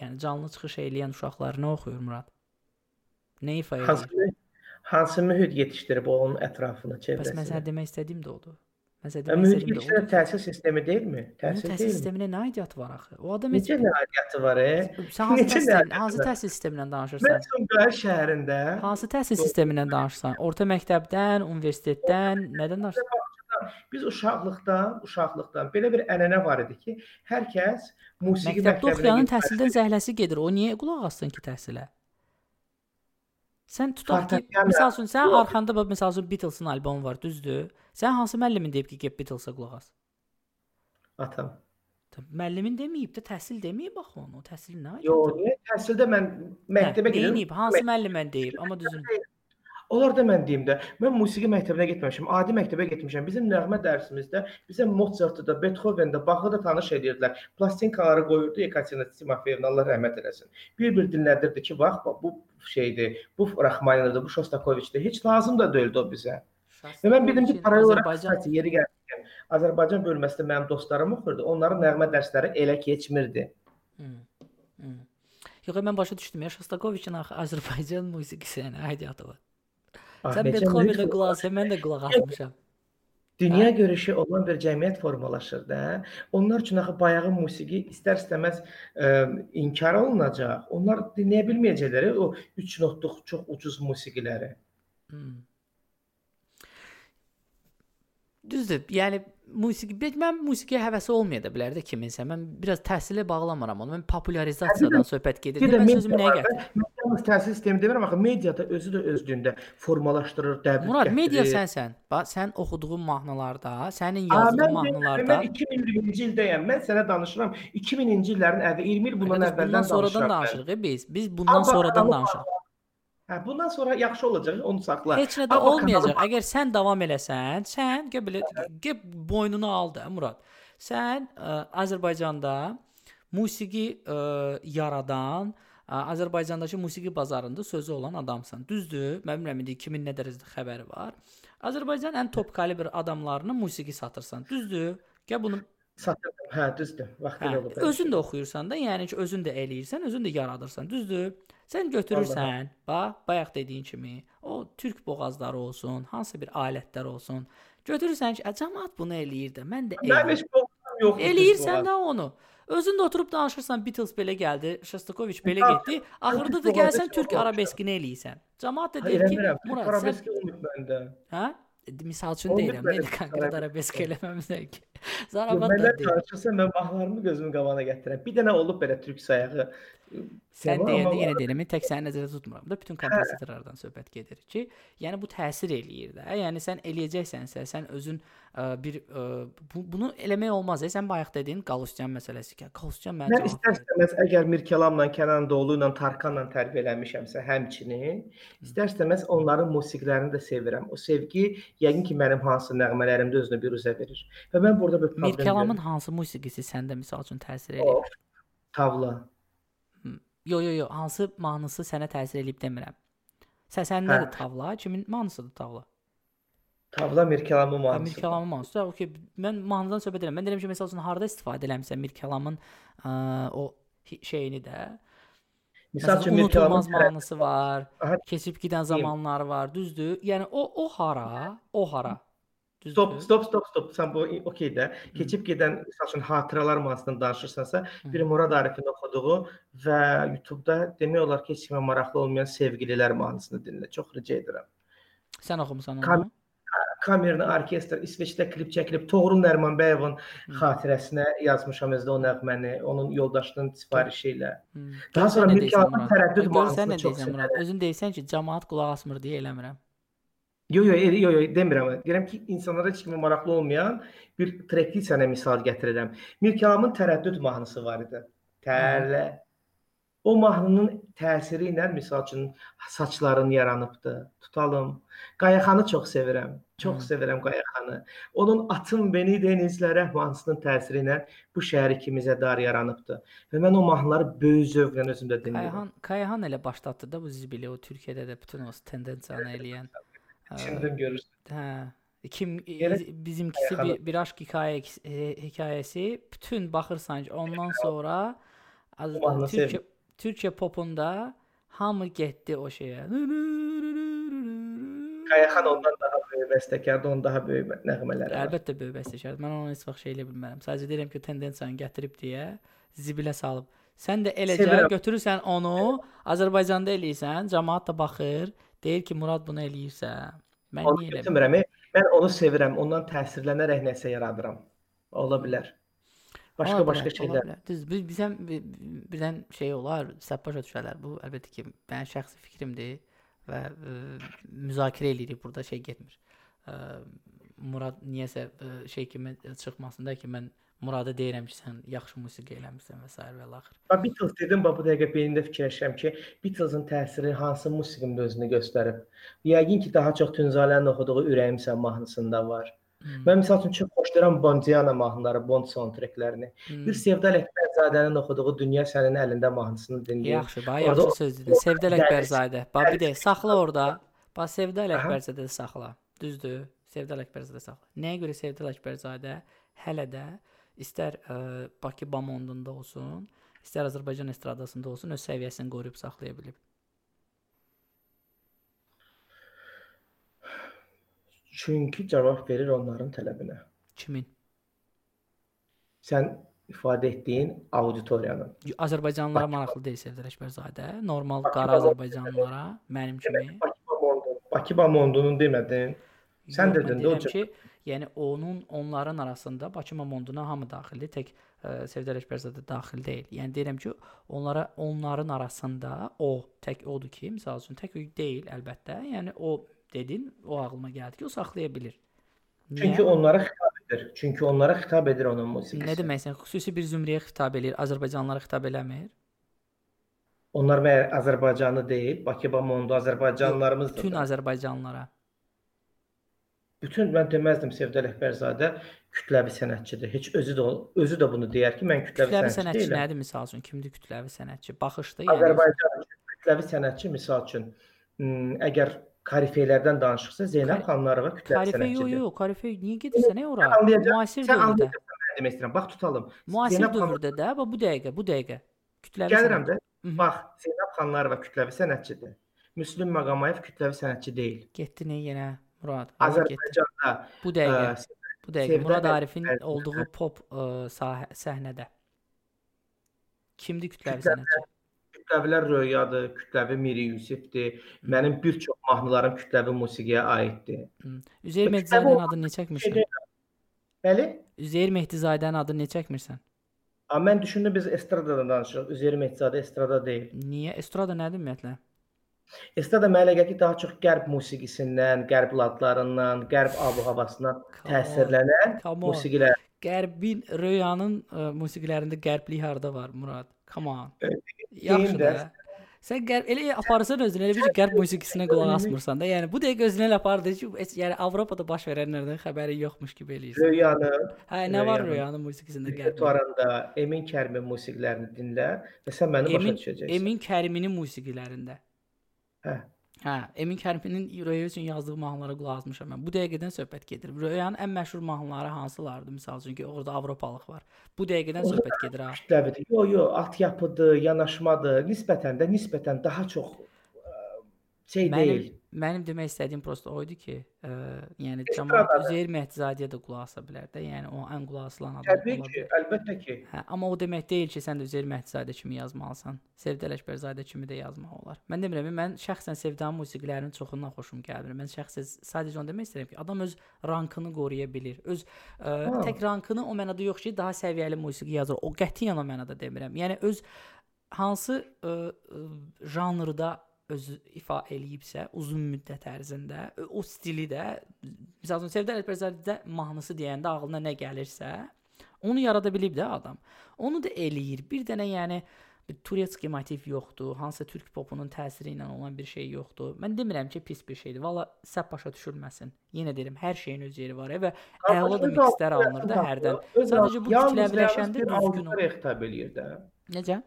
yəni canlı çıxış edən uşaqlar nə oxuyur Murad? Nə ifa edir? Hansı hansı mühit yetişdirib onun ətrafını, Bəs çevrəsini? sənə demək istədiyim də odur. Demək Mühit yetişdirən təhsil sistemi deyilmi? Təhsil təhsil sisteminə nə aidiyyatı var axı? O adam Necə nəriyyatı var? E? sən hansı təhsil, hansı təhsil sistemindən danışırsan? Mən Sumqayıt şəhərində Hansı təhsil sistemindən danışırsan? Orta məktəbdən, universitetdən, nədən danışırsan? Biz uşaqlıqdan, uşaqlıqdan belə bir ənənə var idi ki, hər kəs musiqi məktəbinə oxuyanın təhsildən zəhləsi gedir. O niyə qulaq assın ki təhsilə? Sən tutaq ki, məsəl üçün sən arxanda bax məsəl üçün Beatles-ın albomu var, düzdür? Sən hansı müəllimin deyib ki, get Beatles-a qulaq as? Atam. Müəllimin deməyib də, təhsil deməyib axı onu. Təhsil nə? Yox, niyə? Təhsildə mən məktəbə gedirəm. Deyib, hansı müəllimən deyib, amma düzün. Onlar da mən deyim də, mən musiqi məktəbinə getməmişəm, adi məktəbə getmişəm. Bizim nəğmə dərsimizdə bizə Mozartı da, Beethoveni də, Bachı da tanış edirdilər. Plastinkaları qoyurdu Yekaterina Timofeyevna Allah rəhmət eləsin. Bir-bir dinlədirdi ki, bax, bu şeydir, bu Rachmaninoffdur, bu Shostakovichdir. Heç lazım da deyildi o bizə. Və mən bildim ki, paralel olaraq Azərbaycan yeri gəlmişkən, Azərbaycan bölməsində mənim dostlarım oxuyurdu. Onların nəğmə dərsləri elə keçmirdi. Hı, hı. Yox, mən başa düşdüm. Ya Shostakovich'in axı Azərbaycan musiqisinə aidiyyatı var. Sən Beethoven-ə müthiş- qulaq as, mən də qulaq asmışam. Dünya görüşü olan bir cəmiyyət formalaşır da. Onlar üçün axı bayağı musiqi istər-istəməz ə, inkar olunacaq. Onlar dinləyə bilməyəcəklər o 3 notluq çox ucuz musiqiləri. Hmm. Düzdür. Yəni musiqi, mən musiqiyə həvəsi olmaya da bilər də kiminsə. Mən biraz təhsilə bağlamıram onu. Mən popularizasiyadan söhbət gedir. Mən sözümü media nəyə da, gətirdim? Medianın təhsil sistemi demirəm axı mediada özü də özlüyündə formalaşdırır, dəbit Murad, media gətirir. sənsən. Bax, sən oxuduğun mahnılarda, sənin yazdığın mahnılarda mən 2020-ci ildəyəm. Mən sənə danışıram. 2000-ci illərin əvvəl 20 il bundan əvvəldən bundan sonradan danışırıq e biz. Biz bundan sonradan danışırıq. Hə, bundan sonra yaxşı olacaq, onu saxla. Heç nə də Amma olmayacaq. kanalı- Əgər sən davam eləsən, sən gəl belə gəl boynunu al da Murad. Sən ə, Azərbaycanda musiqi ə, yaradan, ə, Azərbaycandakı musiqi bazarında sözü olan adamsan. Düzdür? Mən bilmirəm indi kimin nə dərəcədə xəbəri var. Azərbaycan ən top kalibr adamlarına musiqi satırsan. Düzdür? Gəl bunu Satırdım. Hə, düzdür. Vaxtilə Hə, olub. özün də oxuyursan da, yəni ki, özün də eləyirsən, özün də yaradırsan, düzdür? Sən götürürsən, bax, bayaq dediyin kimi, o türk boğazları olsun, hansı bir alətlər olsun. Götürürsən ki, "Ə, cəmaət bunu eləyir də, mən də eləyirəm." heç boğazım yoxdur. Eləyirsən də onu. Özün də oturub danışırsan Beatles belə gəldi, Shostakovich belə getdi. Axırda da gəlsən Türk arabeskini eləyirsən. Cəmaət də deyir ki. Murad Arabeski olmayıb məndə. hə? Misal üçün deyirəm, Türk konkret arabesk eləməmizdən ki. Mənlə da deyir. danışırsan mən mahnılarımı gözümün qabağına gətirirəm. Bir dənə olub belə türk sayağı. Sən deyəndə yenə deyirəm, tək səni nəzərdə tutmuram da bütün kompozitorlardan söhbət gedir ki, yəni bu təsir eləyir də. Yəni sən eləyəcəksənsə, sən özün ə, bir ə, bu, bunu eləmək olmaz. E, sən bayaq dedin Qalustyan məsələsi ki, Qalustyan mənə Mən cavab istər verdi. istəməz əgər Mirkəlamla, Kənan Doğulu ilə, Tarkanla tərbiyələnmişəmsə həmçinin, istər istəməz onların musiqilərini də sevirəm. O sevgi yəqin ki, mənim hansı nəğmələrimdə özünü bir üzə verir. Və mən burada bir problem Mirkəlamın görürəm. hansı musiqisi səndə misal üçün təsir eləyir? Tavla. Yo yo yo, hansı mahnısı sənə təsir eləyib demirəm. Sən sən Hə. tavla? Kimin mahnısıdır tavla? Tavla Mirkəlamın Ha, mahnısı. Mirkəlamın mahnısı. Okey, mən mahnıdan söhbət edirəm. Mən deyirəm ki, məsəl üçün harda istifadə eləmisən Mirkəlamın ə, o şeyini də. Məsələn, üçün Mirkəlamın mahnısı var. Aha. Keçib gedən zamanlar var, düzdür? Yəni o o hara, o hara. Düzdür? Stop, stop, stop, stop. Sən bu okey də. Keçib gedən məsəl üçün xatirələr mahnısından danışırsansa, bir Murad Arifin oxuduğu və YouTube-da demək olar ki, heç kimə maraqlı olmayan sevgililər mahnısını dinlə. Çox rica edirəm. Sən oxumusan onu? Kam- Kamerni orkestr İsveçdə klip çəkilib Toğrul Nərimanbəyovun Hı. xatirəsinə yazmışam özdə o nəğməni, onun yoldaşının sifarişi ilə. Daha sonra nə Mir deyirsən, Kağanın Murad? tərəddüd mahnısını çox sevirəm. Özün deyirsən ki, cəmaət qulaq asmır deyə eləmirəm. Yo yo yo yo demirəm. Deyirəm ki, insanlara heç kimə maraqlı olmayan bir trekli sənə misal gətirirəm. Mir Kağanın tərəddüd mahnısı var idi. Tərlə. O mahnının təsiri ilə misal üçün saçların yaranıbdı. Tutalım. Qayaxanı çox sevirəm. Çox Hı. sevirəm Qayaxanı. Onun Atın beni denizlərə mahnısının təsiri ilə bu şəhər ikimizə dar yaranıbdı. Və mən o mahnıları böyük zövqlə özümdə dinləyirəm. Kayahan Kayahan elə başlatdı da bu zibili o Türkiyədə də bütün o tendensiyanı eləyən. Ə, Şimdi görürsən. Hə. Kim Elə- bizimkisi Kayahanı- bir, bir aşk hikayəsi, hekayəsi bütün baxırsan ki, ondan sonra az Türkiyə. Türkiyə popunda hamı getdi o şeyə. Qayaxan ondan daha böyük bəstəkardır, onun daha böyük nəğmələri var. Əlbəttə böyük bəstəkardır. Mən onu heç vaxt şey elə bilmərəm. Sadəcə deyirəm ki, tendensiyanı gətirib deyə zibilə salıb. Sən də eləcə Sevirəm. götürürsən onu, Azərbaycanda eləyirsən, cəmaət də baxır, deyir ki, Murad bunu eləyirsə, mən Onu niyə eləmirəm? e. Mən onu sevirəm. Ondan təsirlənərək nəsə yaradıram. Ola bilər. Ola Başqa şeylər. bilər. Düz biz bizən bi- birdən şey olar, səhv başa düşərlər. Bu əlbəttə ki, mənim şəxsi fikrimdir və ə, müzakirə eləyirik burada şey getmir. Ə, Murad niyəsə ə, şey kimi çıxmasın da ki, mən Murada deyirəm ki, sən yaxşı musiqi eləmisən və s. və laxır. Bax Beatles dedim, bax bu dəqiqə beynimdə fikirləşirəm ki, Beatlesın təsiri hansı musiqimdə özünü göstərib. Yəqin ki, daha çox Tünzalənin oxuduğu Ürəyimsən mahnısında var. Hmm. Mən məsəl üçün çox xoşlayıram Bondiana mahnıları, Bond soundtracklərini. Hmm. Bir Sevda Ələkbərzadənin oxuduğu Dünya sənin əlində mahnısını dinləyirəm. Yaxşı, bax Orada yaxşı o- söz dedin. Sevdə o- Ələkbərzadə. Bax bir də saxla orada. Bax Sevdə Aha. Ələkbərzadə də saxla. Düzdür? Sevdə Ələkbərzadə saxla. Nəyə görə Sevdə Ələkbərzadə hələ də istər ə, Bakı Bamondunda olsun, istər Azərbaycan estradasında olsun öz səviyyəsini qoruyub saxlaya bilib. Çünki cavab verir onların tələbinə. Kimin? Sən ifadə etdiyin auditoriyanın. Azərbaycanlılara Bakı- maraqlı deyil Sevdə Ələkbərzadə. Normal Bakı qara Azərbaycanlılara, mənim kimi. Bakı Bamondun, Bakı Bamondunun demədin. Sən Yox, dedin də o deyirəm cür. Yəni onun onların arasında Bakı Mamonduna hamı daxildir, tək ə, Sevdə Ələkbərzadə daxil deyil. Yəni deyirəm ki, onlara onların arasında o tək odur ki, məsəl üçün tək o deyil əlbəttə. Yəni o dedin, o ağlıma gəldi ki, o saxlaya bilir. Niyə? Çünki onlara xitab edir. Çünki onlara xitab edir onun musiqisi. nə deməksən? Xüsusi bir zümrəyə xitab eləyir, Azərbaycanlılara xitab eləmir. Onlar məyər Azərbaycanlı deyil, Bakı Bamondu Azərbaycanlılarımızdır. Bütün. Azərbaycanlılara. Bütün mən deməzdim Sevdə Rəhbərzadə kütləvi sənətçidir. Heç özü də özü də bunu deyər ki, mən kütləvi, Kütləvi sənətçi sənətçi deyiləm. nədir məsəl üçün? Kimdir kütləvi sənətçi? Baxışda yəni. Azərbaycan kütləvi sənətçi misal üçün m, əgər karifelərdən danışırsa Zeynəb xanlarova kütləvi Karifə yox, sənətçidir. yox, Karifə niyə gedirsən ey ora? Müasir Sən dövrdə. nə demək istəyirəm. Bax tutalım. Müasir dövrdə də, bax bu dəqiqə, bu dəqiqə. Kütləvi Gəlirəm də. Mhm. Bax, Zeynəb xanlarova kütləvi sənətçidir. Müslüm Maqamayev kütləvi sənətçi deyil. Getdi nə yenə Murad? Azərbaycanda Bu ə, dəqiqə, bu dəqiqə Sevdə Murad Arifin olduğu pop ə, sahə, səhnədə. Kimdir kütləvi sənətçi? Kütləvilər Röyadır, kütləvi Miri Yusifdir. Mənim bir çox mahnılarım kütləvi musiqiyə aiddir. Üzeyir Kütləvi Mehdizadənin adını Şey çəkmirsən? Bəli? Üzeyir Mehdizadənin adını niyə çəkmirsən? Amma mən düşündüm biz estradadan danışırıq. Üzeyir Mehdizadə estrada deyil. Niyə? Estrada nədir ümumiyyətlə? Estrada mənə gəlir ki, daha çox qərb musiqisindən, qərb ladlarından, qərb ab-havasından təsirlənən musiqilər. Qərbin Röyanın ə, musiqilərində qərblik harda var Murad? Come on. Evet, Yaxşı da. Sən qərb elə aparırsan özünü elə bir ki, qərb musiqisinə qulaq asmırsan da. Yəni bu dəqiqə özünə elə apardı ki, heç- yəni Avropada baş verənlərdən xəbəri yoxmuş kimi eləyirsən. Röyanı, Hə, nə var Röyanın musiqisində qərb? repertuarında Emin Kərimin musiqilərini dinlə və sən məni başa düşəcəksən. Emin Kəriminin musiqilərində. Hə. Hə, Emin Kəriminin Röya üçün yazdığı mahnılara qulaq asmışam mən. Bu dəqiqədən söhbət gedir. Röyanın ən məşhur mahnıları hansılardır? Məsəl üçün ki, orada Avropalıq var. Bu dəqiqədən Orada söhbət gedir ha. kütləvidir. Yo, yo, altyapıdır, yanaşmadır. Nisbətən də nisbətən daha çox şey Mənim deyil. mənim demək istədiyim prosta o idi ki, ə, yəni Estrada cəmaət. Üzeyir Mehdizadəyə də qulaq asa bilər də. Yəni o ən qulaq asılan adam Təbii ki, əlbəttə ki. Hə, amma o demək deyil ki, sən də Üzeyir Məhdizadə kimi yazmalısan. Sevdə Ələkbərzadə kimi də yazmaq olar. Mən demirəm, mən şəxsən Sevdanın musiqilərinin çoxundan xoşum gəlir. Mən şəxsən sadəcə onu demək istəyirəm ki, adam öz rankını qoruya bilir. Öz ə, Ha. tək rankını o mənada yox ki, daha səviyyəli musiqi yazır. O qətiyyən o mənada demirəm. Yəni öz hansı ə, ə, janrda özü ifa eləyibsə uzun müddət ərzində o stili də məsələn Sevdə Ələkbərzadə mahnısı deyəndə ağlına nə gəlirsə, onu yarada bilib də adam. Onu da eləyir. Bir dənə yəni bir Turetski motiv yoxdur. Hansısa türk popunun təsiri ilə olan bir şey yoxdur. Mən demirəm ki, pis bir şeydir. Valla səhv başa düşülməsin. Yenə deyirəm, hər şeyin öz yeri var və əla da mikslər alınır da hərdən. Sadəcə bu kütləviləşəndə düzgün ol. auditoriyaya xitab eləyir də. Necə?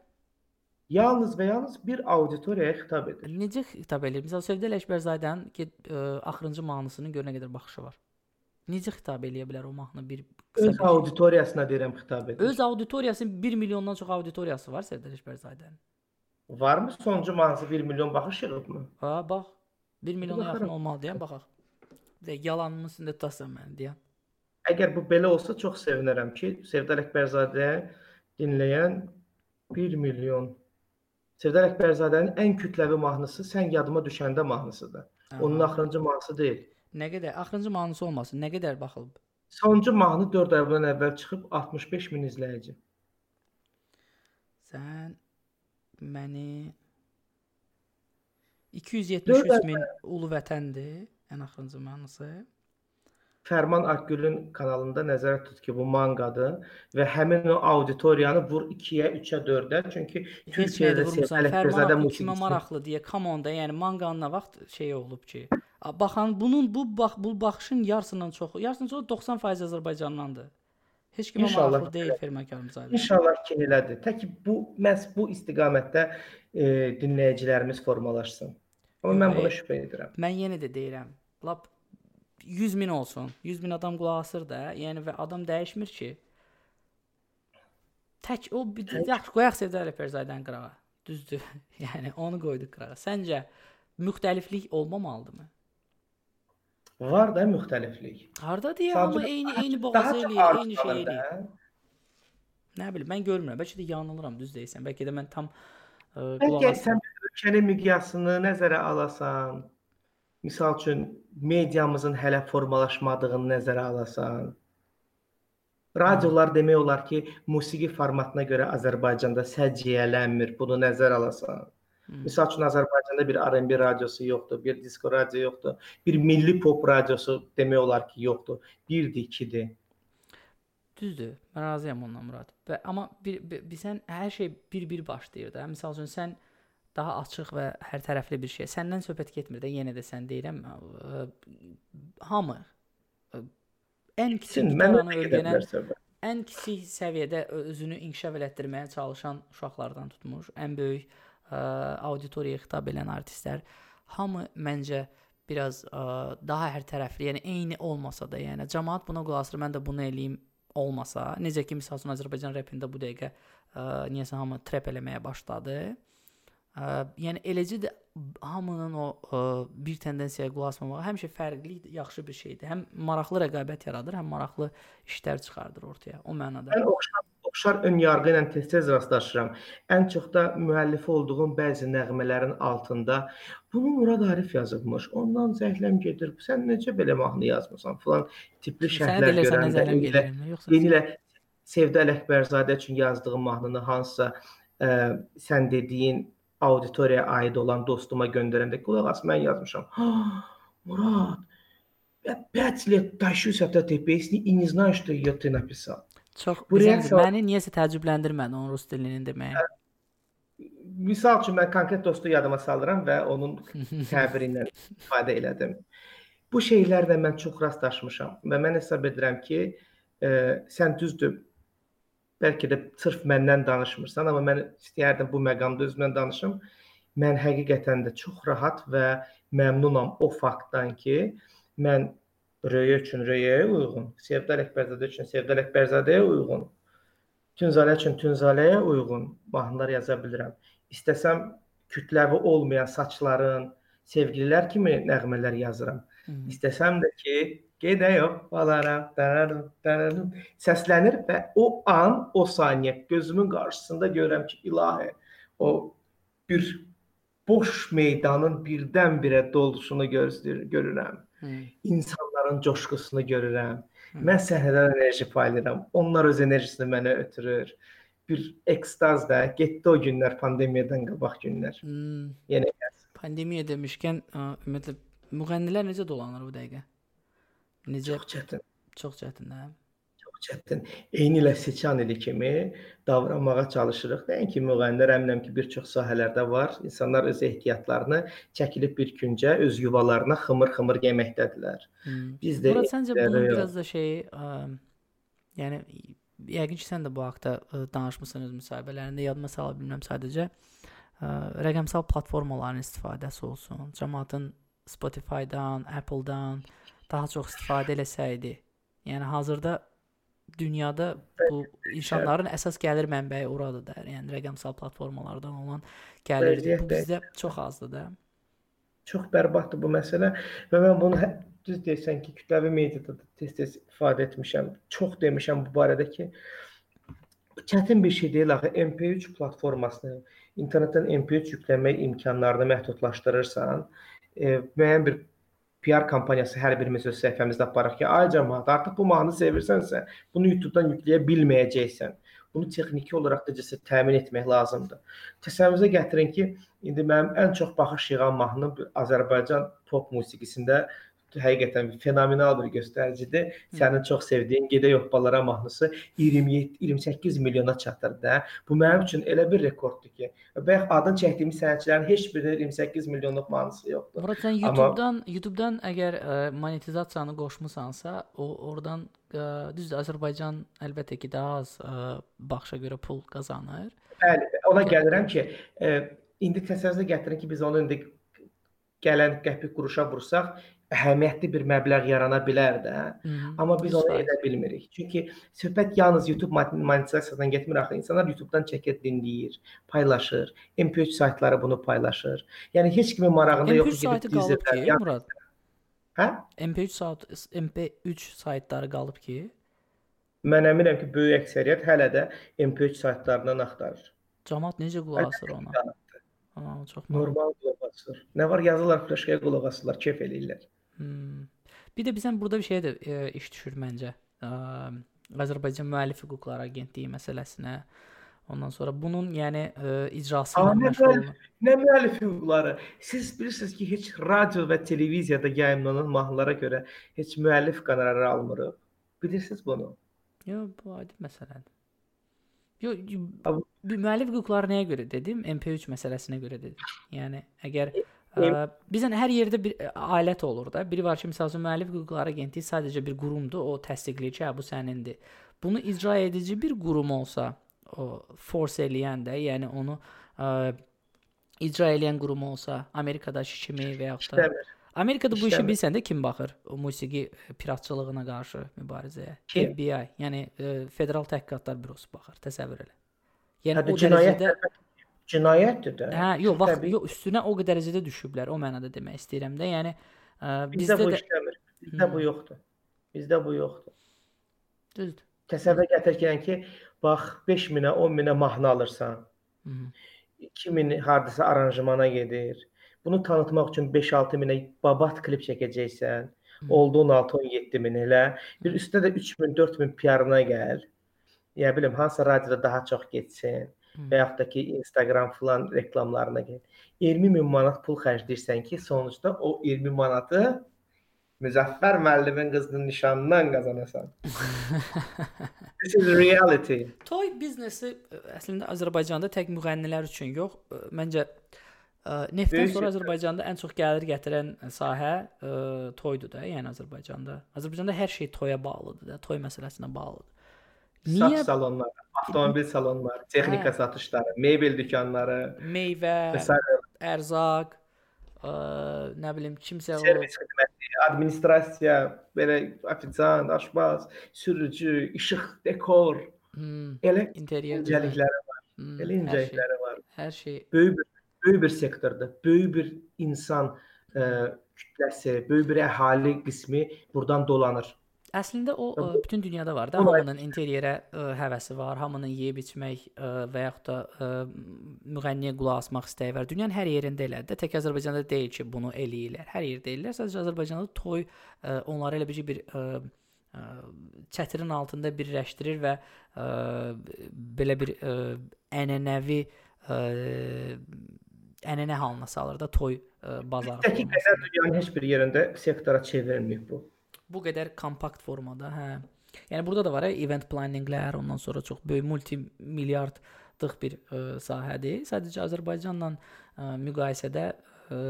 Yalnız və yalnız bir auditoriyaya xitab edir. Necə xitab edir? Məsələn, Sevdə Ələkbərzadənin get ə, axırıncı mahnısının gör nə qədər baxışı var. Necə xitab eləyə bilər o mahnı bir qısa Öz bir auditoriyasına deyirəm xitab edir. Öz auditoriyasının 1 milyondan çox auditoriyası var Sevdə Ələkbərzadənin. Varmı sonuncu mahnısı 1 milyon baxış yığıbmı? Ha, bax. 1 milyona yaxın olmalı deyən baxaq. De yalanımın üstündə tutasan məni deyən. Əgər bu belə olsa çox sevinərəm ki, Sevda Ələkbərzadə dinləyən 1 milyon. Sevda Ələkbərzadənin ən kütləvi mahnısı Sən yadıma düşəndə mahnısıdır. Onun Aha. axırıncı mahnısı deyil. Nə qədər axırıncı mahnısı olmasın, nə qədər baxılıb. Sonuncu mahnı 4 ay bundan əvvəl çıxıb 65 min izləyici. Sən məni Dörd 273 ay- min ulu vətəndir ən axırıncı mahnısı. Fərman Akgülün kanalında nəzərdə tut ki, bu manqadır və həmin o auditoriyanı vur 2-yə, 3-ə, 4-ə. Çünki Türkiyədə Fərman musiqisi maraqlı deyə da, yəni manqanın nə vaxt şey olub ki. Baxan bunun bu bax bu baxışın yarısından çoxu, yarısından çoxu 90% Azərbaycandandır. Heç kimə İnşallah maraqlı deyil Fərman Kərimzadə. İnşallah ki elədir. Tək ki bu məhz bu istiqamətdə e, dinləyicilərimiz formalaşsın. Amma mən buna Yox, şübhə edirəm. Mən yenə də deyirəm, lap 100 min olsun. 100 min adam qulaq asır da, yəni və adam dəyişmir ki. Tək o bir yaxşı qoyaq Sevda Ələkbərzadənin qırağa. Düzdür. yəni onu qoyduq qırağa. Səncə müxtəliflik olmamalıdırmı? Var da müxtəliflik. Harda deyə amma eyni eyni çox eləyir, eyni şey eləyir. Nə bilim, mən görmürəm. Bəlkə də yanılıram, düz deyirsən. Bəlkə də mən tam ə, qulaq Bəlkə asmıram. sən ölkənin miqyasını nəzərə alasan, misal üçün mediamızın hələ formalaşmadığını nəzərə alasan. Radiolar demək olar ki, musiqi formatına görə Azərbaycanda səciyyələnmir. Bunu nəzərə alasan. Hmm. Misal üçün Azərbaycanda bir R&B radiosu yoxdur, bir disko radio yoxdur, bir milli pop radiosu demək olar ki, yoxdur. 1-dir, 2-dir. Düzdür. Mən razıyam onunla Murad. Və amma bir, bir, bir sən hər şey bir-bir başlayır da. Məsəl üçün sən daha açıq və hər tərəfli bir şey. Səndən söhbət getmir də, yenə də sən deyirəm, ə, hamı ə, ən kiçik öyrənən, öyrənən ən kiçik səviyyədə özünü inkişaf elətdirməyə çalışan uşaqlardan tutmuş, ən böyük ə, auditoriyaya xitab edən artistlər hamı məncə biraz ə, daha hər tərəfli, yəni eyni olmasa da, yəni cəmaət buna qulaq asır, mən də bunu eləyim olmasa, necə ki məsəl üçün Azərbaycan repində bu dəqiqə ə, niyəsə hamı trap eləməyə başladı. Ə, yəni eləcə də hamının o ə, bir tendensiyaya qulaq asmamağı həmişə fərqli, yaxşı bir şeydir. Həm maraqlı rəqabət yaradır, həm maraqlı işlər çıxardır ortaya. O mənada. Mən oxşar oxşar ön yarğı ilə tez-tez rastlaşıram. Ən çox da müəllifi olduğum bəzi nəğmələrin altında bunu Murad Arif yazıbmış. Ondan zəhləm gedir. Sən necə belə mahnı yazmısan falan tipli şərhlər görəndə elə yeni ilə Sevdə Ələkbərzadə üçün yazdığım mahnını hansısa ə, sən dediyin auditoriyaya aid olan dostuma göndərəndə qulaq as mən yazmışam. Ha, Murad, я пять лет тащусь от этой песни и не знаю, что ее ты написал. Çox güzəldir. Məni niyəsə təəccübləndirmədi onun rus dilinin deməyi. Misal üçün mən konkret dostu yadıma salıram və onun təbiri ilə ifadə elədim. Bu şeylərlə mən çox rastlaşmışam və mən hesab edirəm ki, e, sən düzdür bəlkə də sırf məndən danışmırsan, amma mən istəyərdim bu məqamda özümdən danışım. Mən həqiqətən də çox rahat və məmnunam o faktdan ki, mən Röyə üçün Röyəyə uyğun, Sevda Ələkbərzadə üçün Sevda Ələkbərzadəyə uyğun, Tünzalə üçün Tünzaləyə uyğun mahnılar yaza bilirəm. İstəsəm kütləvi olmayan saçların sevgililər kimi nəğmələr yazıram. Hı. İstəsəm də ki, gedəyək balara, daradım, daradım səslənir və o an, o saniyə gözümün qarşısında görürəm ki, ilahi o bir boş meydanın birdən-birə gözləyir, görürəm. Hı. İnsanların coşqusunu görürəm. Hı. Mən səhnədən enerji paylayıram. Onlar öz enerjisini mənə ötürür. Bir ekstaz da getdi o günlər pandemiyadan qabaq günlər. Hmm. Yenə gəlsin. Pandemiya demişkən, ümumiyyətlə müğənnilər necə dolanır bu dəqiqə? Necə? Çox çətin. Çox çətin, hə? çətin. Eyni ilə seçan ili kimi davranmağa çalışırıq. Nəinki müğənnilər, əminəm ki, bir çox sahələrdə var. İnsanlar öz ehtiyatlarını çəkilib bir küncə öz yuvalarına xımır-xımır yeməkdədirlər. Hmm. Biz də Burada səncə bunun biraz da şey, ə, yəni yəqin ki, sən də bu haqqda ə, danışmısan öz müsahibələrində, yadıma sala bilmirəm sadəcə. Ə, rəqəmsal platformaların istifadəsi olsun. Cəmaətin Spotify-dan, Apple-dan daha çox istifadə eləsəydi. Yəni hazırda dünyada bu insanların əsas gəlir mənbəyi oradadır. Yəni rəqəmsal platformalardan olan gəlirdir. Bu bizdə çox azdır da. Çox bərbaddır bu məsələ və mən bunu hə, düz deyirsən ki, kütləvi mediada da tez-tez ifadə etmişəm. Çox demişəm bu barədə ki, çətin bir şey deyil axı MP3 platformasını internetdən MP3 yükləmək imkanlarını məhdudlaşdırırsan, e, müəyyən bir PR kampaniyası hər birimiz öz səhifəmizdə aparaq ki, ay cəmaət, artıq bu mahnı sevirsənsə, bunu YouTube-dan yükləyə bilməyəcəksən. Bunu texniki olaraq da cəsə təmin etmək lazımdır. Təsəvvürünüzə gətirin ki, indi mənim ən çox baxış yığan mahnım Azərbaycan pop musiqisində həqiqətən fenomenal bir göstəricidir. Sənin çox sevdiyin Gedə Yopbalara mahnısı 27 28 milyona çatır da. Bu mənim üçün elə bir rekorddur ki, bayaq adını çəkdiyimiz sənətçilərin heç birinin 28 milyonluq mahnısı yoxdur. Murad sən YouTube-dan Amma... YouTube-dan əgər ə, e, monetizasiyanı qoşmusansa, o oradan ə, e, düzdür Azərbaycan əlbəttə ki, daha az ə, e, baxışa görə pul qazanır. Bəli, ona gəlirəm ki, ə, indi təsəvvürə gətirin ki, biz onu indi gələn qəpik quruşa vursaq, əhəmiyyətli bir məbləğ yarana bilər də. Hı. Amma biz onu edə bilmirik. Çünki söhbət yalnız YouTube monetisasiyadan getmir axı. İnsanlar YouTube-dan çəkir, dinləyir, paylaşır. MP3 saytları bunu paylaşır. Yəni heç kimin marağında yoxdur ki, MP3 saytı qalıb ki, Murad. Hə? MP3 sayt MP3 saytları qalıb ki, mən əminəm ki, böyük əksəriyyət hələ də MP3 saytlarından axtarır. Cəmaət necə qulaq asır ona? Ha, çox normal qulaq asır. Nə var yazırlar flaşkaya qulaq asırlar, kef eləyirlər. Hmm. Bir də bizdən burada bir şey də e, iş düşür məncə. E, Azərbaycan Müəllif Hüquqları Agentliyi məsələsinə. Ondan sonra bunun yəni e, icrası ilə məşğul olmaq. Nə müəllif hüquqları? Siz bilirsiniz ki, heç radio və televiziyada yayımlanan mahnılara görə heç müəllif qonorarı almırıq. Bilirsiniz bunu? Yox, bu adi məsələdir. Yox, müəllif hüquqları nəyə görə dedim? MP3 məsələsinə görə dedim. Yəni əgər Ə, bizən hər yerdə bir alət olur da. Biri var ki, məsələn, müəllif hüquqları agentliyi sadəcə bir qurumdur, o təsdiqləyir ki, hə bu sənindir. Bunu icra edici bir qurum olsa, o force eləyən də, yəni onu ə, icra edən qurum olsa, Amerikadakı kimi və yaxud da İşləmir. Amerikada bu işi bilsən də kim baxır? O musiqi piratçılığına qarşı mübarizəyə. Kim? FBI, yəni ə, Federal Təhqiqatlar Bürosu baxır. Təsəvvür elə. Yəni Hətta o dərəcədə cinayətdir də. Hə, yox, vaxt təbii. yox, üstünə o qədər dərəcədə düşüblər. O mənada demək istəyirəm də. Yəni ə, bizdə, bizdə bu işləmir. Bizdə hmm. bu yoxdur. Bizdə bu yoxdur. Düzdür. Təsəvvür gətirkən ki, bax 5000-ə, 10000-ə mahnı alırsan. Hı -hı. 2000 hardasa aranjmana gedir. Bunu tanıtmaq üçün 5-6 minə babat klip çəkəcəksən. Oldu 16-17 min elə. Bir üstə də 3000, 4000 PR-ına gəl. Ya bilim hansısa radioda daha çox getsin və yaxud da ki Instagram filan reklamlarına get. 20 min manat pul xərcləyirsən ki, sonuçda o 20 manatı Müzəffər müəllimin qızının nişanından qazanasan. This is reality. Toy biznesi əslində Azərbaycanda tək müğənnilər üçün yox, məncə neftdən sonra Azərbaycanda ən çox gəlir gətirən sahə ə, toydur da, yəni Azərbaycanda. Azərbaycanda hər şey toya bağlıdır da, toy məsələsinə bağlıdır. Niyə Saç salonları, avtomobil salonları, texnika hə. satışları, mebel dükanları, meyvə, ərzaq, ə, nə bilim kimsə servis xidməti, administrasiya, belə ofitsiant, aşpaz, sürücü, işıq, dekor, hmm, elə interyer incəlikləri var. Hmm, elə incəlikləri hər var. Hər şey böyük bir böyük bir sektordur. Böyük bir insan ə, kütləsi, böyük bir əhali qismi burdan dolanır. Əslində o ə, bütün dünyada var da, hamının interyerə ə, həvəsi var, hamının yeyib içmək ə, və yaxud da ə, müğənniyə qulaq asmaq istəyi var. Dünyanın hər yerində elədir də, tək Azərbaycanda deyil ki, bunu eləyirlər. Hər yerdə eləyirlər. Sadəcə Azərbaycanda toy ə, onları elə bir bir ə, ə, çətirin altında birləşdirir və ə, belə bir ə, ənənəvi ə, ənənə halına salır da toy ə, bazarı. Dəqiqətən dünyanın heç bir yerində sektora çevrilməyib bu bu qədər kompakt formada, hə. Yəni burada da var, hə, event planninglər, ondan sonra çox böyük multimilyardlıq bir ə, sahədir. Sadəcə Azərbaycanla ə, müqayisədə ə,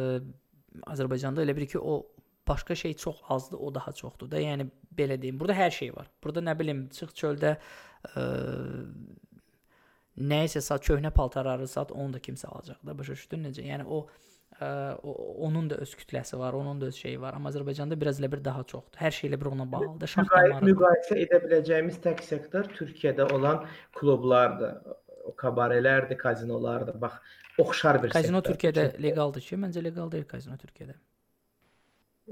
Azərbaycanda elə bir ki, o başqa şey çox azdır, o daha çoxdur da. Yəni belə deyim, burada hər şey var. Burada nə bilim, çıx çöldə ə, nə isə sat köhnə paltarları sat, onu da kimsə alacaq da. Başa düşdün necə? Yəni o ə, onun da öz kütləsi var, onun da öz şeyi var. Amma Azərbaycanda biraz elə bir daha çoxdur. Hər şeylə bir ona bağlıdır. Şah damarı. Müqayisə edə biləcəyimiz tək sektor Türkiyədə olan klublardır. O kabarelərdir, kazinolardır. Bax, oxşar bir Kazino sektor. Türkiyədə legaldır ki, məncə legal deyil kazino Türkiyədə.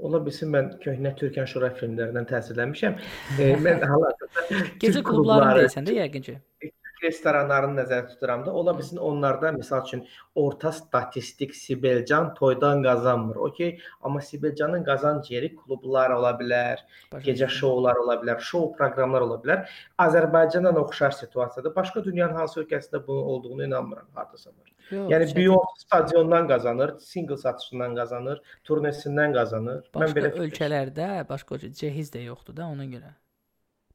Ola bilsin mən köhnə Türkan Şura filmlərindən təsirlənmişəm. e, mən hal-hazırda gecə klublarını deyəsən də yəqin ki restoranlarını nəzərdə tuturam da, ola bilsin onlarda məsəl üçün orta statistik Sibelcan toydan qazanmır. Okay, amma Sibelcanın qazanc yeri klublar ola bilər, gecə şoular ola bilər, şou proqramlar ola bilər. Azərbaycandan oxşar situasiyadır. Başqa dünyanın hansı ölkəsində bunun olduğunu inanmıram, hardasa var. Yox, yəni Beyoncé stadiondan qazanır, single satışından qazanır, turnesindən qazanır. Başqa Mən belə ölkələrdə başqa cehiz də yoxdur da ona görə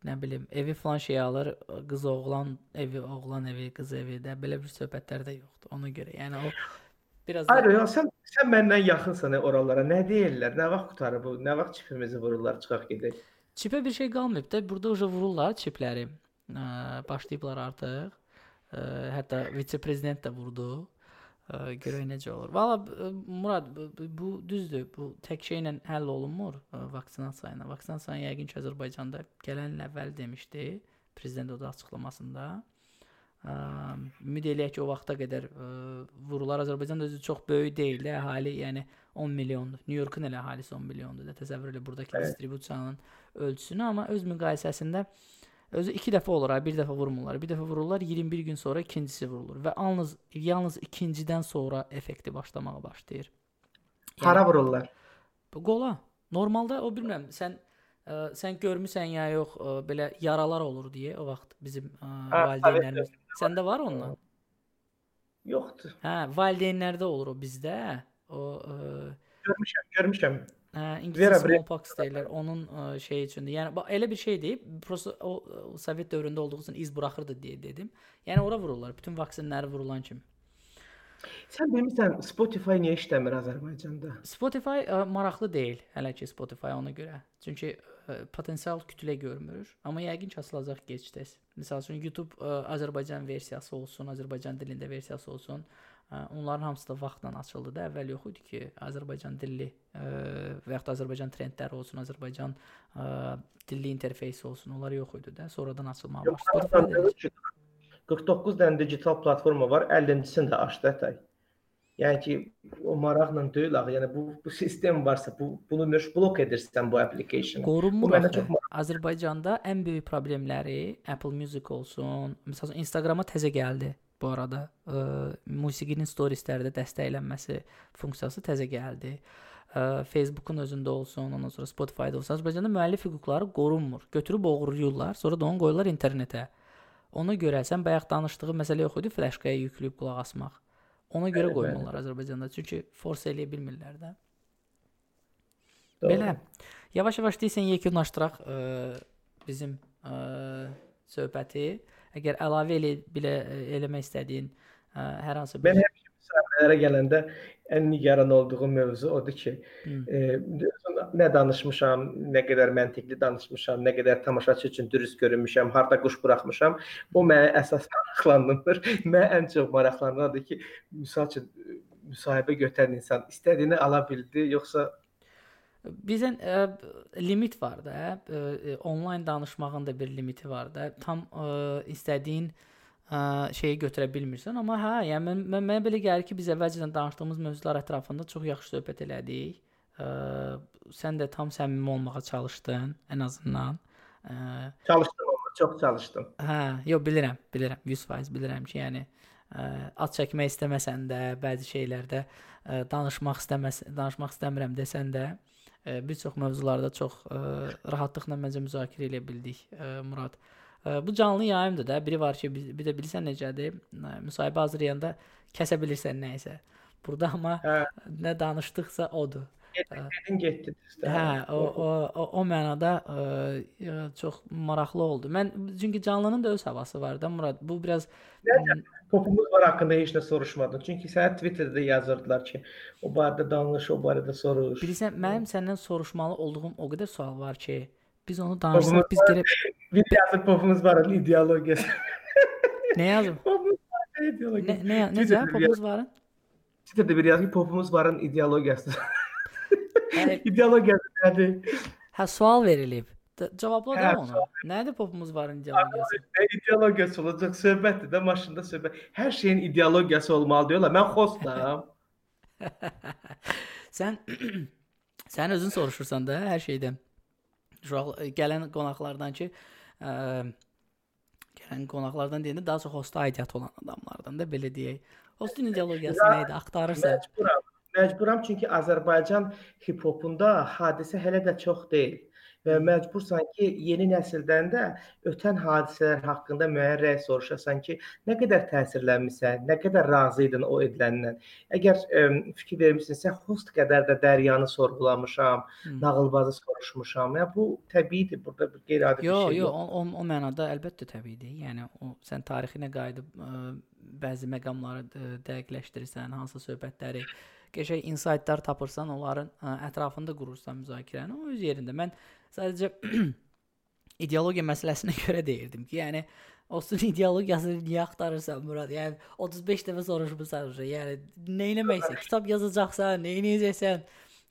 nə bilim, evi falan şey alır, qız oğlan evi, oğlan evi, qız evi də belə bir söhbətlər də yoxdur. Ona görə. Yəni o biraz Hayır, ya sən sən məndən yaxınsan oralara. Nə deyirlər? Nə vaxt qutarır bu? Nə vaxt çipimizi vururlar, çıxaq gedək. Çipə bir şey qalmayıb da. Burada uje vururlar çipləri. Ə, başlayıblar artıq. Ə, hətta vitse-prezident də vurdu. Ə, görək necə olur. Valla Murad bu, düzdür. Bu tək şeylə həll olunmur ə, vaksinasiya ilə. Vaksinasiya yəqin ki Azərbaycanda gələn il əvvəl demişdi prezident o da açıqlamasında. Ümid eləyək ki o vaxta qədər ə, vurular Azərbaycan özü çox böyük deyil də, əhali, yəni 10 milyondur. New Yorkun elə əhalisi 10 milyondur da. Təsəvvür elə burdakı distribusiyanın ölçüsünü, amma öz müqayisəsində Özü 2 dəfə olur, bir dəfə vurmurlar. Bir dəfə vururlar, 21 gün sonra ikincisi vurulur və yalnız yalnız ikincidən sonra effekti başlamağa başlayır. Yəni, Hara vururlar? Qola. Normalda o bilmirəm, sən ə, sən görmüsən ya yox, ə, belə yaralar olur deyə o vaxt bizim ə, valideynlərimiz. Səndə var ondan? Yoxdur. Hə, valideynlərdə olur o bizdə. O ə, görmüşəm, görmüşəm. İngiliscə smallpox deyirlər. Onun ə, şey üçündür. Yəni bax elə bir şey deyib, prosta o, o Sovet dövründə olduğu üçün iz buraxırdı deyə dedim. Yəni ora vururlar, bütün vaksinləri vurulan kimi. Sən bilmirsən Spotify niyə işləmir Azərbaycanda? Spotify ə, maraqlı deyil hələ ki Spotify ona görə. Çünki ə, potensial kütlə görmür, amma yəqin ki açılacaq gec-tez. Məsəl üçün YouTube ə, Azərbaycan versiyası olsun, Azərbaycan dilində versiyası olsun. Onların hamısı da vaxtla açıldı da. Əvvəl yox idi ki, Azərbaycan dilli ə, və yaxud da Azərbaycan trendləri olsun, Azərbaycan ə, dilli interfeysi olsun. Onlar yox idi də. Sonradan açılmağa başladı. 49 dənə digital platforma var. 50-cisini də açdı ətək. Yəni ki, o maraqla deyil axı. Yəni bu bu sistem varsa, bu bunu nöş blok edirsən bu application. Qorunmur. Bu çox Azərbaycanda ən böyük problemləri Apple Music olsun. Məsələn, Instagrama təzə gəldi bu arada. Ə, musiqinin storieslərdə dəstəklənməsi funksiyası təzə gəldi. Ə, Facebookun özündə olsun, ondan sonra Spotify-da olsun. Azərbaycanda müəllif hüquqları qorunmur. Götürüb oğurlayırlar, sonra da onu qoyurlar internetə. Ona görə sən bayaq danışdığı məsələ yox idi, flaşkaya yükləyib qulaq asmaq. Ona görə bəli, qoymurlar bəli. Azərbaycanda. Çünki force eləyə bilmirlər də. Doğru. Belə. Yavaş-yavaş deyirsən yekunlaşdıraq ə, bizim ə, söhbəti. Əgər əlavə elə bilə eləmək istədiyin ə, hər hansı bir Mən həmişə müsahibələrə gələndə ən nigaran olduğum mövzu odur ki, e, nə danışmışam, nə qədər məntiqli danışmışam, nə qədər tamaşaçı üçün dürüst görünmüşəm, harda quş buraxmışam, bu mənə əsas maraqlandırmır. Mən ən çox maraqlandırandır ki, misal üçün müsahibə götürən insan istədiyini ala bildi, yoxsa Bizən ə, e, limit var da, ə, e, onlayn danışmağın da bir limiti var da. Tam ə, istədiyin ə, şeyi götürə bilmirsən, amma hə, yəni mən, mən mənə belə gəlir ki, biz əvvəlcədən danışdığımız mövzular ətrafında çox yaxşı söhbət elədik. Ə, sən də tam səmimi olmağa çalışdın, ən azından. Ə, çalışdım çox çalışdım. Hə, yox bilirəm, bilirəm, 100% bilirəm ki, yəni ə, at çəkmək istəməsən də, bəzi şeylərdə ə, danışmaq istəməs, danışmaq istəmirəm desən də, bir çox mövzularda çox ə, rahatlıqla məncə müzakirə edə bildik, ə, Murad. Ə, Bu canlı yayımdır da. Biri var ki, bir də bilirsən necədir? Müsahibə hazırlayanda kəsə bilirsən nə isə. Burada amma hə. nə danışdıqsa odur. Gedin getdi. Hə, o o o, o mənada ə, çox maraqlı oldu. Mən çünki canlının da öz havası var da Murad. Bu biraz Necə? Popumuz var haqqında heç nə soruşmadın. Çünki sənə Twitterdə yazırdılar ki, o barədə danış, o barədə soruş. Bilirsən, mənim səndən soruşmalı olduğum o qədər sual var ki, biz onu danışsaq, biz gərək Bir yazık popumuz var ideologiyası. ne yazım? popumuz var ideologiyası. Ne, ne, ne cevap popumuz var? Twitter'da bir yazı popumuz varın ideologiyası. Yani, ideologiyası nerede? Ha sual verilip. Cavabla da onu. Nerede popumuz varın ideologiyası? Ne ideologiyası olacak? Söhbətdir də maşında söhbət. Hər şeyin ideologiyası olmalı diyorlar. Mən xostam. Sən sən özün soruşursan da hər şeydən. Uşaq gələn qonaqlardan ki, ə, gələn qonaqlardan deyəndə daha çox hosta aidiyyəti olan adamlardan da belə deyək. Hostun ideologiyası nə idi? Axtarırsan. Məcburam. Məcburam çünki Azərbaycan hip-hopunda hadisə hələ də çox deyil və məcbursan ki, yeni nəsildən də ötən hadisələr haqqında müəyyən rəy soruşasan ki, nə qədər təsirlənmisən, nə qədər razı idin o ediləndən. Əgər ə, fikir vermisinsə, host qədər də Dəryanı sorğulamışam, hmm. nağılbazı soruşmuşam. Yəni bu təbiidir, burada bir qeyri-adi yo, bir şey yox. Yox, o, o, o mənada əlbəttə təbiidir. Yəni o sən tarixinə qayıdıb ə, bəzi məqamları ə, dəqiqləşdirirsən, hansı söhbətləri qəşəng insightlar tapırsan, onların ə, ətrafında qurursan müzakirəni. O öz yerində. Mən Sadəcə ideologiya məsələsinə görə deyirdim ki, yəni olsun ideologiyasını niyə axtarırsan Murad? Yəni 35 dəfə soruşmusan. Yəni nə etməksə, kitab yazacaqsan, nə edəcəksən?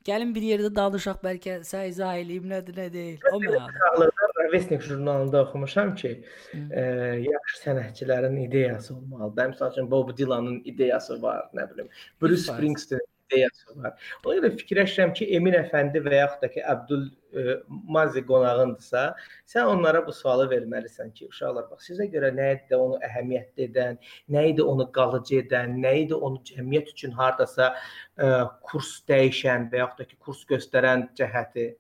Gəlin bir yerdə danışaq, bəlkə sən izah eləyim nədir, nə deyil. O mənada. Vestnik jurnalında oxumuşam ki, e, yaxşı sənətçilərin ideyası olmalıdır. Məsəl üçün Bob Dylanın ideyası var, nə bilim, Bruce Springsteen ideyası var. Ona görə fikirləşirəm ki, Emin Əfəndi və yaxud da ki, Abdul ə, e, Mazi qonağındırsa, sən onlara bu sualı verməlisən ki, uşaqlar bax, sizə görə nə idi onu əhəmiyyətli edən, nə idi onu qalıcı edən, nə idi onu cəmiyyət üçün hardasa ə, e, kurs dəyişən və yaxud da ki, kurs göstərən cəhəti.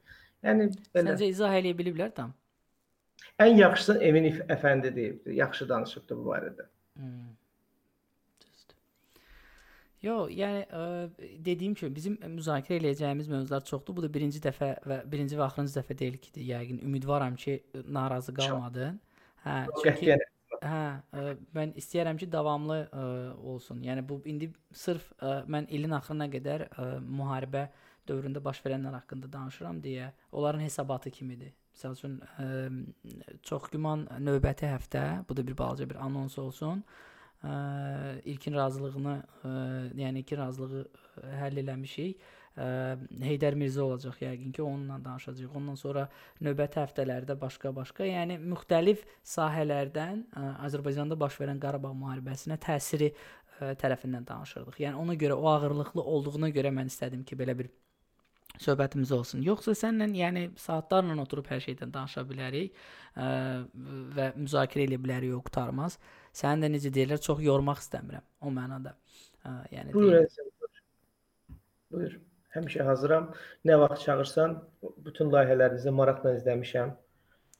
Yəni belə. Səncə izah eləyə biliblər tam? Ən yaxşısı Emin Əfəndi deyibdi. Yaxşı danışıbdı bu barədə. Hmm. Yox, yəni ə, dediyim kimi bizim müzakirə edəcəyimiz mövzular çoxdur. Bu da birinci dəfə və birinci və axırıncı dəfə deyil ki, yəqin ümidvaram ki, narazı qalmadın. Hə, çünki hə, ə, mən istəyirəm ki, davamlı ə, olsun. Yəni bu indi sırf ə, mən ilin axırına qədər ə, müharibə dövründə baş verənlər haqqında danışıram deyə onların hesabatı kimidir. Məsəl üçün ə, çox güman növbəti həftə, bu da bir balaca bir anons olsun ə, ilkin razılığını, ə, yəni ilkin razılığı həll eləmişik. ə, Heydər Mirzə olacaq yəqin ki, onunla danışacağıq. Ondan sonra növbəti həftələrdə başqa-başqa, yəni müxtəlif sahələrdən ə, Azərbaycanda baş verən Qarabağ müharibəsinə təsiri ə, tərəfindən danışırdıq. Yəni ona görə o ağırlıqlı olduğuna görə mən istədim ki, belə bir söhbətimiz olsun. Yoxsa sənlə yəni saatlarla oturub hər şeydən danışa bilərik ə, və müzakirə edə bilərik, o qutarmaz. Sənin də necə deyirlər, çox yormaq istəmirəm o mənada. Ə, yəni Buyur, deyim. buyur. Həmişə hazıram. Nə vaxt çağırsan, bütün layihələrinizi maraqla izləmişəm.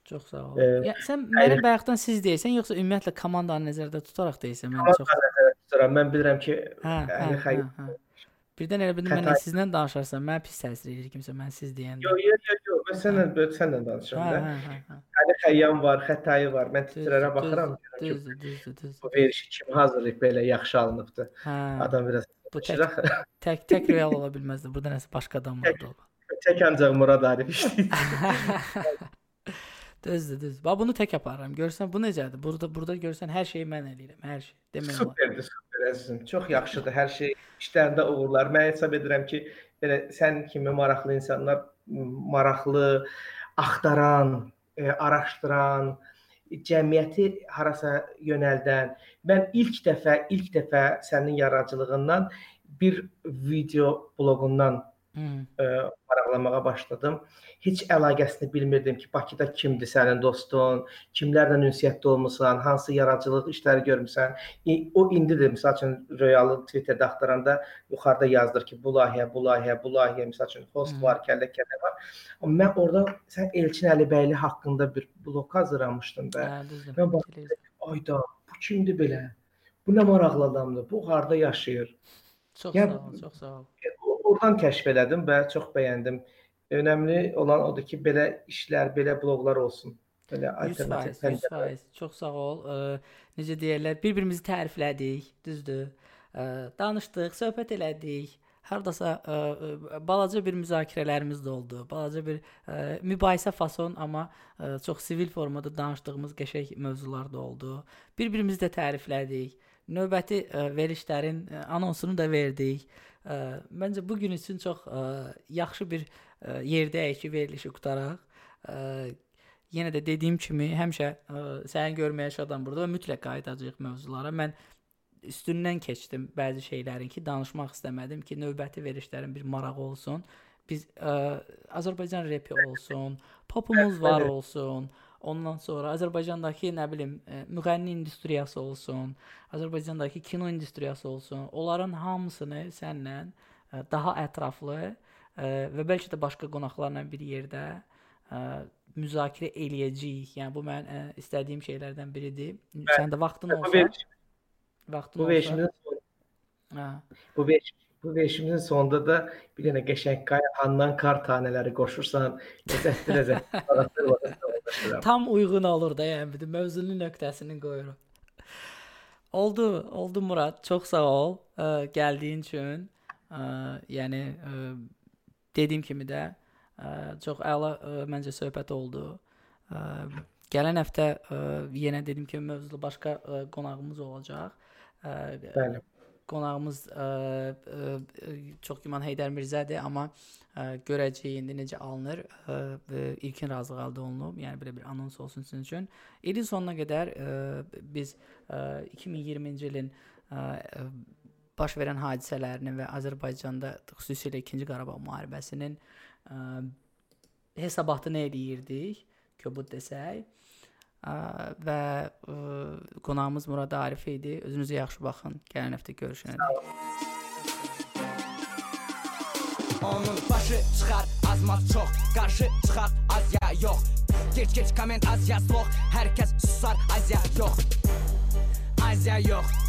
Çox sağ ol. E, yəni sən mənə bayaqdan siz deyirsən, yoxsa ümumiyyətlə komandanı nəzərdə tutaraq deyirsən? Mən çox nəzərdə tuturam. Mən bilirəm ki, hə, hə, hə, hə. Birdən elə bildim mən sizlə danışarsan, mənə pis təsir edir kimsə mən siz deyəndə. Yox, yox, yox, yox. Mən səninlə böyle səninlə danışıram da. Hə, hə, hə. Hələ xəyyam var, xətayı var. Mən titrərə baxıram. Düzdür, düzdür, düzdür. Bu verişi kim hazırlayıb belə yaxşı alınıbdı. Hə. Adam biraz bu tək, tək tək real ola bilməzdi. Burada nəsə başqa adam vardı. Tək ancaq Murad Arif işləyir. Düzdür, düzdür. Bax bunu tək aparıram. Görsən bu necədir? Burada burada görsən hər şeyi mən eləyirəm, hər şey. Demək olar. Superdir, super əzizim. Çox yaxşıdır hər şey. İşlərində uğurlar. Mən hesab edirəm ki, belə sən kimi maraqlı insanlar maraqlı axtaran, araşdıran, cəmiyyəti harasa yönəldən. Mən ilk dəfə, ilk dəfə sənin yaradıcılığından bir video bloqundan ə, maraqlanmağa başladım. Heç əlaqəsini bilmirdim ki, Bakıda kimdir sənin dostun, kimlərlə ünsiyyətdə olmusan, hansı yaradıcılıq işləri görmüsən. O indi də məsəl üçün Royalı Twitterdə axtaranda yuxarıda yazdır ki, bu layihə, bu layihə, bu layihə, məsəl üçün host var, kəllə-kəllə var. Amma mən orada sən Elçin Əlibəyli haqqında bir blog hazırlamışdın da. Hə. Mən baxdım, ayda bu kimdir belə? Bu nə maraqlı adamdır? Bu harda yaşayır? Çox yəni, sağ ol, çox sağ ol oradan kəşf elədim və çox bəyəndim. Önəmli olan odur ki, belə işlər, belə bloqlar olsun. Belə alternativ pəncərə. Çox sağ ol. Ə, necə deyirlər, bir-birimizi təriflədik, düzdür? Ə, danışdıq, söhbət elədik. Hardasa ə, balaca bir müzakirələrimiz də oldu. Balaca bir ə, mübahisə fason, amma ə, çox sivil formada danışdığımız qəşəng mövzular da oldu. Bir-birimizi də təriflədik. Növbəti ə, verilişlərin ə, anonsunu da verdik. Ə, məncə bu gün üçün çox ə, yaxşı bir ə, yerdəyik ki, verilişi qutaraq. Ə, yenə də dediyim kimi həmişə ə, səni görməyə şadam burada və mütləq qayıdacağıq mövzulara. Mən üstündən keçdim bəzi şeylərin ki, danışmaq istəmədim ki, növbəti verilişlərin bir marağı olsun. Biz ə, Azərbaycan repi olsun, popumuz var olsun. Ondan sonra Azərbaycandakı nə bilim müğənni industriyası olsun, Azərbaycandakı kino industriyası olsun. Onların hamısını sənlə daha ətraflı və bəlkə də başqa qonaqlarla bir yerdə müzakirə eləyəcəyik. Yəni bu mən istədiyim şeylərdən biridir. Sən də vaxtın olsa, vaxtın bu olsa. Hə. Bu veş bu veşimizin sonunda da bir dənə qəşəng Qayaxandan kar tanələri qoşursan, ləzzətli ləzzətli Tam uyğun olur da, yəni bir mövzunun nöqtəsini qoyuruq. Oldu, oldu Murad. Çox sağ ol ə, gəldiyin üçün. Ə, yəni ə, dediyim kimi də ə, çox əla ə, məncə söhbət oldu. Ə, gələn həftə ə, yenə dediyim kimi mövzulu başqa ə, qonağımız olacaq. Ə, Bəli qonağımız ə, ə, çox güman Heydər Mirzədir, amma ə, görəcəyik indi necə alınır. Ə, ilkin razılıq əldə olunub, yəni belə bir anons olsun sizin üçün. İlin sonuna qədər ə, biz ə, 2020-ci ilin ə, baş verən hadisələrinin və Azərbaycanda xüsusilə 2-ci Qarabağ müharibəsinin ə, hesabatını eləyirdik, kobud desək və qonağımız Murad Arif idi. Özünüzə yaxşı baxın. Gələn həftə görüşənədək. Onun başı çıxar azmaz çox Qarşı çıxar Azya yox Geç geç komment Azya sloq Hər kəs susar Azya yox Azya yox